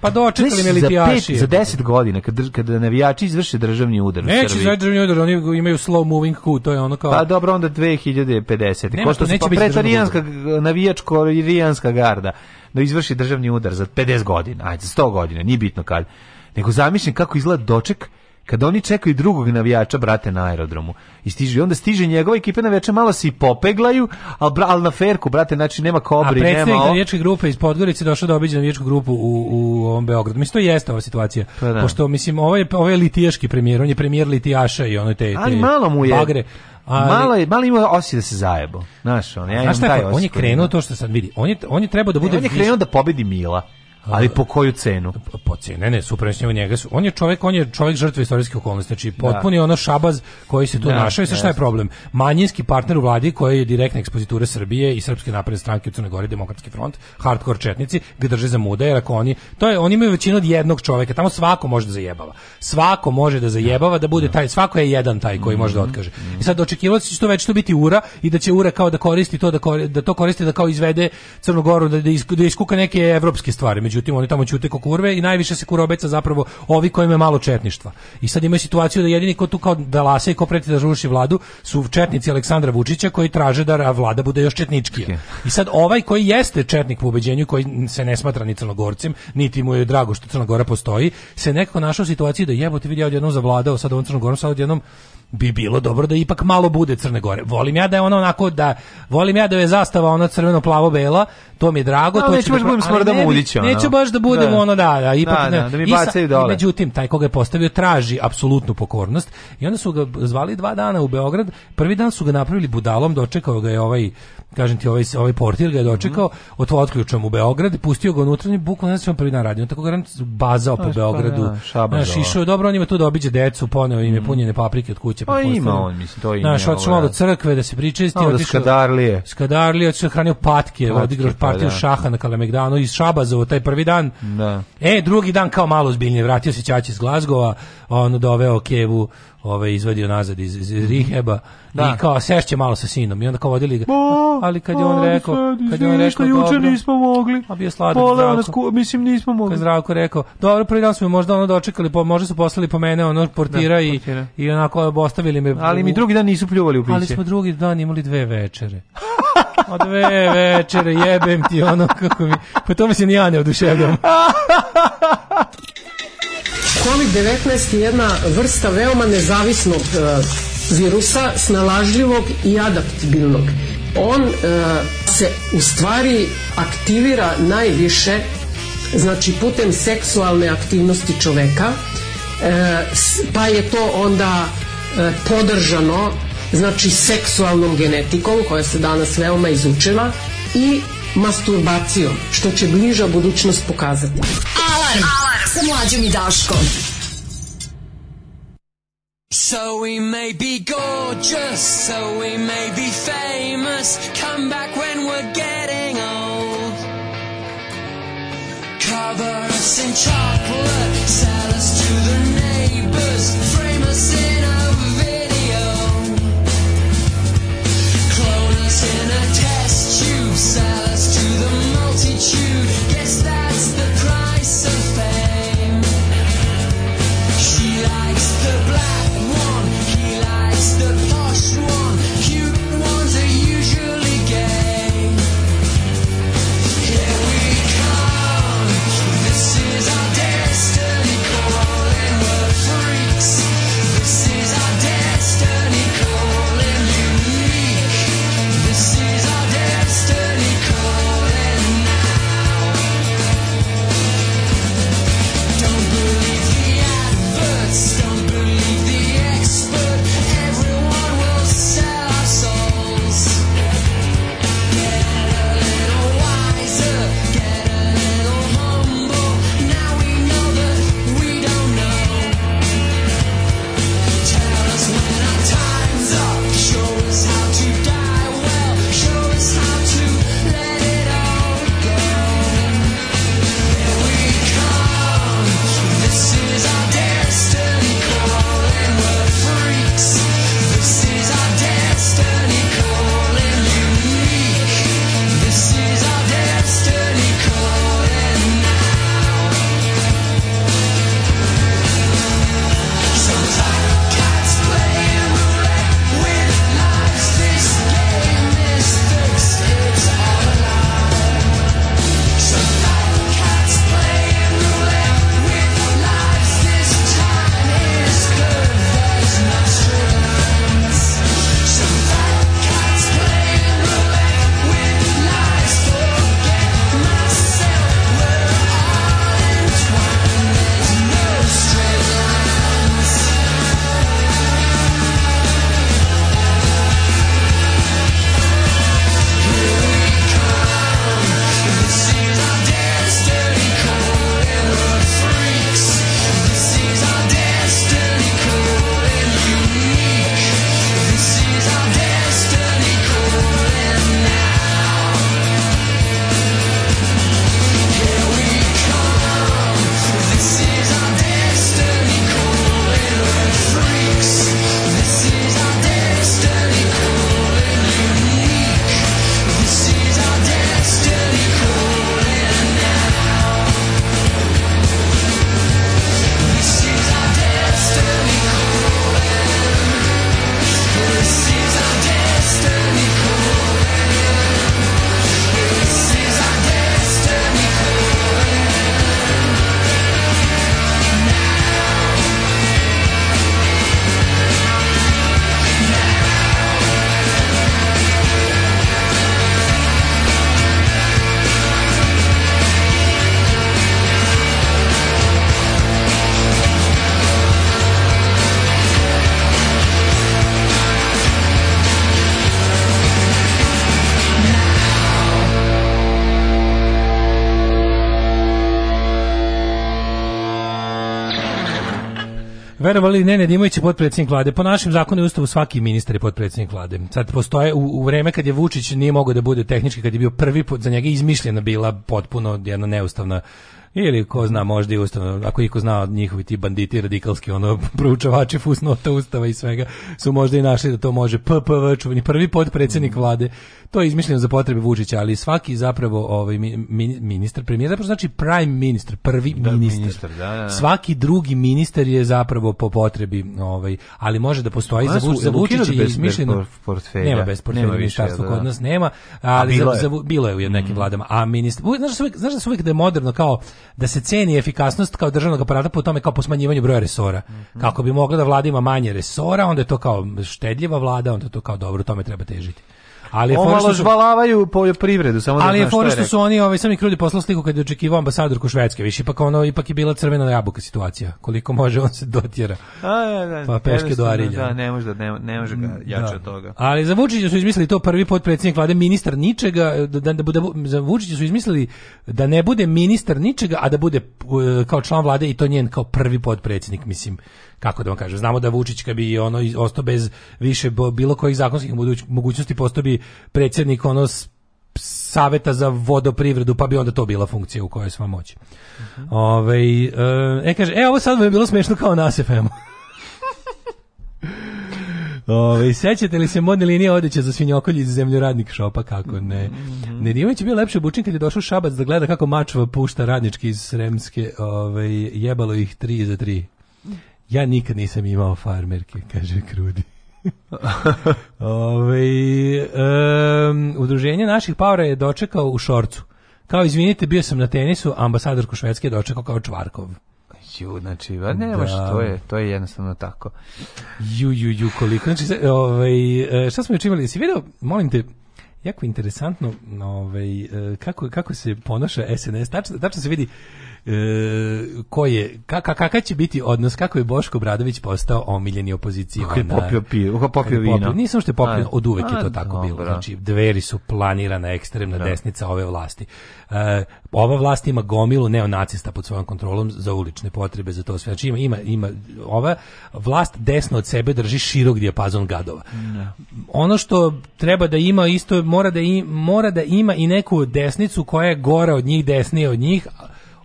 Pa dočekali me lipijaši. Za 10 godina kad kada navijači izvrše državni udar neće u Srbiji. Neće državni udar, oni imaju slow moving coup, to je ono kao. Pa dobro, onda 2050. Ko što se pa pretarijanska navijačko rijanska garda da izvrši državni udar za 50 godina, ajde, 100 godina, nije bitno kad. Nego zamišljam kako izgleda doček Kad oni čekaju drugog navijača, brate, na aerodromu, i stiže, onda stiže njegova ekipa navijača, malo se i popeglaju, ali, al na ferku, brate, znači nema kobri, nema... A predstavnik nema navijačke grupe iz Podgorice došao da obiđe navijačku grupu u, u ovom Beogradu. Mislim, to jeste ova situacija. Pa da. Pošto, mislim, ovo je, ovo ovaj je litijaški premijer, on je premijer litijaša i ono te, te ali malo mu je, bagre. Ali, malo, je, malo ima osjeća da se zajebo. Znaš, on, ja imam taj osjeća. Pa? On je da- krenuo to što sad vidi. On je, on je trebao da bude... Ne, on je krenuo da pobedi Mila ali po koju cenu? Po, po cenu, ne, ne, suprotno njega su. On je čovjek, on je čovjek žrtve istorijskih okolnosti, znači da. potpuni ono šabaz koji se tu da, našao i sa šta je problem? Manjinski partner u vladi koji je direktna ekspozitura Srbije i Srpske napredne stranke u Crnoj Gori, Demokratski front, hardkor četnici, gde drže za muda, jer ako oni, to je, oni imaju većinu od jednog čovjeka, tamo svako može da zajebava. Svako može da zajebava, da bude da. taj, svako je jedan taj koji može da mhm, otkaže. Mhm. I sad očekivalo se što da već to biti ura i da će ura kao da koristi to, da, kor, da to koristi da kao izvede Crnu Goru, da, da, iskuka neke evropske stvari međutim oni tamo ćute ko kurve i najviše se kurobeca zapravo ovi koji imaju malo četništva. I sad imaju situaciju da jedini ko tu kao dalase i ko preti da ruši vladu su četnici Aleksandra Vučića koji traže da vlada bude još četničkija. I sad ovaj koji jeste četnik po ubeđenju koji se ne smatra ni crnogorcem, niti mu je drago što Crna Gora postoji, se nekako našao u situaciji da jebote vidi ja odjednom zavladao sad on Crnogorom, sad odjednom bi bilo dobro da ipak malo bude Crne Gore. Volim ja da je ona onako da volim ja da je zastava ona crveno plavo bela, to mi je drago, no, da, to da da neću baš da budem ne, udića. baš da budemo da. ono da, da ipak da, ne, da, da mi bacaju dole. Međutim taj koga je postavio traži apsolutnu pokornost i onda su ga zvali dva dana u Beograd. Prvi dan su ga napravili budalom, dočekao ga je ovaj kažem ti ovaj ovaj portir ga je dočekao, mm -hmm. otključao mu Beograd, pustio ga unutra i bukvalno znači on prvi dan radio, on tako garant bazao po pa Beogradu. Da, Naš išao je dobro, on ima tu da obiđe decu, poneo im je mhm. punjene paprike od kuće pa pa ima on, mislim to ima. Naš ovaj. otišao malo crkve da se pričisti, otišao do Skadarlije. Skadarlije otišao hranio patke, odigrao pa partiju da. šaha na Kalemegdanu iz Šabazovo taj prvi dan. Da. E, drugi dan kao malo zbiljnije, vratio se Ćaći iz Glazgova, on doveo Kevu ovaj izvadio nazad iz, iz mhm. riheba da. i kao sešće malo sa sinom i onda kao vodili ga. Bo, ali kad je on rekao, sad, kad je on rekao dobro, juče nismo mogli. A pa bio sladak. Poleo nas, mislim nismo mogli. Kad Zdravko rekao, dobro, prvi dan smo možda ono dočekali, po, možda su poslali po mene ono portira da, i portira. i onako ostavili me. Ali mi drugi dan nisu pljuvali u piće. Ali smo drugi dan imali dve večere. A dve večere jebem ti ono kako mi. Po pa tome se ni ja ne oduševljam. <laughs> COVID-19 je jedna vrsta veoma nezavisnog e, virusa, snalažljivog i adaptibilnog. On e, se u stvari aktivira najviše znači putem seksualne aktivnosti čoveka, e, pa je to onda podržano znači seksualnom genetikom koja se danas veoma izučila i masturbacijom, što će bliža budućnost pokazati. Alarm. Sa mlađom i Daškom. So we may be gorgeous, so we may be famous. Come back when we're getting old. Cover us in chocolate, sell us to the neighbors, frame us in a video. Clone us in a test tube, sell us to the multitude. Guess that's the price of Verovali ne, Nedimović je potpredsjednik vlade. Po našim zakonu i ustavu svaki ministar je potpredsjednik vlade. Sad postoje u, u vreme kad je Vučić nije mogao da bude tehnički kad je bio prvi put za njega izmišljena bila potpuno jedna neustavna Ili ko zna, možda i ustavno, ako iko zna od njihovi ti banditi radikalski, ono, <laughs> proučavači fusnota ustava i svega, su možda i našli da to može PPV, čuveni prvi potpredsjednik vlade. To je izmišljeno za potrebe Vučića, ali svaki zapravo ovaj, ministar, premijer, zapravo znači prime minister, prvi da, minister. minister da, da, da, Svaki drugi ministar je zapravo po potrebi, ovaj, ali može da postoji za, za Vučića i izmišljeno... Portfelja. Nema bez portfelja, nema više, ministarstvo da, kod da. nas nema, ali bilo, za, je. bilo je u nekim mm. vladama. A ministar, znaš, da su znaš, znaš da su uvijek da je moderno kao da se ceni efikasnost kao državnog aparata po tome kao po smanjivanju broja resora. Mm -hmm. Kako bi mogla da vlada ima manje resora, onda je to kao štedljiva vlada, onda je to kao dobro, tome treba težiti. Ali omaložvalavaju poljoprivredu, samo da Ali je fora što su oni, ovaj sami krudi poslao sliku kad je očekivao ambasador ku Švedske, više ipak ono ipak je bila crvena jabuka situacija. Koliko može on se dotjera. A, da, da, pa peške do Arilja. Da, ne može, da ne, ne može ga da mm, jače da. od toga. Ali za Vučića su izmislili to prvi potpredsjednik vlade, ministar ničega, da, da, da bude za Vučića su izmislili da ne bude ministar ničega, a da bude e, kao član vlade i to njen kao prvi potpredsjednik, mislim kako da vam kažem, znamo da Vučić kad bi ono ostao bez više bilo kojih zakonskih mogućnosti postao bi predsjednik ono saveta za vodoprivredu, pa bi onda to bila funkcija u kojoj sva moć. Uh mhm. -huh. Ove, ovaj, e, kaže, e, ovo sad vam je bilo smešno kao na SFM-u. <laughs> Ove, ovaj, sećate li se modne linije odeće za svinjokolje iz zemljoradnik šopa, kako ne? Mhm. Nedimović je bio lepše obučen kad je došao Šabac da gleda kako Mačva pušta radnički iz Sremske, ove, ovaj, jebalo ih tri za tri. Ja nikad nisam imao farmerke, kaže Krudi. <laughs> Ove, um, udruženje naših paura je dočekao u šorcu. Kao, izvinite, bio sam na tenisu, ambasadorko Švedske je dočekao kao Čvarkov. Ju, znači, ba, ne, baš, da. to je, to je jednostavno tako. Ju, ju, ju, koliko. Znači, ovaj, šta smo još imali? Si vidio, molim te, jako interesantno ovaj, kako, kako se ponaša SNS. Tačno, tačno se vidi E, ko je, kaka, kaka će biti odnos, kako je Boško Bradović postao omiljeni opozicija. Kako je popio, pio, kako popio vino. Popio, nisam što je popio, od uvek je to tako bilo. Znači, dveri su planirana ekstremna da. desnica ove vlasti. E, ova vlast ima gomilu neonacista pod svojom kontrolom za ulične potrebe, za to sve. Znači, ima, ima, ima ova vlast desno od sebe drži širok dijapazon gadova. Da. Ono što treba da ima isto, mora da, i, mora da ima i neku desnicu koja je gora od njih, desnije od njih,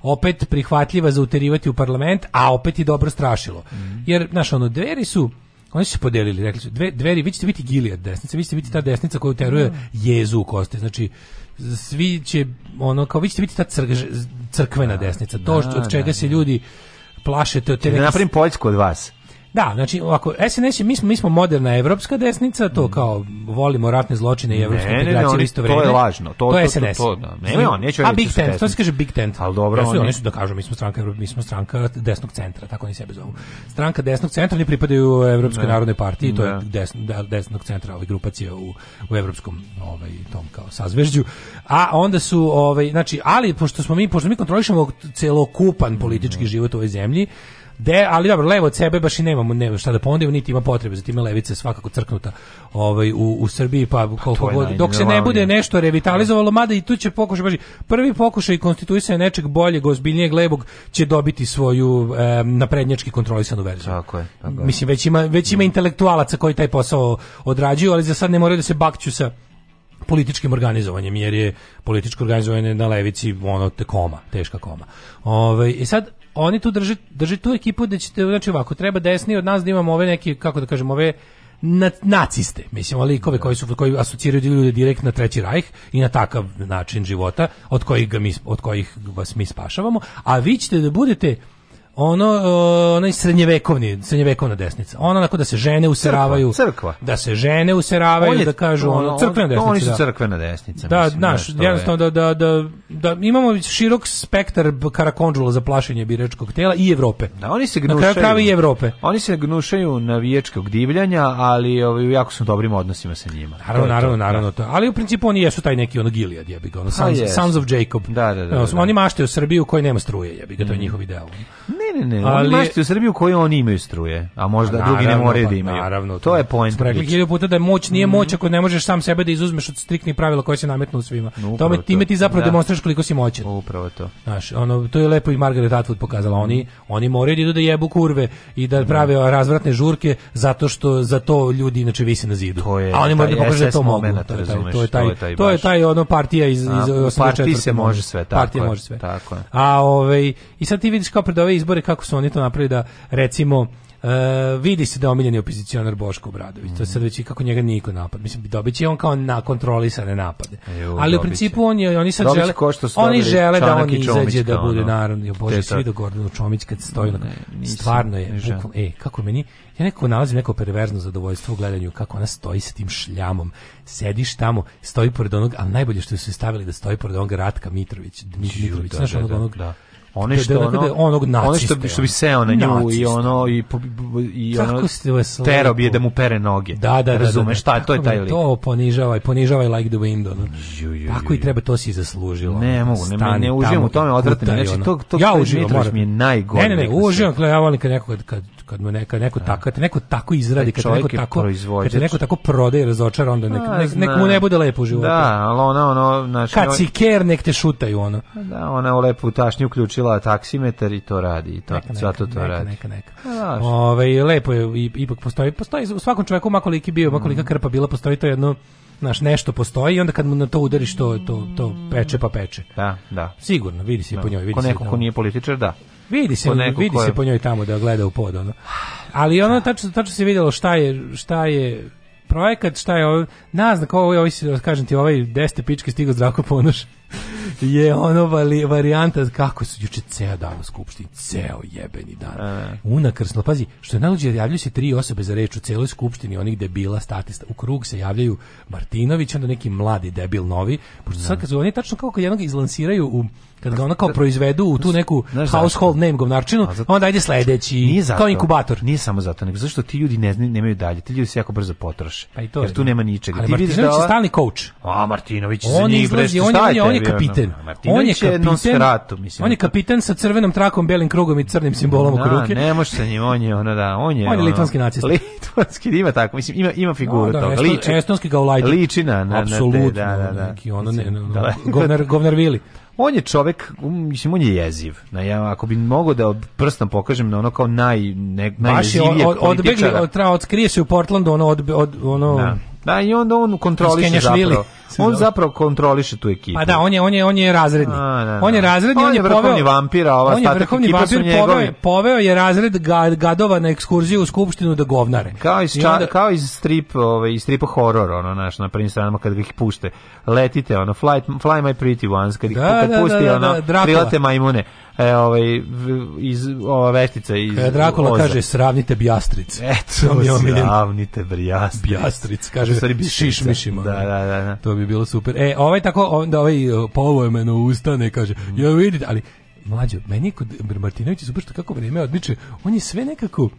opet prihvatljiva za uterivati u parlament, a opet i dobro strašilo. Mm -hmm. Jer, znaš, ono, dveri su, oni su se podelili, rekli su, dve, dveri, vi ćete biti gilijad desnica, vi ćete biti ta desnica koja uteruje da. jezu u koste. Znači, svi će, ono, kao vi ćete biti ta crk, crkvena da, desnica, da, to da, od čega da, se da. ljudi plaše, te, te neke... Napravim Poljsku od vas. Da, znači ako SNS je, mi smo mi smo moderna evropska desnica, to mm. kao volimo ratne zločine i evropsku integraciju isto vrijeme. To je lažno. To, to je SNS. To, to, da. Ne, znači, on neće A Big da Tent, to se kaže Big Tent. Al dobro, oni, oni su da kažu mi smo stranka mi smo stranka desnog centra, tako oni sebe zovu. Stranka desnog centra, oni pripadaju Evropskoj da. narodnoj partiji, to je da. desn, desnog centra, ali grupacija u u evropskom ovaj tom kao sazvežđu. A onda su ovaj znači ali pošto smo mi pošto mi kontrolišemo celokupan politički mm. život u ovoj zemlji, De, ali dobro, levo od sebe baš i nemamo ne, šta da ponudimo, niti ima potrebe za time levice svakako crknuta ovaj, u, u Srbiji, pa, pa koliko god. Dok se ne bude nešto revitalizovalo, mada i tu će pokušaj, baš, prvi pokušaj konstituisanja nečeg boljeg, ozbiljnijeg, levog će dobiti svoju e, naprednjački kontrolisanu verziju. Tako je. Tako Mislim, već ima, već ima mm. intelektualaca koji taj posao odrađuju, ali za sad ne moraju da se bakću sa političkim organizovanjem, jer je političko organizovanje na levici ono te koma, teška koma. Ove, ovaj, I sad, oni tu drže, drže tu ekipu da ćete, znači ovako, treba desni od nas da imamo ove neke, kako da kažem, ove na, naciste, mislim, likove da. koji su koji asociraju ljude direktno na Treći rajh i na takav način života od kojih, ga mi, od kojih vas mi spašavamo, a vi ćete da budete ono onaj srednjevekovni srednjevekovna desnica ona onako da se žene useravaju crkva, crkva. da se žene useravaju je, da kažu ono crkvena desnica oni su da. crkvena desnica da mislim, naš jednostavno je. da, da, da, da, imamo širok spektar karakondžula za plašenje biračkog tela i Evrope da oni se gnušaju na kraju i Evrope oni se gnušaju navijačkog divljanja ali ovaj u jako su dobrim odnosima sa njima naravno to naravno to, naravno da. to ali u principu oni jesu taj neki ono Gilead jebi ga ono pa Sons, Sons, of Jacob da da da, no, da, da. oni maštaju Srbiju koji nema struje jebi ga to je mm. njihov ideal ne ne, ne, Ali, oni u Srbiju koju oni imaju struje, a možda naravno, pa drugi ne moraju pa da imaju. Naravno, to, je point. Smo rekli hiljadu puta da je moć nije mm. moć ako ne možeš sam sebe da izuzmeš od striktnih pravila koje se nametnu svima. No, Tome, to. time ti zapravo da. demonstraš koliko si moćan. Upravo to. Znaš, ono, to je lepo i Margaret Atwood pokazala. Oni, oni moraju da idu da jebu kurve i da prave no. Da. razvratne žurke zato što za to ljudi inače visi na zidu. To je, a oni moraju da pokažu da to mogu. To to je taj, to je taj, to je taj ono partija iz, iz, 84. Partija se može sve, tako Partija može sve. Tako A, ovaj, i sad ti vidiš kao pred ove izbore stvari kako su oni to napravili da recimo Uh, vidi se da je omiljeni opozicionar Boško Obradović. Mm. To je sad već kako njega niko napad. Mislim, dobit će on kao na kontrolisane napade. Eju, Ali u principu on je, oni sad žele, oni žele da on izađe da bude ono, da. naravno. Bože, svi do Gordanu Čomić kad stoji. Ne, nisam, stvarno je, bukvalno, e, kako meni, ja nekako nalazim neko perverzno zadovoljstvo u gledanju kako ona stoji sa tim šljamom. Sediš tamo, stoji pored onog, ali najbolje što su stavili da stoji pored onog Ratka Mitrović. Mitrović, da, znaš, onog, da, onog, da one da, što da, da, da onog naciste, ono što bi što bi seo na nju naciste. i ono i i ono tero bi je da mu pere noge. Da, da, da, razumeš da, šta je to je taj lik. To ponižavaj ponižavaj like the window. No. Ju, ju, ju, Tako i treba to si zaslužilo. Ne mogu, ne, Stani, ne uživam u tome odvratno. Znači to to ja uživam, mi je najgore. Ne, ne, ne, uživam, ja volim kad nekog kad kad me neka neko tako, kad neko tako izradi, kad neko tako kad neko tako prodaje razočara onda nek, nek, mu ne bude lepo u životu. Da, al ona ono znači Kad si ker nek te šutaju ono. Da, ona u lepu tašnju uključi uključila taksimetar i to radi i to sva zato to radi. Neka, neka. ove i lepo je ipak postoji, postoji u svakom čovjeku makoliki bio, makolika mm. krpa bila, postoji to jedno naš nešto postoji i onda kad mu na to udariš to to to peče pa peče. Da, da. Sigurno, vidi se da. po njoj, vidi ko neko ko nije političar, da. Vidi se, vidi koje... se po njoj tamo da gleda u pod ono. Ali ona da. tačno tačno se videlo šta je šta je projekat, šta je ovo, naznak ovo, ovaj, da kažem ti, ovaj 10 pičke stigo Zdravko Ponoš. <laughs> je ono varijanta kako su juče ceo dan u skupštini, ceo jebeni dan. E. Unakrsno, pazi, što je najluđe, javljaju se tri osobe za reč u celoj skupštini, onih debila, statista, u krug se javljaju Martinović, onda neki mladi debil novi, pošto sad da. kad su oni tačno kako jednog izlansiraju u kad ga ono kao proizvedu u tu neku znaš household zašto? name govnarčinu, zato, onda ajde sledeći, zato, kao inkubator. Nije samo zato, nego zašto ti ljudi ne nemaju dalje, ti ljudi se jako brzo potroše. Pa i to jer je, tu da. nema ničega. Ali ti Martinović da, je stalni coach. A Martinović je za njih izlazi, on, je, on je kapiten. On je kapiten, mislim. On je kapiten sa crvenom trakom, belim krugom i crnim simbolom oko da, ruke. Ne možeš sa njim, on je ona da, on je. On je litvanski nacist Litvanski, da, ima tako, mislim, ima ima figuru toga. Liči. Estonski gaulajđa. Liči na na na, da, da, da. Govnar Vili on je čovjek, um, mislim on je jeziv. Na ja ako bi mogao da prstom pokažem na ono kao naj ne, najjezivije od, odbegli, od, od, otkrije se u Portlandu ono od, od ono da. da i onda on kontroliše zapravo on da. zapravo kontroliše tu ekipu. Pa da, on je on je on je razredni. A, da, da. On je da. razredni, on je, on je vrhovni poveo, vampir, a ova on je vrhovni vampir poveo, poveo je razred gadova na ekskurziju u skupštinu da govnare. Kao iz ča, onda, kao iz strip, ovaj iz stripa horor, ono naš na prvim stranama kad ih puste. Letite ono fly, fly my pretty ones kad ih da, kad da, da, pusti da, ono prilate majmune. E, ovaj iz ova veštica iz Kada Drakula oza. kaže sravnite Bjastric. Eto, sravnite Bjastric. Bjastric kaže sa šišmišima. Da, da, da, da. To bi bilo super. E, ovaj tako, onda ovaj e, polojmeno ustane, kaže, mm. ja vidite, ali mlađo, meni je kod Martinovića super što kako vrijeme odmiče, on je sve nekako,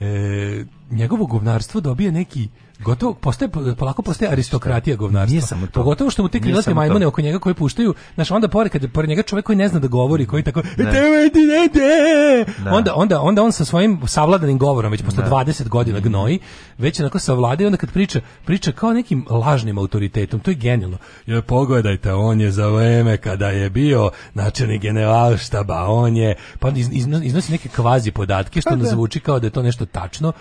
e, njegovo govnarstvo dobije neki gotovo postaje polako postaje aristokratija govnarstva. Nije samo to. Pogotovo što mu te krilate majmune oko njega koje puštaju, znači onda pored kad pored njega čovjek koji ne zna da govori, koji tako ne. ne, ne. Da. Onda, onda, onda on sa svojim savladanim govorom već posle 20 da. godina gnoji, već onako savlada i onda kad priča, priča kao nekim lažnim autoritetom. To je genijalno. Je pogledajte, on je za vreme kada je bio načelnik generalštaba, on je pa iz, iz, iznosi neke kvazi podatke što pa ne da. zvuči kao da je to nešto tačno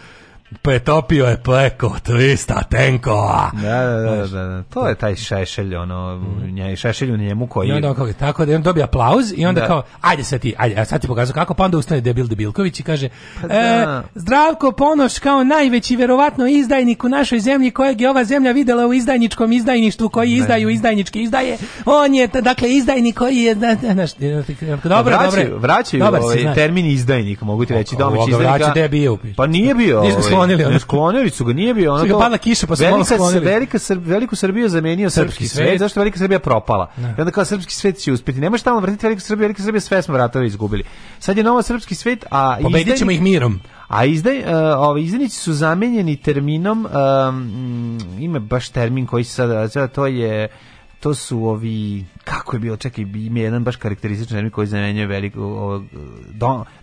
pretopio je pleko turista tenkova. Da, da, da, da, da. To da. je taj šešelj, ono, mhm. nje, šešelj u njemu koji... I onda kao, tako da on dobija aplauz i onda da. kao, ajde sad ti, ajde, sad ti pokazam kako, pa onda ustane debil Debilković i kaže, pa e, da. Zdravko Ponoš kao najveći verovatno izdajnik u našoj zemlji kojeg je ova zemlja videla u izdajničkom izdajništvu koji izdaju izdajničke izdaje, on je, dakle, izdajnik koji je, da, da, naš, e, e, dobro, pa vraćaju, dobro. Vraćaju ovaj termin izdajnik, mogu ti reći, domaći izdajnika. Pa nije bio. Nismo sklonili. Ono. Sklonili su ga, nije bio ono. Ga pada kiša pa su malo sklonili. Velika Sr, veliku Srbiju zamenio srpski, srpski svet. Zašto velika Srbija propala? Ne. I onda kao srpski svet će uspeti. Ne možeš tamo vratiti veliku Srbiju, velika Srbija sve smo vratili izgubili. Sad je nova srpski svet, a pobedićemo izdaj... ih mirom. A izdaj, uh, e, ove izdajnici su zamenjeni terminom, um, ima baš termin koji se sada, to je to su ovi kako je bilo čekaj ima jedan baš karakterističan termin koji zamenjuje veliko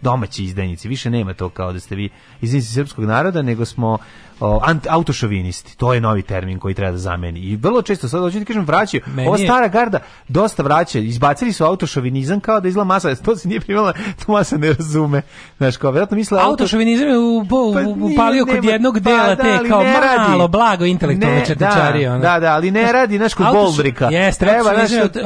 domaći izdajnici više nema to kao da ste vi izdajnici srpskog naroda nego smo autošovinisti. To je novi termin koji treba da zameni. I vrlo često sad hoću ti da kažem vraćaju. Meni Ova stara garda dosta vraća. Izbacili su autošovinizam kao da izla masa. <laughs> To se nije primala, to masa ne razume. Znaš, kao verovatno misle autošovinizam auto... je pa upalio pa, kod nema, jednog pa dela pa, da, te kao radi. malo blago intelektualno četničari. Da, da, da, ali ne radi, znaš, kod Boldrika. Jeste, treba,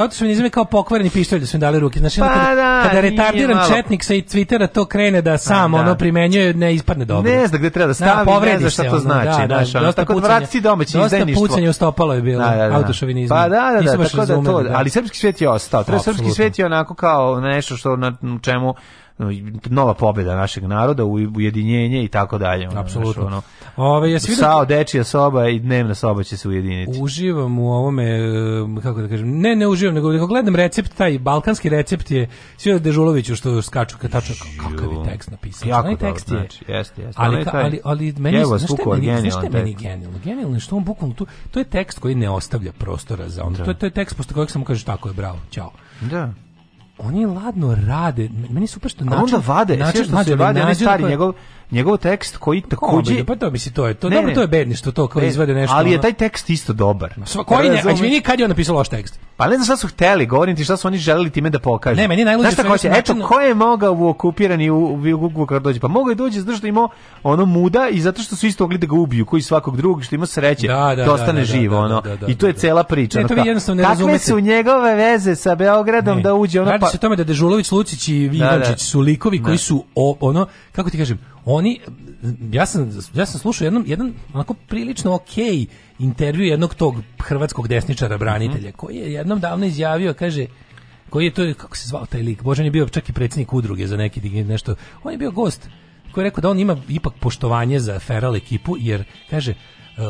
autošovinizam je kao pokvareni pištolj da su im dali ruke. Znaš, pa, kada, da, kada retardiran četnik sa Twittera to krene da sam pa da. ono primenjuje, ne ispadne dobro. Ne zna gde treba da stavi, ne zna šta to znači, da, da znaš, da, ono, tako pucanja, da vrati domaći izdajništvo. Dosta pucanje ostopalo je bilo, da, da, da. autošovinizma. Pa da, da, da, tako da to, da. ali srpski svet je ostao, treba srpski svet je onako kao nešto što na čemu E, nova pobjeda našeg naroda, u ujedinjenje i tako dalje. Apsolutno. Ono, Ove, ja Sao, dečija soba i dnevna soba će se ujediniti. Uživam u ovome, e, kako da kažem, ne, ne uživam, nego, nego gledam recept, taj balkanski recept je Svijeta Dežuloviću što skaču, kad tačak kakav je tekst napisao. Jako Znaj, tekst je, znači, jeste, jeste. Ali, ka, ali, ali meni, znaš šta je meni, znaš šta meni genijalno? Genijalno što on bukvalno tu, to je tekst koji ne ostavlja prostora za ono. To, je, da. to je tekst posto kojeg samo kažeš tako je, bravo, ćao. Da oni ladno rade. Meni su super što način... onda vade, znači što se vade, onaj stari njegov njegov tekst koji takođe pa to mislim to je to ne, dobro to je bedništvo to kao ne, izvede nešto ali je taj tekst isto dobar sva koji ne izvini kad je on napisao loš tekst pa ne znam šta su hteli govorim ti šta su oni želeli time da pokažu ne meni najluđe što je eto ko je mogao u okupirani u Vukovu kad dođe pa mogao je doći zato što ima ono muda i zato što su isto mogli da ga ubiju koji svakog drugog što ima sreće da, da, da, da ostane živ ono i to je cela priča to vi jednostavno ne razumete su njegove veze sa Beogradom da uđe ono pa radi se o tome da Dežulović Lucić i Ivančić su likovi koji su ono kako ti kažem, oni, ja sam, ja sam slušao jednom, jedan onako prilično okej okay intervju jednog tog hrvatskog desničara, branitelja, mhm. koji je jednom davno izjavio, kaže, koji je to, kako se zvao taj lik, Bože, on je bio čak i predsjednik udruge za neki nešto, on je bio gost koji je rekao da on ima ipak poštovanje za Feral ekipu, jer, kaže,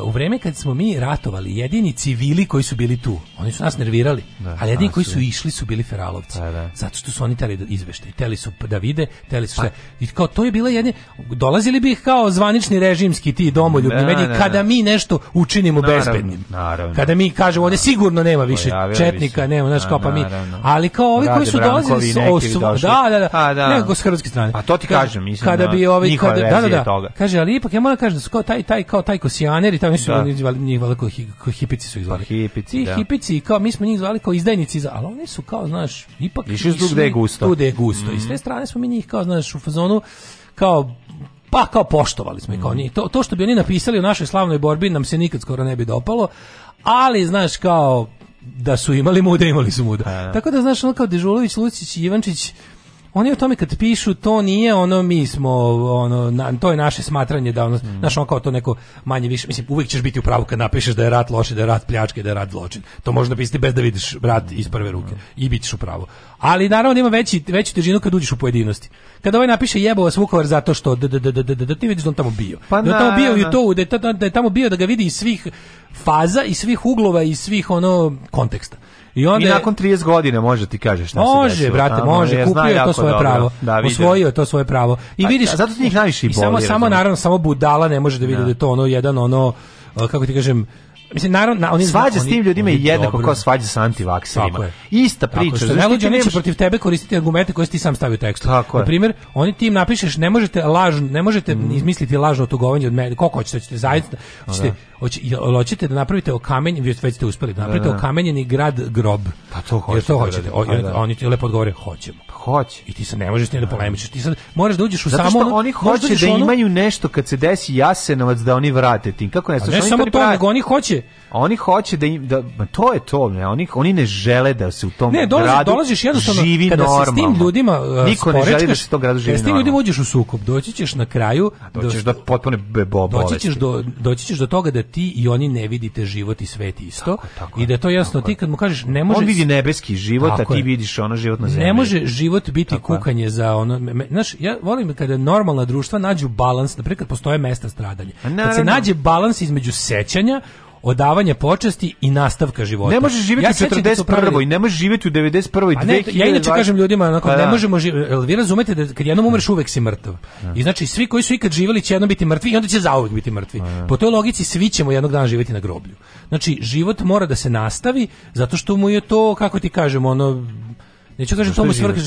u vreme kad smo mi ratovali, jedini civili koji su bili tu, oni su nas nervirali, da, ali jedini da, koji su da. išli su bili feralovci. Pa, da, Zato što su oni teli izveštaj, teli su da vide, teli su šta. Pa. I kao to je bila jedne dolazili bi kao zvanični režimski ti domoljubni da, mediji da, kada mi nešto učinimo naravno, bezbednim. Naravno. Kada mi kažemo ovde sigurno nema više četnika, više. nema, znaš kao pa mi. Ali kao ovi koji su dolazili s, osv... da, da, da, A, pa, da. Nego s hrvatske strane. Pa to ti kažem, mislim. Kada bi ovi kada da, da, da. Kaže, ali ipak ja moram kažem da su kao taj taj kao taj kosijaner Hitleri tamo su da. oni zvali njih zvali kao, kao hipici su ih pa zvali. Pa hipici, da. hipici kao mi smo njih zvali kao izdajnici, ali oni su kao, znaš, ipak išli tu gde je gusto. gde je gusto. Mm. I s te mhm. strane smo mi njih kao, znaš, u fazonu kao pa kao poštovali smo mm. i To, to što bi oni napisali u našoj slavnoj borbi nam se nikad skoro ne bi dopalo, ali znaš kao da su imali muda, imali su muda. A, da. Tako da znaš ono kao Dežulović, Lucić i Ivančić oni o tome kad pišu to nije ono mi smo ono na, to je naše smatranje da ono mm. Znaš, ono kao to neko manje više mislim uvek ćeš biti u pravu kad napišeš da je rat loš da je rat pljačke, da je rat zločin. To možeš napisati bez da vidiš rat iz prve ruke mm. i bit u pravu. Ali naravno da ima veći veću težinu kad uđeš u pojedinosti. Kada ovaj napiše jebova svukovar zato što da da da da ti vidiš da on tamo bio. Pa da on tamo bio i to da, da je tamo bio da ga vidi iz svih faza i svih uglova i svih ono konteksta. I onda I nakon 30 godina može ti kažeš šta može, se desilo. Brate, tamo, može, brate, može, kupio je to svoje dobro. pravo. Da, osvojio je to svoje pravo. I pa, vidiš, a, zato ti ih najviše i boli. I samo samo naravno samo budala ne može da vidi da. da je to ono jedan ono kako ti kažem Mislim naravno na, oni svađa s tim ljudima je jednako kao svađa sa antivakserima. Ista priča. Tako je. Znači, ne ljudi neće protiv tebe koristiti argumente koje si ti sam stavio u tekstu. Na primjer, oni tim napišeš ne možete lažno, ne možete mm. izmisliti lažno tugovanje od mene. Koliko hoćete, hoćete zaista, da. hoćete, hoćete da napravite o kamenje, vi već ste uspeli da napravite da, da. kamenjeni grad grob. Pa to hoćete. to hoćete. Pa oni ti lepo odgovore hoćemo. Hoće. I ti se ne možeš ni da, da. polemičeš. Ti sad moraš da uđeš u Zato što samo oni da hoće da, da ono... imaju nešto kad se desi Jasenovac da oni vrate tim. Kako ne, pa ne samo to, pravi... nego oni hoće. Oni hoće da im da ma to je to, ne, oni oni ne žele da se u tom ne, dolazi, gradu dolaziš jednostavno živi kada normalno. se s tim ljudima uh, niko ne želi da se to gradu živi. S tim ljudima uđeš u sukob, doći ćeš na kraju do, doći ćeš do potpune bolesti. Doći ćeš do doći ćeš do toga da ti i oni ne vidite život i svet isto tako, tako, i da to jasno ti kad mu kažeš ne može On vidi nebeski život, a ti vidiš ono život na zemlji. Ne može život život biti Tako kukanje je. za ono, me, znaš, ja volim kada normalna društva nađu balans, naprijed kad postoje mesta stradanja. Pa kad se nađe balans između sećanja, odavanja počasti i nastavka života. Ne možeš živjeti ja u 41. Da i ne možeš živjeti u 91. i pa Ja inače kažem ljudima, onako, pa ne da. možemo živjeti, vi razumete da kad jednom umreš uvek si mrtav. A. Da. I znači svi koji su ikad živjeli će jednom biti mrtvi i onda će zauvek biti mrtvi. A. Po toj logici svi ćemo jednog dana živjeti na groblju. Znači život mora da se nastavi zato što mu je to, kako ti kažemo, ono Neću da kažem tomu svrhu,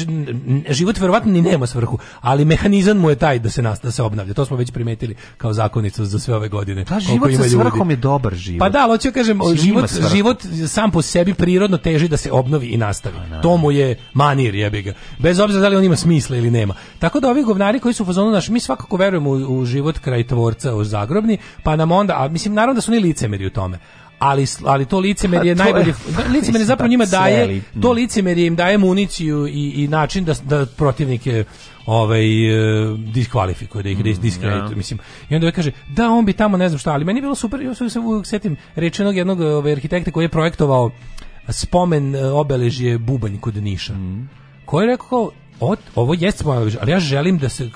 život verovatno ni nema svrhu, ali mehanizam mu je taj da se nas, da se obnavlja. To smo već primetili kao zakonicu za sve ove godine. Pa život sa svrhom je dobar život. Pa da, ali hoću da kažem, život, život sam po sebi prirodno teži da se obnovi i nastavi. Pa to mu je manir, jebi ga. Bez obzira da li on ima smisla ili nema. Tako da ovi govnari koji su u fazonu naš, mi svakako verujemo u, u život kraj tvorca u Zagrobni, pa nam onda, a mislim naravno da su oni licemeri u tome ali ali to licemer <laughs> je najbolje <laughs> da, licemer zapravo da njima daje to licemer im daje municiju i, i način da da protivnike ovaj e, diskvalifikuje da ih mm, diskredituje mislim i onda kaže da on bi tamo ne znam šta ali meni je bilo super još se uvijek setim rečenog jednog ovaj, arhitekta koji je projektovao spomen e, obeležje bubanj kod Niša mm. koji je rekao Ot, ovo jeste moja liža, ali ja želim da se,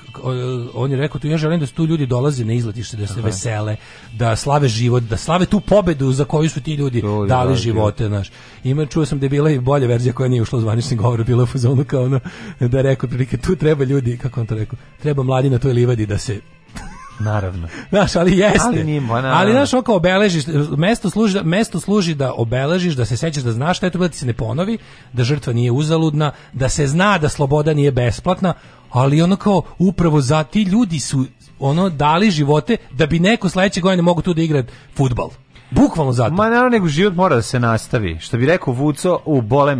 on je rekao tu, ja želim da se tu ljudi dolaze na izletište, da se Aha. vesele, da slave život, da slave tu pobedu za koju su ti ljudi to dali da, živote, znaš. Ima, čuo sam da je bila i bolja verzija koja nije ušla u zvanični govor, bila je u fazonu kao ono, da je rekao, prilike, tu treba ljudi, kako on to rekao, treba mladina toj livadi da se Naravno. <laughs> Znaš, ali jeste. Ali, nije, ba, pa ali znaš, oko obeležiš, mesto služi, da, mesto služi da obeležiš, da se sećaš da znaš šta je to bilo, da se ne ponovi, da žrtva nije uzaludna, da se zna da sloboda nije besplatna, ali ono kao upravo za ti ljudi su ono dali živote da bi neko sledeće godine mogu tu da igra futbal. Bukvalno zato. Ma naravno, nego život mora da se nastavi. Što bi rekao Vuco, u bole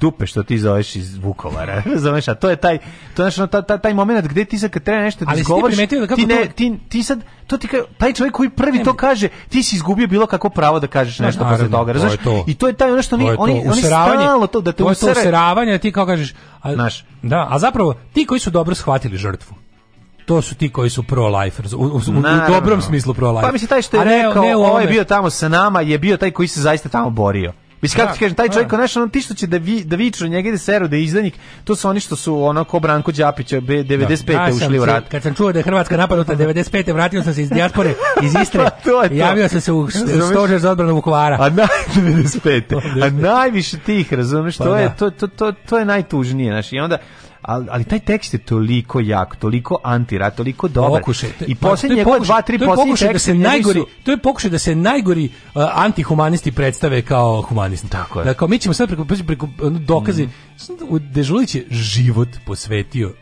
dupe što ti zoveš iz Vukovara. <laughs> Razumeš, a to je taj to znači ono, taj, taj, taj momenat gde ti sad kad treba nešto da izgovoriš, ti, da ti, ne, ti, ti sad to ti ka, taj čovjek koji prvi ne, to kaže, ti si izgubio bilo kako pravo da kažeš nešto naravno, posle toga, razumeš? To. I to je taj ono što mi oni to. oni stalno to da te to usere... useravanje da ti kao kažeš, a, Znaš, da, a zapravo ti koji su dobro shvatili žrtvu to su ti koji su pro-lifers, u, u, u, dobrom smislu pro-lifers. Pa misli taj što je rekao, ne, ne, ovo je bio tamo sa nama, je bio taj koji se zaista tamo borio. Mislim kako ti da, kažem, taj da. čovjek konačno ti što će da vi da viču njega da seru da izdanik, to su oni što su onako Branko Đapić 95 da, ušli u rat. Kad sam čuo da je Hrvatska napadnuta 95 vratio sam se iz dijaspore iz <laughs> pa Istre. to to. Javio sam se u <laughs> stožer za odbranu Vukovara. A na 95. <laughs> Pa, A najviše tih, razumeš, pa to je da. to to to je najtužnije, znači i onda ali, ali taj tekst je toliko jak, toliko antira, toliko dobar. Pokušaj, I pa, poslije njegove dva, tri posljednje tekste da se najgori, su... To je pokušaj da se najgori uh, antihumanisti predstave kao humanisti. Tako je. Da, dakle, kao mi ćemo sad preko, preko, preko dokaze, mm. Dežulić je život posvetio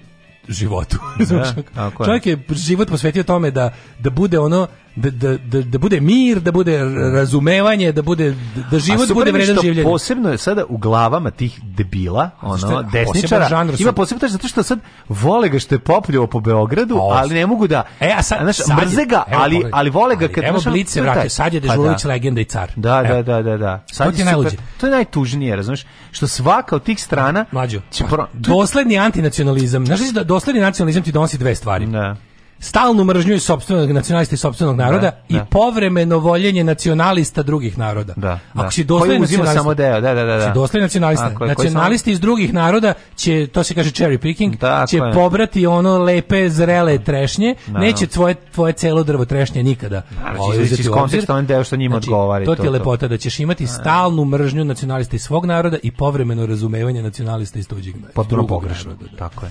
životu. <laughs> Da, Čovjek je život posvetio tome da, da bude ono da, da, da, da bude mir, da bude razumevanje, da bude da život bude vredan življenja. Posebno je sada u glavama tih debila, ono desničara. Žanr Ima posebno taj zato što sad vole ga što je popljuo po Beogradu, o, ali ne mogu da E a sad, znaš, sad mrze ga, evo, ali ali vole ga kad Evo Blice vratio, sad je pa Dežulović pa, da. legenda i car. Da, da, da, da, da. Sad to je, najluđe. to je najtužnije, razumeš? Što svaka od tih strana Mlađo, pro... dosledni antinacionalizam. Znaš da dosledni nacionalizam ti donosi dve stvari. Da stalnu mržnju iz sopstvenog nacionalista i sopstvenog naroda da, i da. povremeno voljenje nacionalista drugih naroda. Da, Ako da. si dosledni nacionalista, samo deo, da, da, da. da. Dosledni nacionalista, Ako je, nacionalisti iz drugih naroda će to se kaže cherry picking, Tako će pobrati ono lepe zrele trešnje, neće tvoje tvoje celo drvo trešnje nikada. Znači, iz konteksta on deo što njima znači, odgovara to. ti je lepota da ćeš imati stalnu mržnju nacionalista iz svog naroda i povremeno razumevanje nacionalista iz tuđeg. Potpuno pogrešno. Da. Tako je.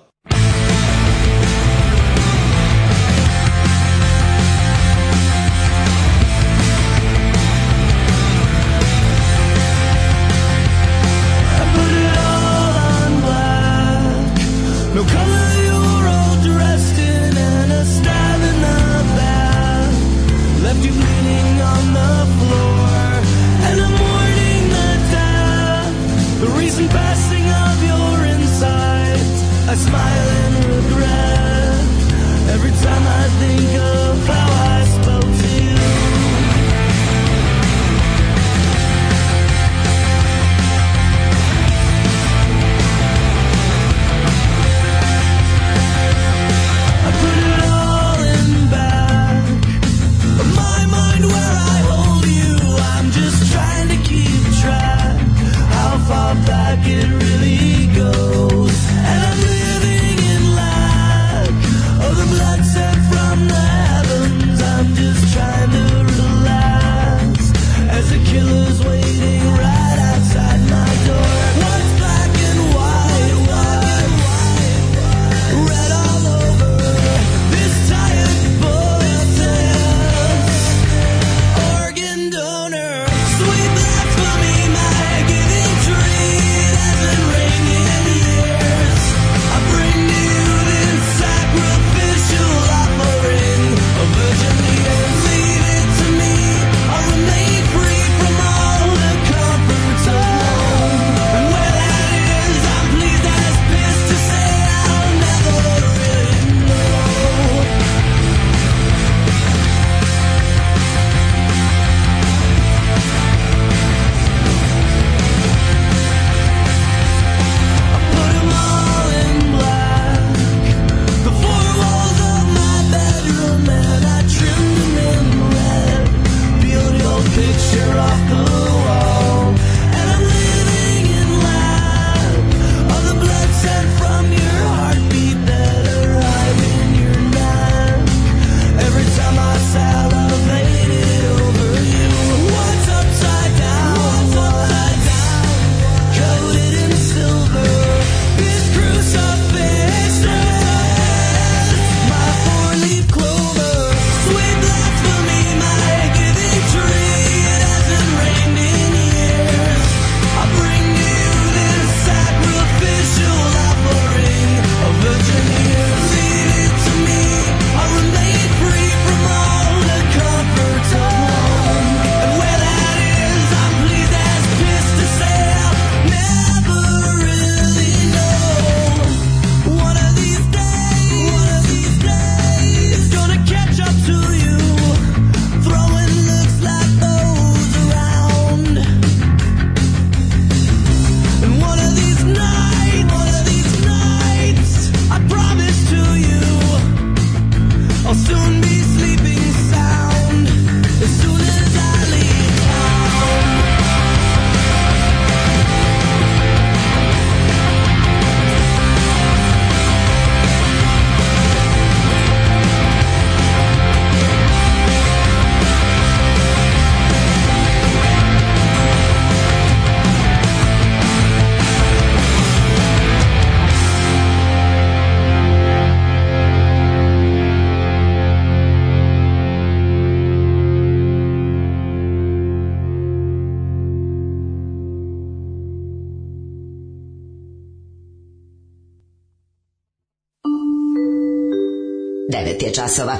9 je časova.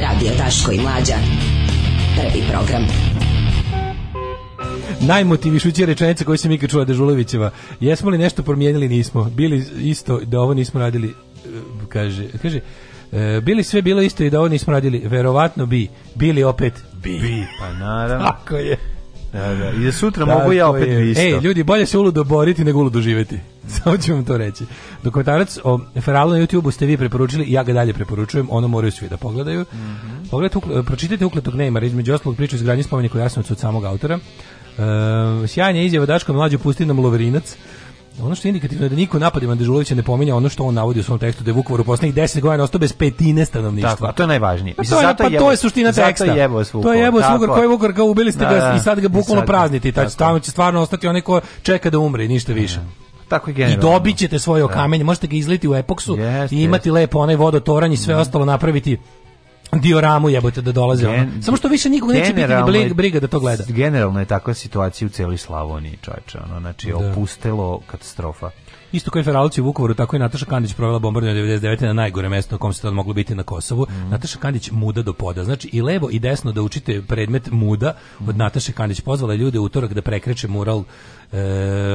Radio Taško i Mlađa. Prvi program. Najmotivišuća rečenica koju sam ikad čuo Dežulovićeva. Jesmo li nešto promijenili? Nismo. Bili isto da ovo nismo radili, eh, kaže, kaže, eh, bili sve bilo isto i da ovo nismo radili. Verovatno bi. Bili opet bi. bi. Pa naravno. Tako je. Da, da. I da sutra da, mogu ja opet je. isto. Ej, ljudi, bolje se uludo boriti nego uludo živeti. <laughs> Samo ću vam to reći. Dokumentarac o Feralu na YouTube-u ste vi preporučili ja ga dalje preporučujem, ono moraju svi da pogledaju. Mm -hmm. Pogledajte, ukl pročitajte ukletog Neymara, između ostalog priču izgradnje spomenika u Jasnovcu od samog autora. E, ehm, sjajnja izjava Daško mlađu pusti Loverinac. Ono što je indikativno je da niko napadima Dežulovića ne pominja ono što on navodi u svom tekstu da je Vukovar u poslednjih 10 godina ostao bez petine stanovništva. Tako, to je najvažnije. Pa, Mislim, pa to, je, pa jebo, to je suština zato teksta. Zato jebo svukor, to je jebo svukor, koji je Vukovar kao ubili ste da, ga i sad ga bukvalno prazniti. Taj, tamo će stvarno ostati onaj ko čeka da umre i ništa više. Da. Tako je I dobićete svoje da. okamenje, možete ga izliti u epoksu yes, i imati yes. lepo onaj vodotoranj i sve yes. Mhm. ostalo napraviti dioramu jebote da dolaze Gen, ono. Samo što više nikog neće biti ni briga da to gleda. Generalno je takva situacija u celoj Slavoniji, čoveče, ono, znači da. opustelo katastrofa. Isto kao i Feralci u Vukovaru, tako i Nataša Kandić provela bombardovanje 99. na najgore mesto na kom se tad moglo biti na Kosovu. Mm. Nataša Kandić muda do poda. Znači i levo i desno da učite predmet muda od mhm. Nataše Kandić. Pozvala je ljude utorak da prekreće mural e,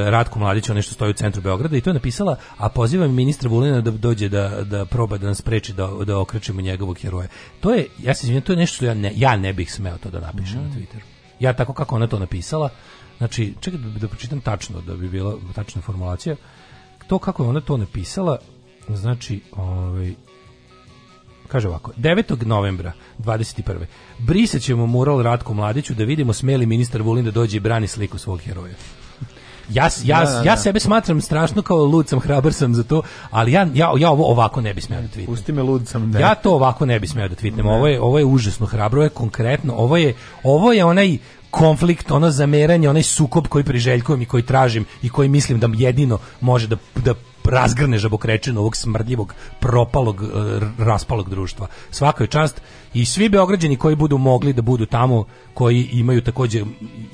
Ratku Mladiću, onaj što stoji u centru Beograda i to je napisala, a pozivam ministra Vulina da dođe da, da proba da nas preči da, da okrećemo njegovog heroja. To je, ja se izvinjam, to je nešto što ja ne, ja ne bih smeo to da napišem mm. na mhm. Twitteru. Ja tako kako ona to napisala, znači, čekaj da, da pročitam tačno, da bi bila tačna formulacija to kako je ona to napisala, znači, ovaj, kaže ovako, 9. novembra 21. Brisat ćemo mural Ratku Mladiću da vidimo smeli ministar Vulin da dođe i brani sliku svog heroja. Ja, ja, da, da, da. ja da. sebe smatram strašno kao lud sam, hrabar sam za to, ali ja, ja, ja ovo ovako ne bih smeo da tvitnem. Pusti me lud sam, ne. Da. Ja to ovako ne bih smeo da tvitnem. Da. Ovo je, ovo je užasno hrabro, je konkretno, ovo je, ovo je onaj konflikt, ono zameranje, onaj sukob koji priželjkujem i koji tražim i koji mislim da jedino može da, da razgrne žabokrečinu ovog smrdljivog, propalog, e, raspalog društva. Svaka je čast i svi beograđani koji budu mogli da budu tamo, koji imaju takođe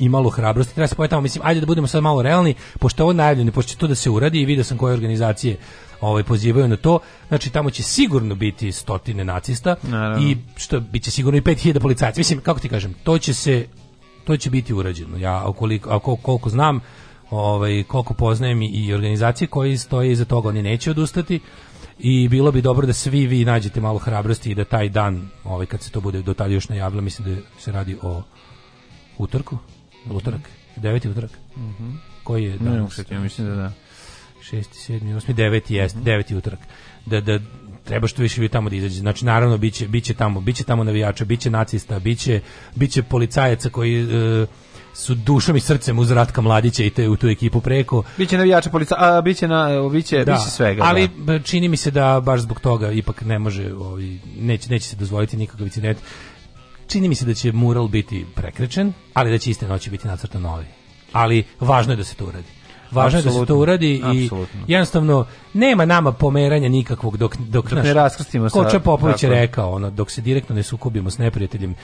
imalo hrabrosti, treba se pojeti tamo, mislim, ajde da budemo sad malo realni, pošto je ovo najavljeno, pošto će to da se uradi i vidio sam koje organizacije ovaj pozivaju na to. Znači tamo će sigurno biti stotine nacista Naravno. i što biće sigurno i 5000 policajaca. Mislim kako ti kažem, to će se to će biti urađeno. Ja ukoliko, ako, koliko znam, ovaj, koliko poznajem i organizacije koje stoje iza toga, oni neće odustati i bilo bi dobro da svi vi nađete malo hrabrosti i da taj dan, ovaj, kad se to bude do tada još najavilo, mislim da se radi o utorku, utorak, mm -hmm. deveti utorak, mm koji je danas? Ne, ja mislim da da. 6. 7. 8. 9. jeste, 9. Mhm. utorak. Da, da treba što više tamo da izađe. Znači naravno biće biće tamo, biće tamo navijača, biće nacista, biće biće policajaca koji e, su dušom i srcem uz Ratka Mladića i te u tu ekipu preko. Biće navijača polica, a biće na e, biće, da, biće svega. Ali da. čini mi se da baš zbog toga ipak ne može ovaj neće neće se dozvoliti nikakav incident. Čini mi se da će mural biti prekrečen, ali da će iste noći biti nacrtan novi. Ali važno je da se to uradi. Važno je da se to uradi Absolutno. i jednostavno nema nama pomeranja nikakvog dok dok, dok ne raskrstimo sa Koča Popović je rekao ono dok se direktno ne sukobimo s neprijateljem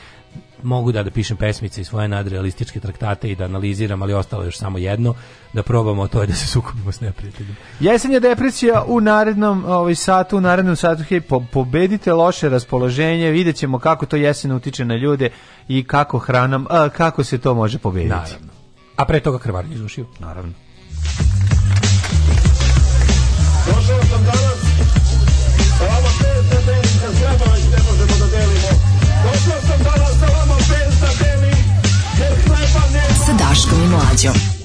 mogu da da pišem pesmice i svoje nadrealističke traktate i da analiziram, ali ostalo je još samo jedno da probamo, to je da se sukobimo s neprijateljem. Jesenja depresija u narednom ovaj satu, u narednom satu hej, po, pobedite loše raspoloženje, vidjet ćemo kako to jesen utiče na ljude i kako hranom, a, kako se to može pobediti. Naravno. A pre toga krvarnje iz Naravno. Došao sam danas, sa vama pet da delim, kad treba Došao sam danas sa vama pet Sa Daškom i Mlađom.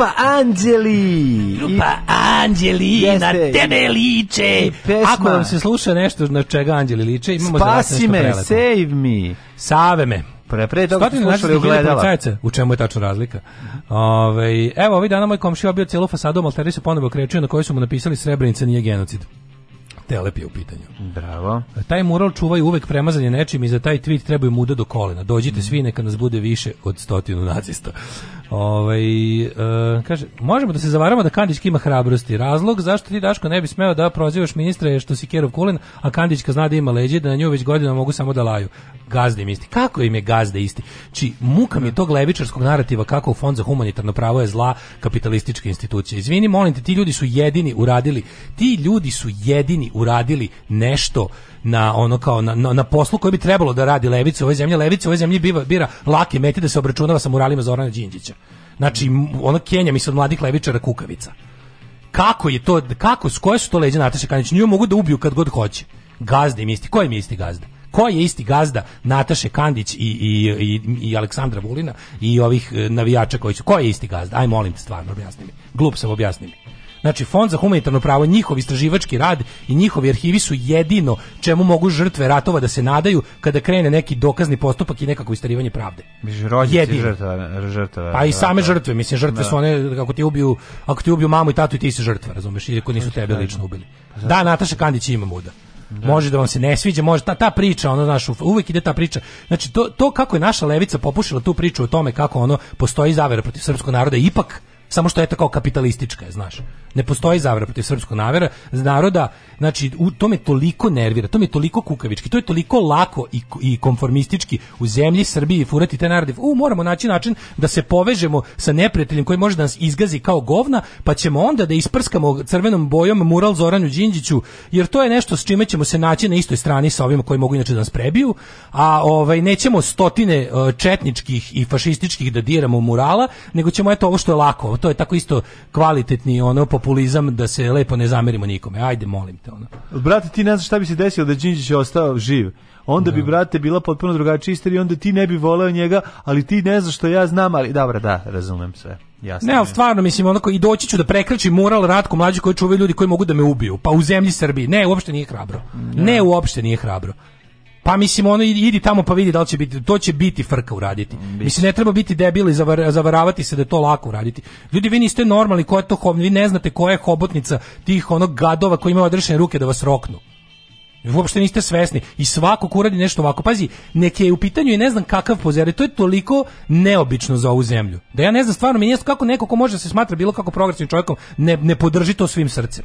Grupa Anđeli. Grupa Anđeli na tebe liče. Ako nam se sluša nešto na čega Anđeli liče, imamo Spasi me, prelepo. save me. Save me. Pre, pre toga smo slušali ugledala. U čemu je tačno razlika? Ove, ovaj, evo, ovih dana moj komšija obio cijelu fasadu, malteri se ponovo krećio na kojoj su mu napisali Srebrenica nije genocid. Telep je u pitanju. Bravo. Taj mural čuvaju uvek premazanje nečim i za taj tweet trebaju muda do kolena. Dođite mm. svi, neka nas bude više od stotinu nacista. Ovaj e, kaže možemo da se zavaramo da Kandić ima hrabrosti. Razlog zašto ti Daško ne bi smeo da prozivaš ministra je što si Kerov Kulin, a Kandićka zna da ima leđe da na nju već godinama mogu samo da laju. Gazde isti. Kako im je gazde isti? Či muka mi je tog levičarskog narativa kako Fond za humanitarno pravo je zla kapitalistička institucija. Izvini, molim te, ti ljudi su jedini uradili, ti ljudi su jedini uradili nešto na ono kao na, na, na poslu koji bi trebalo da radi levica u ovoj zemlji, levica u ovoj zemlji biva, bira lake mete da se obračunava sa muralima Zorana Đinđića. Znači, ono Kenja mi se od mladih levičara kukavica. Kako je to, kako, s koje su to leđe Nataša Kandić? Nju mogu da ubiju kad god hoće. Gazda im isti. Ko im isti gazda? ko je isti gazda Nataše Kandić i, i, i, i Aleksandra Vulina i ovih e, navijača koji su, ko je isti gazda? Aj molim te stvarno, objasni mi. Glup sam, objasni mi. Znači, Fond za humanitarno pravo, njihov istraživački rad i njihovi arhivi su jedino čemu mogu žrtve ratova da se nadaju kada krene neki dokazni postupak i nekako istrivanje pravde. Jedino. Žrtva, žrtva, pa i da, same da. žrtve, mislim, žrtve da. su one, ako ti ubiju, ako ti ubiju mamu i tatu i ti si žrtva, razumeš, ili ako nisu tebe da. lično ubili. Pa da, Nataša Kandić ima muda. Da. Može da vam se ne sviđa, može ta, ta priča, ono znaš, uvek ide ta priča. Znači to, to kako je naša levica popušila tu priču o tome kako ono postoji zavera protiv srpskog naroda ipak samo što je tako kapitalistička, je, znaš. Ne postoji zavra protiv srpskog navera, naroda, znači, u, to me toliko nervira, to me toliko kukavički, to je toliko lako i, i konformistički u zemlji Srbiji furati te narode. U, moramo naći način da se povežemo sa neprijateljem koji može da nas izgazi kao govna, pa ćemo onda da isprskamo crvenom bojom mural Zoranu Đinđiću, jer to je nešto s čime ćemo se naći na istoj strani sa ovima koji mogu inače da nas prebiju, a ovaj nećemo stotine e, četničkih i fašističkih da diramo murala, nego ćemo eto ovo što je lako, to je tako isto kvalitetni ono populizam da se lepo ne zamerimo nikome. Ajde, molim te ono. Brate, ti ne znaš šta bi se desilo da Đinđić je ostao živ. Onda da. bi brate bila potpuno drugačija istorija, i onda ti ne bi voleo njega, ali ti ne znaš što ja znam, ali dobro, da, razumem sve. Jasno. Ne, ali stvarno, mislim, onako, i doći ću da prekračim mural Ratko Mlađe koji čuvaju ljudi koji mogu da me ubiju, pa u zemlji Srbiji. Ne, uopšte nije hrabro. Da. Ne, uopšte nije hrabro. Pa mislim ono idi tamo pa vidi da li će biti to će biti frka uraditi. Biće. Mm, mislim ne treba biti debili za zavaravati se da je to lako uraditi. Ljudi vi niste normalni, ko je to hobotnica, vi ne znate koja je hobotnica tih onog gadova koji imaju odrešene ruke da vas roknu. Vi uopšte niste svesni i svako ko uradi nešto ovako, pazi, neke je u pitanju i ne znam kakav pozer, to je toliko neobično za ovu zemlju. Da ja ne znam stvarno mi nije kako neko ko može da se smatra bilo kako progresivnim čovjekom ne, ne podrži to svim srcem.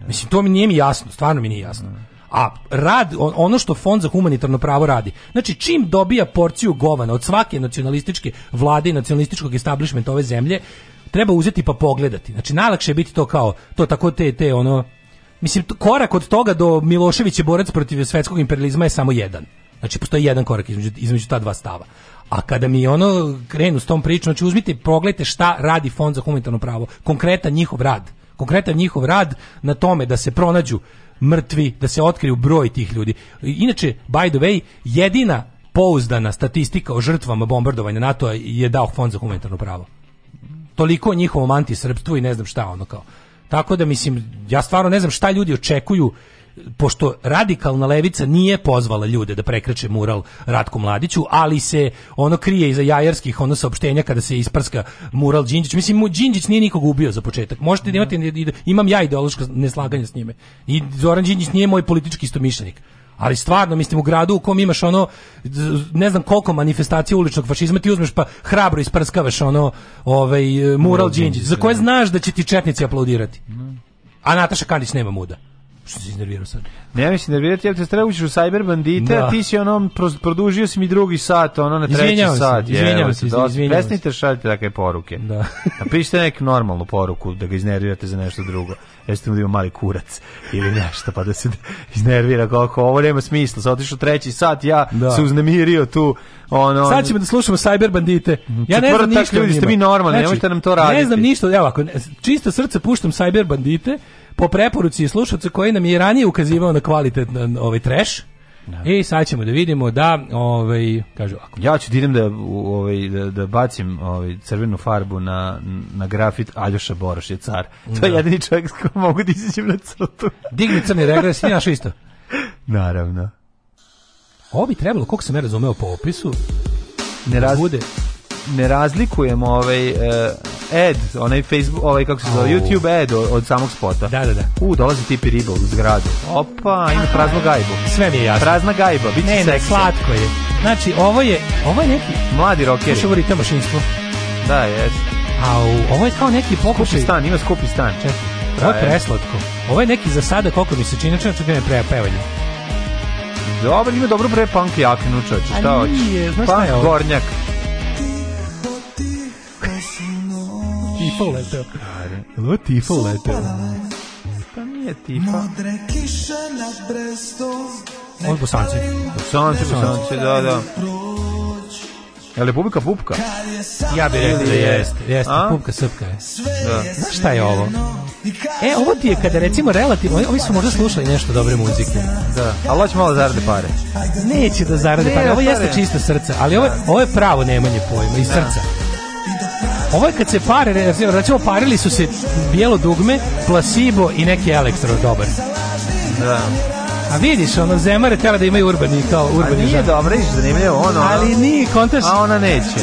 Da. Mislim to mi nije mi jasno, stvarno mi nije jasno. Da. A rad, ono što Fond za humanitarno pravo radi, znači čim dobija porciju govana od svake nacionalističke vlade i nacionalističkog establishmenta ove zemlje, treba uzeti pa pogledati. Znači najlakše je biti to kao, to tako te, te ono, mislim, korak od toga do Miloševića borac protiv svetskog imperializma je samo jedan. Znači, postoji jedan korak između, između ta dva stava. A kada mi ono krenu s tom pričom, znači uzmite i pogledajte šta radi Fond za humanitarno pravo, konkretan njihov rad, konkretan njihov rad na tome da se pronađu mrtvi, da se otkriju broj tih ljudi. Inače, by the way, jedina pouzdana statistika o žrtvama bombardovanja NATO-a je dao Fond za humanitarno pravo. Toliko o njihovom antisrpstvu i ne znam šta ono kao. Tako da mislim, ja stvarno ne znam šta ljudi očekuju pošto radikalna levica nije pozvala ljude da prekreče mural Ratku Mladiću, ali se ono krije iza jajarskih ono saopštenja kada se isprska mural Đinđić. Mislim, mu Đinđić nije nikog ubio za početak. Možete da imate, da- imam ja ideološko neslaganje s njime. I Zoran Đinđić nije moj politički istomišljenik. Ali stvarno, mislim, u gradu u kom imaš ono, ne znam koliko manifestacija uličnog fašizma, ti uzmeš pa hrabro isprskavaš ono, ovaj, mural Đinđić, za koje da. znaš da će ti četnici aplaudirati. A Nataša Kandić nema muda. Što si iznervirao sad? Ne, mi se nervirati, ja te treba uđeš u cyber bandite, da. a ti si onom, produžio si mi drugi sat, ono na treći izvinjavam sat. Se, izvinjavam se, izvinjavam se. Pesnite da šaljite takve poruke. Da. Napišite <laughs> pa neku normalnu poruku da ga iznervirate za nešto drugo. Jeste mu da ima mali kurac ili nešto, pa da se <laughs> iznervira koliko ovo nema smisla. Sad otišao treći sat, ja da. se uznemirio tu. Ono, Sad ćemo da slušamo cyber bandite. Ja ne znam ništa ljudi, ste vi normalni, znači, nemojte nam to raditi. Ne znam ništa, evo, ako, čisto srce puštam cyber bandite, po preporuci slušalca koji nam je ranije ukazivao na kvalitetan ovaj trash. Da. I e, sad ćemo da vidimo da ovaj kažu ako ja ću da idem da ovaj da, da bacim ovaj crvenu farbu na na grafit Aljoša Boroš je car. To da. je jedini čovjek s kojim mogu da izađem na crtu. Digni crni regres i našo isto. Naravno. Ovo bi trebalo, koliko sam ja razumeo po opisu, ne da raz... bude ne razlikujemo ovaj e, ad, onaj Facebook, ovaj kako se zove, oh. YouTube ad od, od samog spota. Da, da, da. U, dolazi tipi riba u zgradu. Opa, ima ah. prazno gajbo. Sve mi je jasno. Prazna gajba, bit će Ne, slatko je. Znači, ovo je, ovo je neki... Mladi rockeri. Slušaj, ovo ritam mašinstvo. Da, jest. A u, ovo je kao neki pokušaj... Skupi stan, ima skupi stan. Čekaj, pa ovo je preslatko. Ovo je neki za sada, koliko mi se čini, čekaj, čekaj, prepevanje. Dobro, ima dobro pre punk jaknu, čoče, šta hoćeš? Punk gornjak. Tifa uleteo. Jel ovo Tifa uleteo? Pa nije Tifa. Modre kiše na Brestu Ovo je Bosanci. Bosanci, Bosanci, da, da. da. Je li Bubika Pupka? Ja bih rekao da jeste. Jeste, Pupka Srpka je. Da. Znaš šta je ovo? E, ovo ti je da kada recimo relativno, ovi su možda slušali nešto dobre muzike. Da, ali hoće malo da zarade pare. Neće da zarade pare, ovo jeste čisto srce, ali ovo, ovo je pravo nemanje pojma i srca. Ovo je kad se pare, recimo parili su se bijelo dugme, placebo i neki elektro dobar. Da. A vidiš, ono, zemare tela da imaju urbani, kao urbani. A nije dobro, iš zanimljivo, ono. Ali nije, kontaš... A ona neće.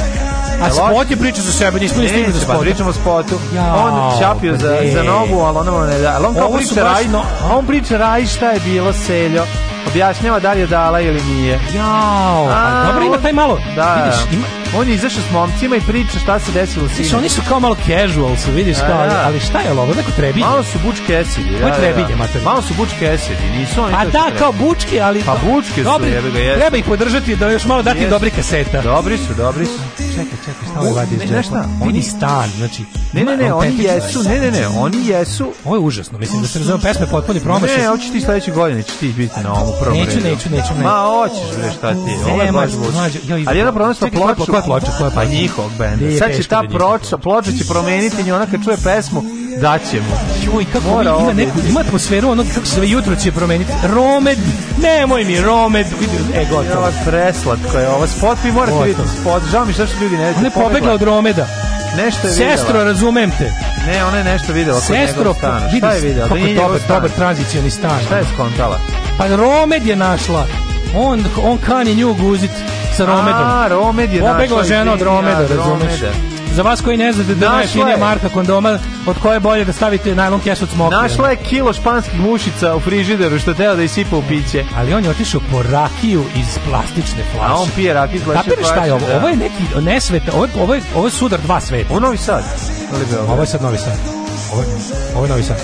A spot je priča za sebe, nismo ni stigli za pa spot. Pričamo o spotu. Ja, on čapio za, za nogu, ali ono ne da. Ali on kao priča raj, no... on priča raj šta je bilo seljo objašnjava da li je dala ili nije. Jao, a, dobro ima taj malo, da, vidiš, da. ima, On je izašao s momcima i priča šta se desilo u sinu. oni su kao malo casual su, vidiš kao, ali, da. ali šta je ovo, neko trebilje? Malo su bučke esidi. Ja, da, Ovo da, je trebilje, mater. Malo su bučke esidi, nisu oni. Pa to da, što kao bučke, ali... Pa bučke su, dobri, jebe ga, jesu. Treba ih podržati da još malo dati Jesu. dobri kaseta. Dobri su, dobri su. Čekaj, čekaj, šta ovo vadi iz džepa? znaš šta, oni- stan, znači... Ne, ne, ne, oni jesu, ne, ne, ne, oni jesu. Ovo je užasno, mislim da se razumem pesme potpuno promašaj. Ne, hoćeš ti sledeće godine, ćeš ti biti na ovom prvom redu. neću, neću, neću. Ma, hoćeš, bre, šta ti, je, ovo je baš Ne, Ali jedna problem što Čekaj, pa koja Pa koja da ploča, koja ploča? Pa njihov benda. Sad će ta ploča, ploča će promeniti nju, ona kad čuje pesmu, daćemo. Joj, kako Mora mi, ima neku, ima atmosferu, ono kako se jutro će promeniti. Romed, nemoj mi, Romed. E, gotovo. Ova preslatka je, ovo spot, vi morate vidjeti spot. Žao mi što ljudi ne znaju. Ona je pobegla od Romeda. Nešto je videla. Sestro, razumem te. Ne, ona je nešto videla Sestro, njegovog Šta je videla? Kako da dobar, dobar tranzicioni stan. Šta je skontala? Pa Romed je našla. On, on kani nju guzit sa Romedom. A, Romed je Pobegla žena od Romeda, razumeš? Za vas koji ne znate da je najfinija marka kondoma, od koje je bolje da stavite najlon kesu od smokve. Našla je kilo španskih mušica u frižideru što teo da isipa u piće. Ali on je otišao po rakiju iz plastične flaše. A on pije rakiju iz plastične flaše. šta je ovo? Da. Ovo je neki nesvet, ovo je, ovo je, ovo je sudar dva sveta. Ovo je Novi Sad. Ovo je sad Novi Sad. Ovo je, ovo je Novi Sad.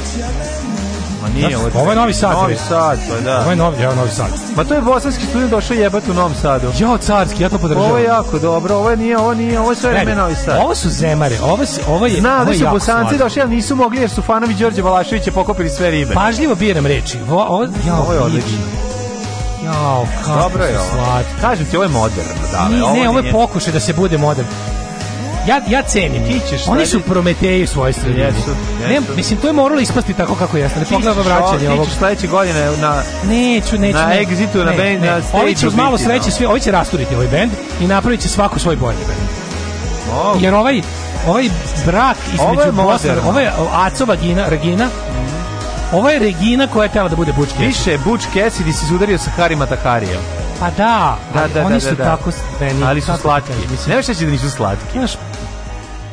Ma nije ovo. Ovo je Novi Sad. Novi Sad, pa da. Ovo je Novi, ja, Novi Sad. Ma to je bosanski student došao jebat u Novom Sadu. Jo, carski, ja to podržavam. Ovo je jako dobro. Ovo nije, ovo nije, ovo je sve vreme Novi Sad. Ovo su zemare. Ovo se ovo je Zna, da su bosanci došli, ali nisu mogli jer su fanovi Đorđe Balaševića pokopili sve ribe. Pažljivo biram reči. Ovo, ovo, jo, ovo je odlično. Jao, kako Dobro je ovo. Kažem ti, ovo je moderno, da, ne, ovo ne, ovo je pokušaj da se bude moderno ja, ja cenim. Ti ćeš Oni su prometeji svoje sredine. Jesu, jesu. Ne, mislim, to je moralo ispasti tako kako jeste. Ne pogledamo vraćanje ovog. Ti ćeš sledeće godine na... Neću, neću. Na ne, exitu, ne, na band, ne. na stage. Ovi će malo sreće, da. svi, ovi će rasturiti ovaj band i napravit će svaku svoj bojni band. Oh. Jer ovaj, ovaj brak između Bosna, ovaj Aco Vagina, Regina, mhm. ovo je Regina koja je tela da bude Butch Cassidy. Više, Butch Cassidy si se udario sa Harima Takarijem. Pa da, da, da, oni da, da, su da. da. tako meni. Ali su slatki. Mislim, nema šta će da nisu slatki. Znaš,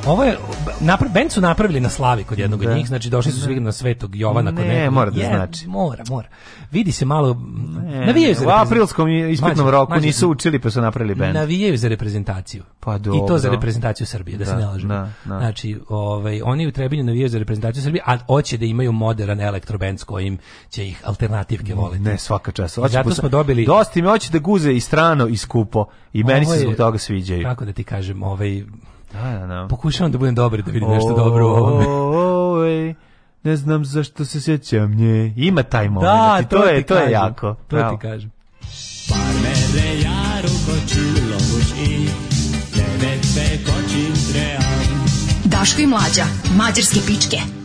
Ovo je napra, bend su napravili na slavi kod jednog da. od njih, znači došli su da. svi na Svetog Jovana ne, kod Ne, mora da je, znači. Mora, mora. Vidi se malo ne, navijaju za U aprilskom ispitnom roku mađe, nisu učili pa su napravili bend. Navijaju za reprezentaciju. Pa do, I to za reprezentaciju Srbije, da, da se ne lažemo. Da, da. Znači, ovaj oni u Trebinju navijaju za reprezentaciju Srbije, a hoće da imaju modern elektrobend s kojim će ih alternativke voliti. Ne, svaka čast. Zato smo dobili Dosti mi hoće da guze i strano i skupo i meni se zbog toga sviđaju. Kako da ti kažem, ovaj Da, da, da. Pokušavam da budem dobar, da vidim nešto dobro u ovome. Ne znam zašto se sećam nje. Ima taj moment. Da, I to, to, je, to kažem, je jako. To Bravo. ti kažem. Parmele jaru kočilo i tebe kočim tream. Daško i mlađa, mađarske pičke.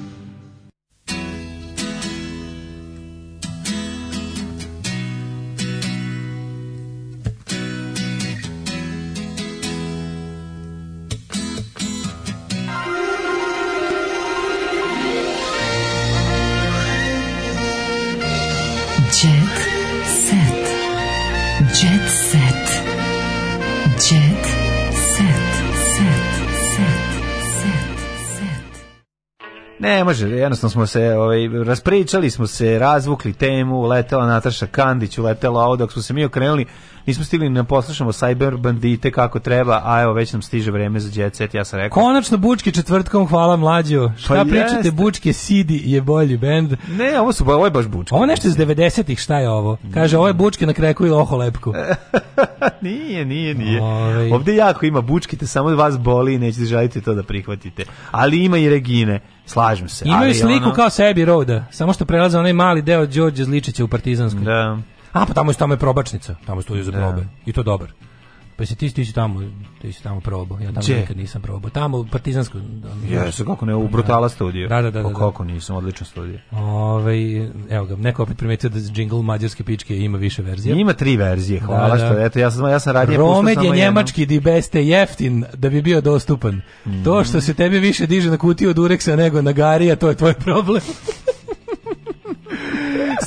Ne, može, jednostavno smo se, ovaj, raspričali smo se, razvukli temu, uletela Nataša Kandić, uletela ovo, dok smo se mi okrenuli, Nismo stigli da poslušamo Cyber bandite kako treba, a evo već nam stiže vreme za Jet Set, ja sam rekao. Konačno Bučki četvrtkom, hvala mlađo. Pa šta pa pričate, jeste. Bučke Sidi je bolji bend. Ne, ovo su ovo je baš Bučki. Ovo nešto iz 90-ih, šta je ovo? Kaže, ovo je mm. Bučke na kreku i loho lepku. <laughs> nije, nije, nije. Ove... Ovaj. Ovde jako ima Bučki, te samo vas boli i nećete želiti to da prihvatite. Ali ima i Regine. Slažem se. Imaju sliku ono... kao sebi roda, samo što prelaze onaj mali deo Đorđe Zličića u Partizanskoj. Da. A, pa tamo je, tamo je probačnica, tamo je studio za da. probe. Da. I to dobar. Pa si ti, ti si tamo, ti si tamo probao. Ja tamo Če? nikad nisam probao. Tamo u Partizanskoj. Da, Jesu, kako ne, u da. Brutala studiju. Da, da, da. da, da. nisam, odlično studio. Ovaj evo ga, neko opet primetio da jingle mađarske pičke ima više verzija. Ima tri verzije, hvala da, da. što, eto, ja sam, ja sam radije Romed je njemački di beste jeftin da bi bio dostupan. Mm. To što se tebi više diže na kutiju od ureksa nego na garija, to je tvoj problem.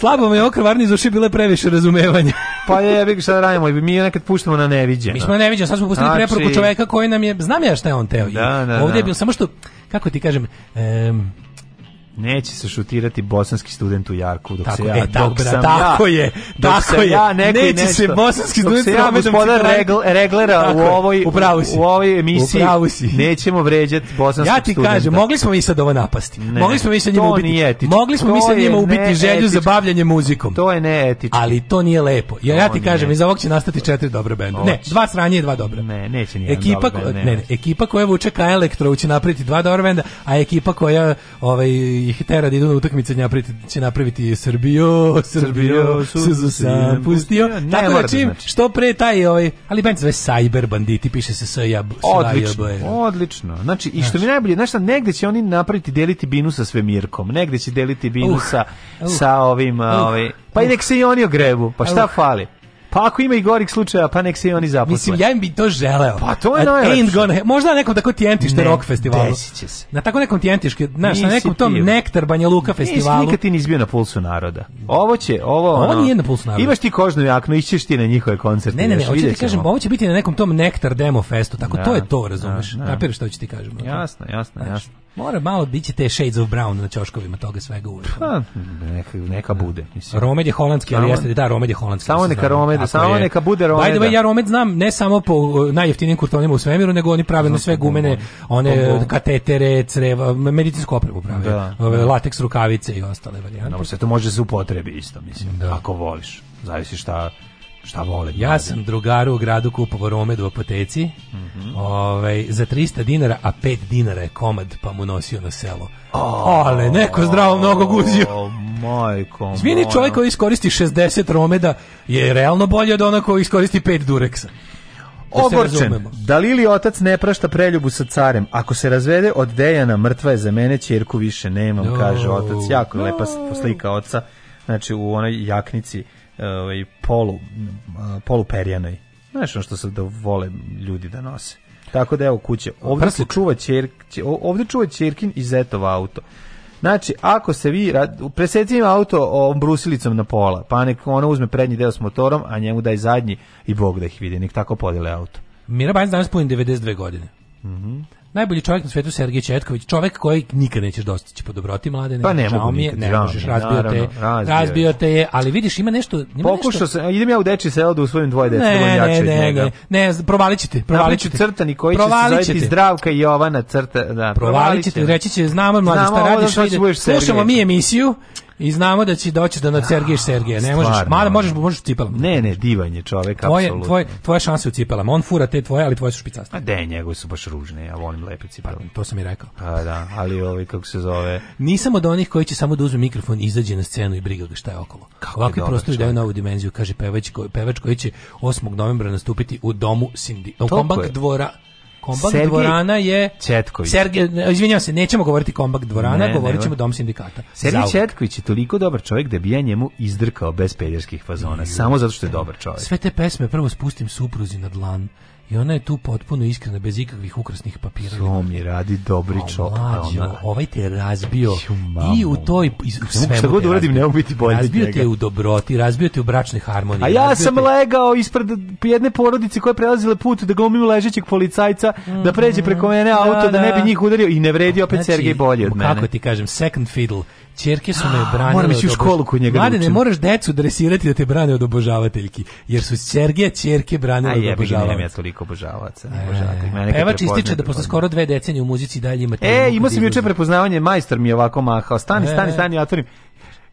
Slabo mi je okrvarni iz uši bile previše razumevanja. <laughs> pa je, vi šta da radimo, mi je nekad puštamo na neviđeno. Mi smo na neviđeno, sad smo pustili znači... preporuku čoveka koji nam je, znam ja šta je on teo. Da, da, Ovdje da. je bilo, samo što, kako ti kažem, um, neće se šutirati bosanski student u Jarku dok tako, se ja, e, tako, dok da, sam tako ja, je, dok tako je, ja neko neće nešto, se bosanski student se ja da gospodar regl, reglera u ovoj, upravo si, u ovoj emisiji, upravo nećemo vređati bosanski student. Ja ti kažem, mogli smo mi sad ovo napasti, ne, mogli smo mi sad njima ubiti, etično, mogli smo mi sad njima ubiti želju za bavljanje muzikom. To je neetično. Ali to nije lepo, jer ja ti kažem, iz ovog će nastati četiri dobre benda. Ne, dva sranje i dva dobra. Ne, neće nijedan ekipa, dobra ne, ne, ekipa koja vuče ka elektro će napraviti dva dobra benda, a ekipa koja ovaj, ih tera da idu na utakmice, nja će napraviti Srbijo, Srbijo, su sam pustio. Ne, Tako da, da čim, znači. što pre taj, ovaj, ali band zove Cyber Banditi, piše se sa Sajab. Odlično, odlično. Znači, i što mi najbolje, znaš šta, negde će oni napraviti, deliti binu sa svemirkom, negde će deliti binu uh, sa, uh, sa ovim, uh, ovaj, pa i nek se i oni ogrebu, pa šta fali? Pa ako ima i gorih slučaja, pa nek se i oni zaposle. Mislim, ja im bi to želeo. Pa to je najlepše. Gonna, možda na nekom tako tijentište ne, rock festivalu. se. Na tako nekom tijentiške, znaš, na nekom tom bio. nektar Banja Luka festivalu. Nisi nikad ti nizbio na pulsu naroda. Ovo će, ovo... Ovo ono, nije na pulsu naroda. Imaš ti kožnu jaknu, ićeš ti na njihove koncerte. Ne, ne, ne, hoću ti kažem, ovo će biti na nekom tom nektar demo festu, tako ja, to da, je to, razumeš? Napiraš da, da. što ću ti kažem. Jasno, jasno, jasno. Mora malo biti te Shades of Brown na čoškovima toga svega uvijek. Pa, neka, neka bude. Mislim. Romed je holandski, ali jeste, da, Romed je holandski. Samo neka Romed, samo neka bude Romed. Ajde, ja Romed znam ne samo po najjeftinijim kurtonima u svemiru, nego oni prave na sve gumene, one katetere, creva, medicinsku opremu prave. Da, da. Lateks rukavice i ostale varijante. No, se to može se upotrebi isto, mislim, da. ako voliš. Zavisi šta Šta vole? Ja mladen. sam drugaru u gradu kupovao Romed da u apoteci mm -hmm. ovaj, za 300 dinara, a 5 dinara je komad pa mu nosio na selo. Oh, Ale, neko zdravo mnogo guzio. Oh, majko. Zvini čovjek koji iskoristi 60 Romeda je realno bolje od onako koji iskoristi 5 Dureksa. Da Ogorčen, Dalili otac ne prašta preljubu sa carem. Ako se razvede od Dejana, mrtva je za mene, čerku više nemam, no, kaže otac. Jako no. lepa slika oca, znači u onoj jaknici ovaj, polu, poluperjanoj. Znaš ono što se da vole ljudi da nose. Tako da evo kuće, ovdje Prsluk. se čuva čer, ovdje čuva Čerkin i Zetov auto. Znači, ako se vi presecimo auto ovom brusilicom na pola, pa nek ona uzme prednji deo s motorom, a njemu daj zadnji i Bog da ih vidi, nek tako podele auto. Mira Bajs danas puni 92 godine. Mhm. Mm Najbolji čovjek na svijetu Sergej Četković, čovjek koji nikad nećeš dostići po dobroti mlade, ne, pa ne, mogu nikad, je, ne možeš razbio te, razbio, te je, ali vidiš ima nešto, ima Pokušao sam, idem ja u deči selo da usvojim dvoje dece, da ne, jače ne, od njega. Ne, ne, ne, provalićete, provalićete. crtani koji će se zvati Zdravka i Jovana crta, da. Provalićete, reći će znamo mladi šta radiš, da slušamo mi emisiju I znamo da će doći da na Sergiš Sergeja, ne možeš. Mada možeš, možeš u cipelama. Ne, ne, divan je čovek, apsolutno. Tvoje, tvoje, šanse u cipelama. On fura te tvoje, ali tvoje su špicaste. A de, njegove su baš ružne, ja volim lepe cipele. Pa, to sam i rekao. Pa da, ali ovi, kako se zove... Nisam od onih koji će samo da uzme mikrofon, izađe na scenu i briga ga šta je okolo. Kako Ovakvi prostori daju novu dimenziju, kaže pevač, pevač koji će 8. novembra nastupiti u domu Sindi, u kombank dvora Kombat Sergej dvorana je Četković. Sergej, izvinjavam se, nećemo govoriti Kombat dvorana, ne, govorit ćemo dom sindikata. Sergej Zauk. Četković je toliko dobar čovjek da bi ja njemu izdrkao bez pederskih fazona, Juh. samo zato što je dobar čovjek. Sve te pesme prvo spustim supruzi na dlan i ona je tu potpuno iskrena bez ikakvih ukrasnih papira. Što mi radi dobri čop. Ona... ovaj te razbio i u toj i u svemu. Šta god uradim ne biti bolje. Razbio te u dobroti, razbio te u bračnoj harmoniji. A ja sam te... legao ispred jedne porodice koja je prelazila put da glumim ležećeg policajca mm, da pređe preko mene auto da, da, da ne bi da. njih udario i ne vredio opet znači, Sergej bolje od mene. Kako ti kažem second fiddle Ćerke su me branile. Moram ići u školu kod njega. Mlade, ne da moraš decu dresirati da te brane od obožavateljki, jer su Sergeja ćerke branile od obožavateljki. A ja toliko obožavaca, E, Pevač ističe da posle skoro dve decenije u muzici dalje ima E, da imao sam juče prepoznavanje, majstor mi je ovako mahao. Stani, e. stani, stani, otvorim.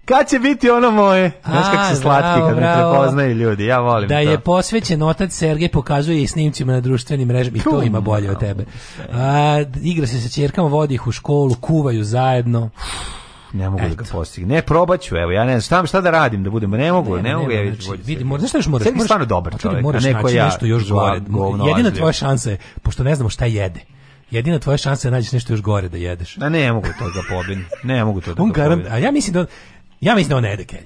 Kad će biti ono moje? Znaš kako su slatki bravo, kad me prepoznaju ljudi, ja volim da to. Da je posvećen otac Sergej pokazuje i snimcima na društvenim mrežama i to ima bolje od tebe. A, igra se sa čerkama, vodi ih u školu, kuvaju zajedno. Ne mogu Eto. da ga postigne. Ne, probaću, evo, ja ne znam šta, šta da radim, da budem, ne mogu, ne, ne, ne mogu, ja vidim. znači, vidi, moraš, znaš šta još moraš, Sedi moraš, stvarno dobar pa čovjek, a neko ja, nešto još gore. Jedina tvoja šansa je, pošto ne znamo šta jede, Jedina tvoja šansa je nađeš nešto još gore da jedeš. Da ne mogu to da pobin. Ne mogu to da. On garam, a ja mislim da ja mislim da on ne jede kelj.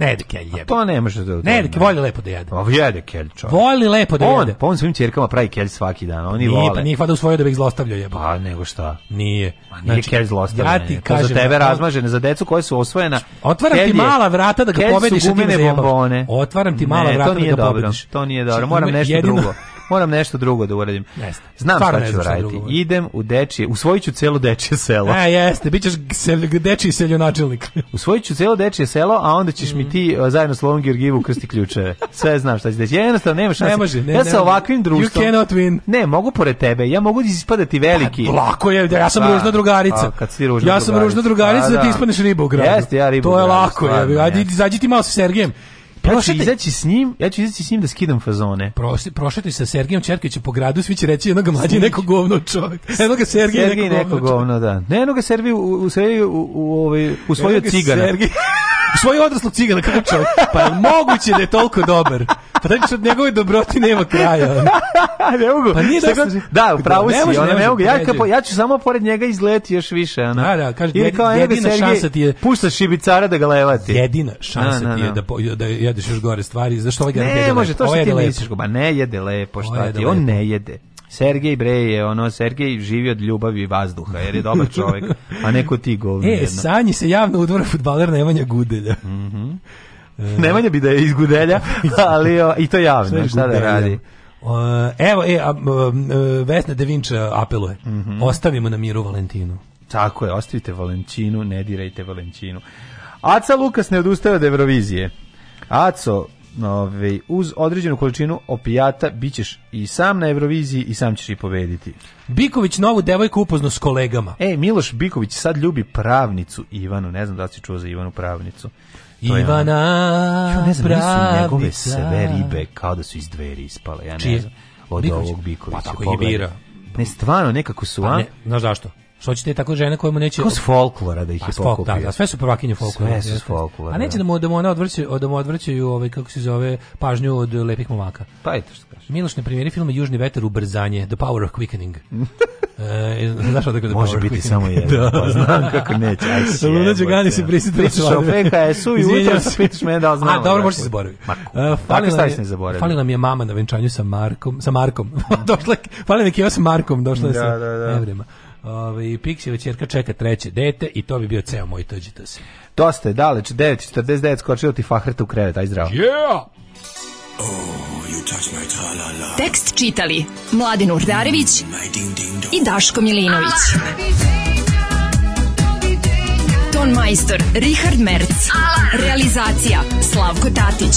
Ne jede kelj, jebe. A to ne može da... Ne jede, voli lepo da jede. A jede kelj, čovjek. Voli lepo da on, jede. Pa on svim ćerkama pravi kelj svaki dan, oni nije, vole. Pa nije u svoje da bi ih zlostavljao, jebe. Pa nego šta? Nije. Ma nije znači, kelj zlostavljanje. Ja za tebe da- razmažene, za decu koje su osvojena. Otvaram ti mala vrata da ga pobediš, a da ti bombone. Otvaram ti mala vrata da ga pobediš. To nije znači, dobro, moram nešto drugo. <laughs> moram nešto drugo da uradim. Jeste. Znam Stvarno šta ću ne raditi. Da Idem u dečije, usvojiću celo dečije selo. E, jeste, bit ćeš sel, dečiji seljonačelnik. <laughs> usvojiću celo dečije selo, a onda ćeš mm. mi ti zajedno s Lovom Georgijevu krsti ključeve. Sve znam šta će deći. Ja jednostavno nemaš Ne može, ne, ja sa ovakvim društvom. You cannot win. Ne, mogu pored tebe, ja mogu da ispadati pa, veliki. Pa, lako je, da, ja sam pa, ružna drugarica. Pa, kad si ružna ja sam drugarica. ružna drugarica, a, da, da ti pa, da. ispadneš riba u gradu. Jeste, ja riba To je lako, ja. Ajde, izađi ti malo sa Sergejem. Prošete... Ja ću izaći s njim, ja ću izaći s njim da skidam fazone. Prošli prošetoj sa Sergijom Čerkićem po gradu, svi će reći jednog mlađi neko govno čovjek. Jednog Sergija neko, neko govno, da. Ne, jednog Sergiju u u, u, u, u, u, u, u, u, u, svoj odraslog cigana, kako čovjek? Pa je moguće da je toliko dobar? Pa da od njegove dobroti nema kraja. <laughs> ne mogu. Pa nije dosta. Da, u pravu si, ona ne mogu. Ja, ka, ja ću samo pored njega izleti još više. Ona. Da, da, kaže, Ili kao jedina Sergej, šansa ti je... Puštaš šibicara da ga levati. Jedina šansa na, da, na, na. ti je da, da, da. da jedeš još gore stvari. Zašto ovaj ga ne jede lepo? Ne, može, to što ti misliš. Ba ne jede lepo, šta ti? On ne jede. Sergej bre je ono Sergej živi od ljubavi i vazduha jer je dobar čovjek, a neko ti govni. E, Sanji se javno udvora fudbaler Nemanja Gudelja. Mhm. Mm Nemanja bi da je iz Gudelja, <laughs> ali o, i to javno, šta da radi. evo, e, a, uh, Vesna Devinča apeluje. Mm -hmm. Ostavimo na miru Valentinu. Tako je, ostavite Valentinu, ne dirajte Valentinu. Aca Lukas ne odustaje od Eurovizije. Aco, Ove, ovaj, uz određenu količinu opijata bićeš i sam na Euroviziji i sam ćeš i pobediti. Biković novu devojku upozno s kolegama. E, Miloš Biković sad ljubi pravnicu Ivanu, ne znam da si čuo za Ivanu pravnicu. To Ivana ja ne znam, pravnica. Nisu njegove sve ribe kao da su iz dveri ispale, ja ne Čije? znam. Od Biković. ovog Bikovića. Pa tako ih bira. Ne, stvarno, nekako su, a? Pa ne, znaš zašto? Što ćete tako žene kojemu neće Kako s folklora da ih je pa, pokupio. Da, da, sve su prvakinje folklora. Sve su folklora. A neće da. da mu da mu ona odvrćaju, da mu odvrćaju ovaj kako se zove pažnju od lepih momaka. Pa eto što kaže. Miloš ne primjeri film Južni vetar brzanje, The Power of Quickening. <laughs> E, znaš odakle <laughs> da Može biti samo jedan. Pa znam kako neće. Aj, <laughs> Luna Đugani se prisjetila. Pričaš o PKS-u i ujutro se pitaš mene da li znam. A, dobro, da možeš se zaboraviti. E, tako stavi ne zaboraviti. Fali nam je mama na venčanju sa Markom. Sa Markom. došla, falila mi je kiva sa Markom. Došla je sa da, evrima. Ovaj Pixijeva večerka čeka treće dete i to bi bio ceo moj se. Dosta je daleč, 9.49 skočio ti fahreta u krevet, aj zdravo. Yeah! Oh, you touch my -la -la. Tekst čitali Mladin Urdarević mm, i Daško Milinović. Ton majstor Richard Merc. Realizacija Slavko Tatić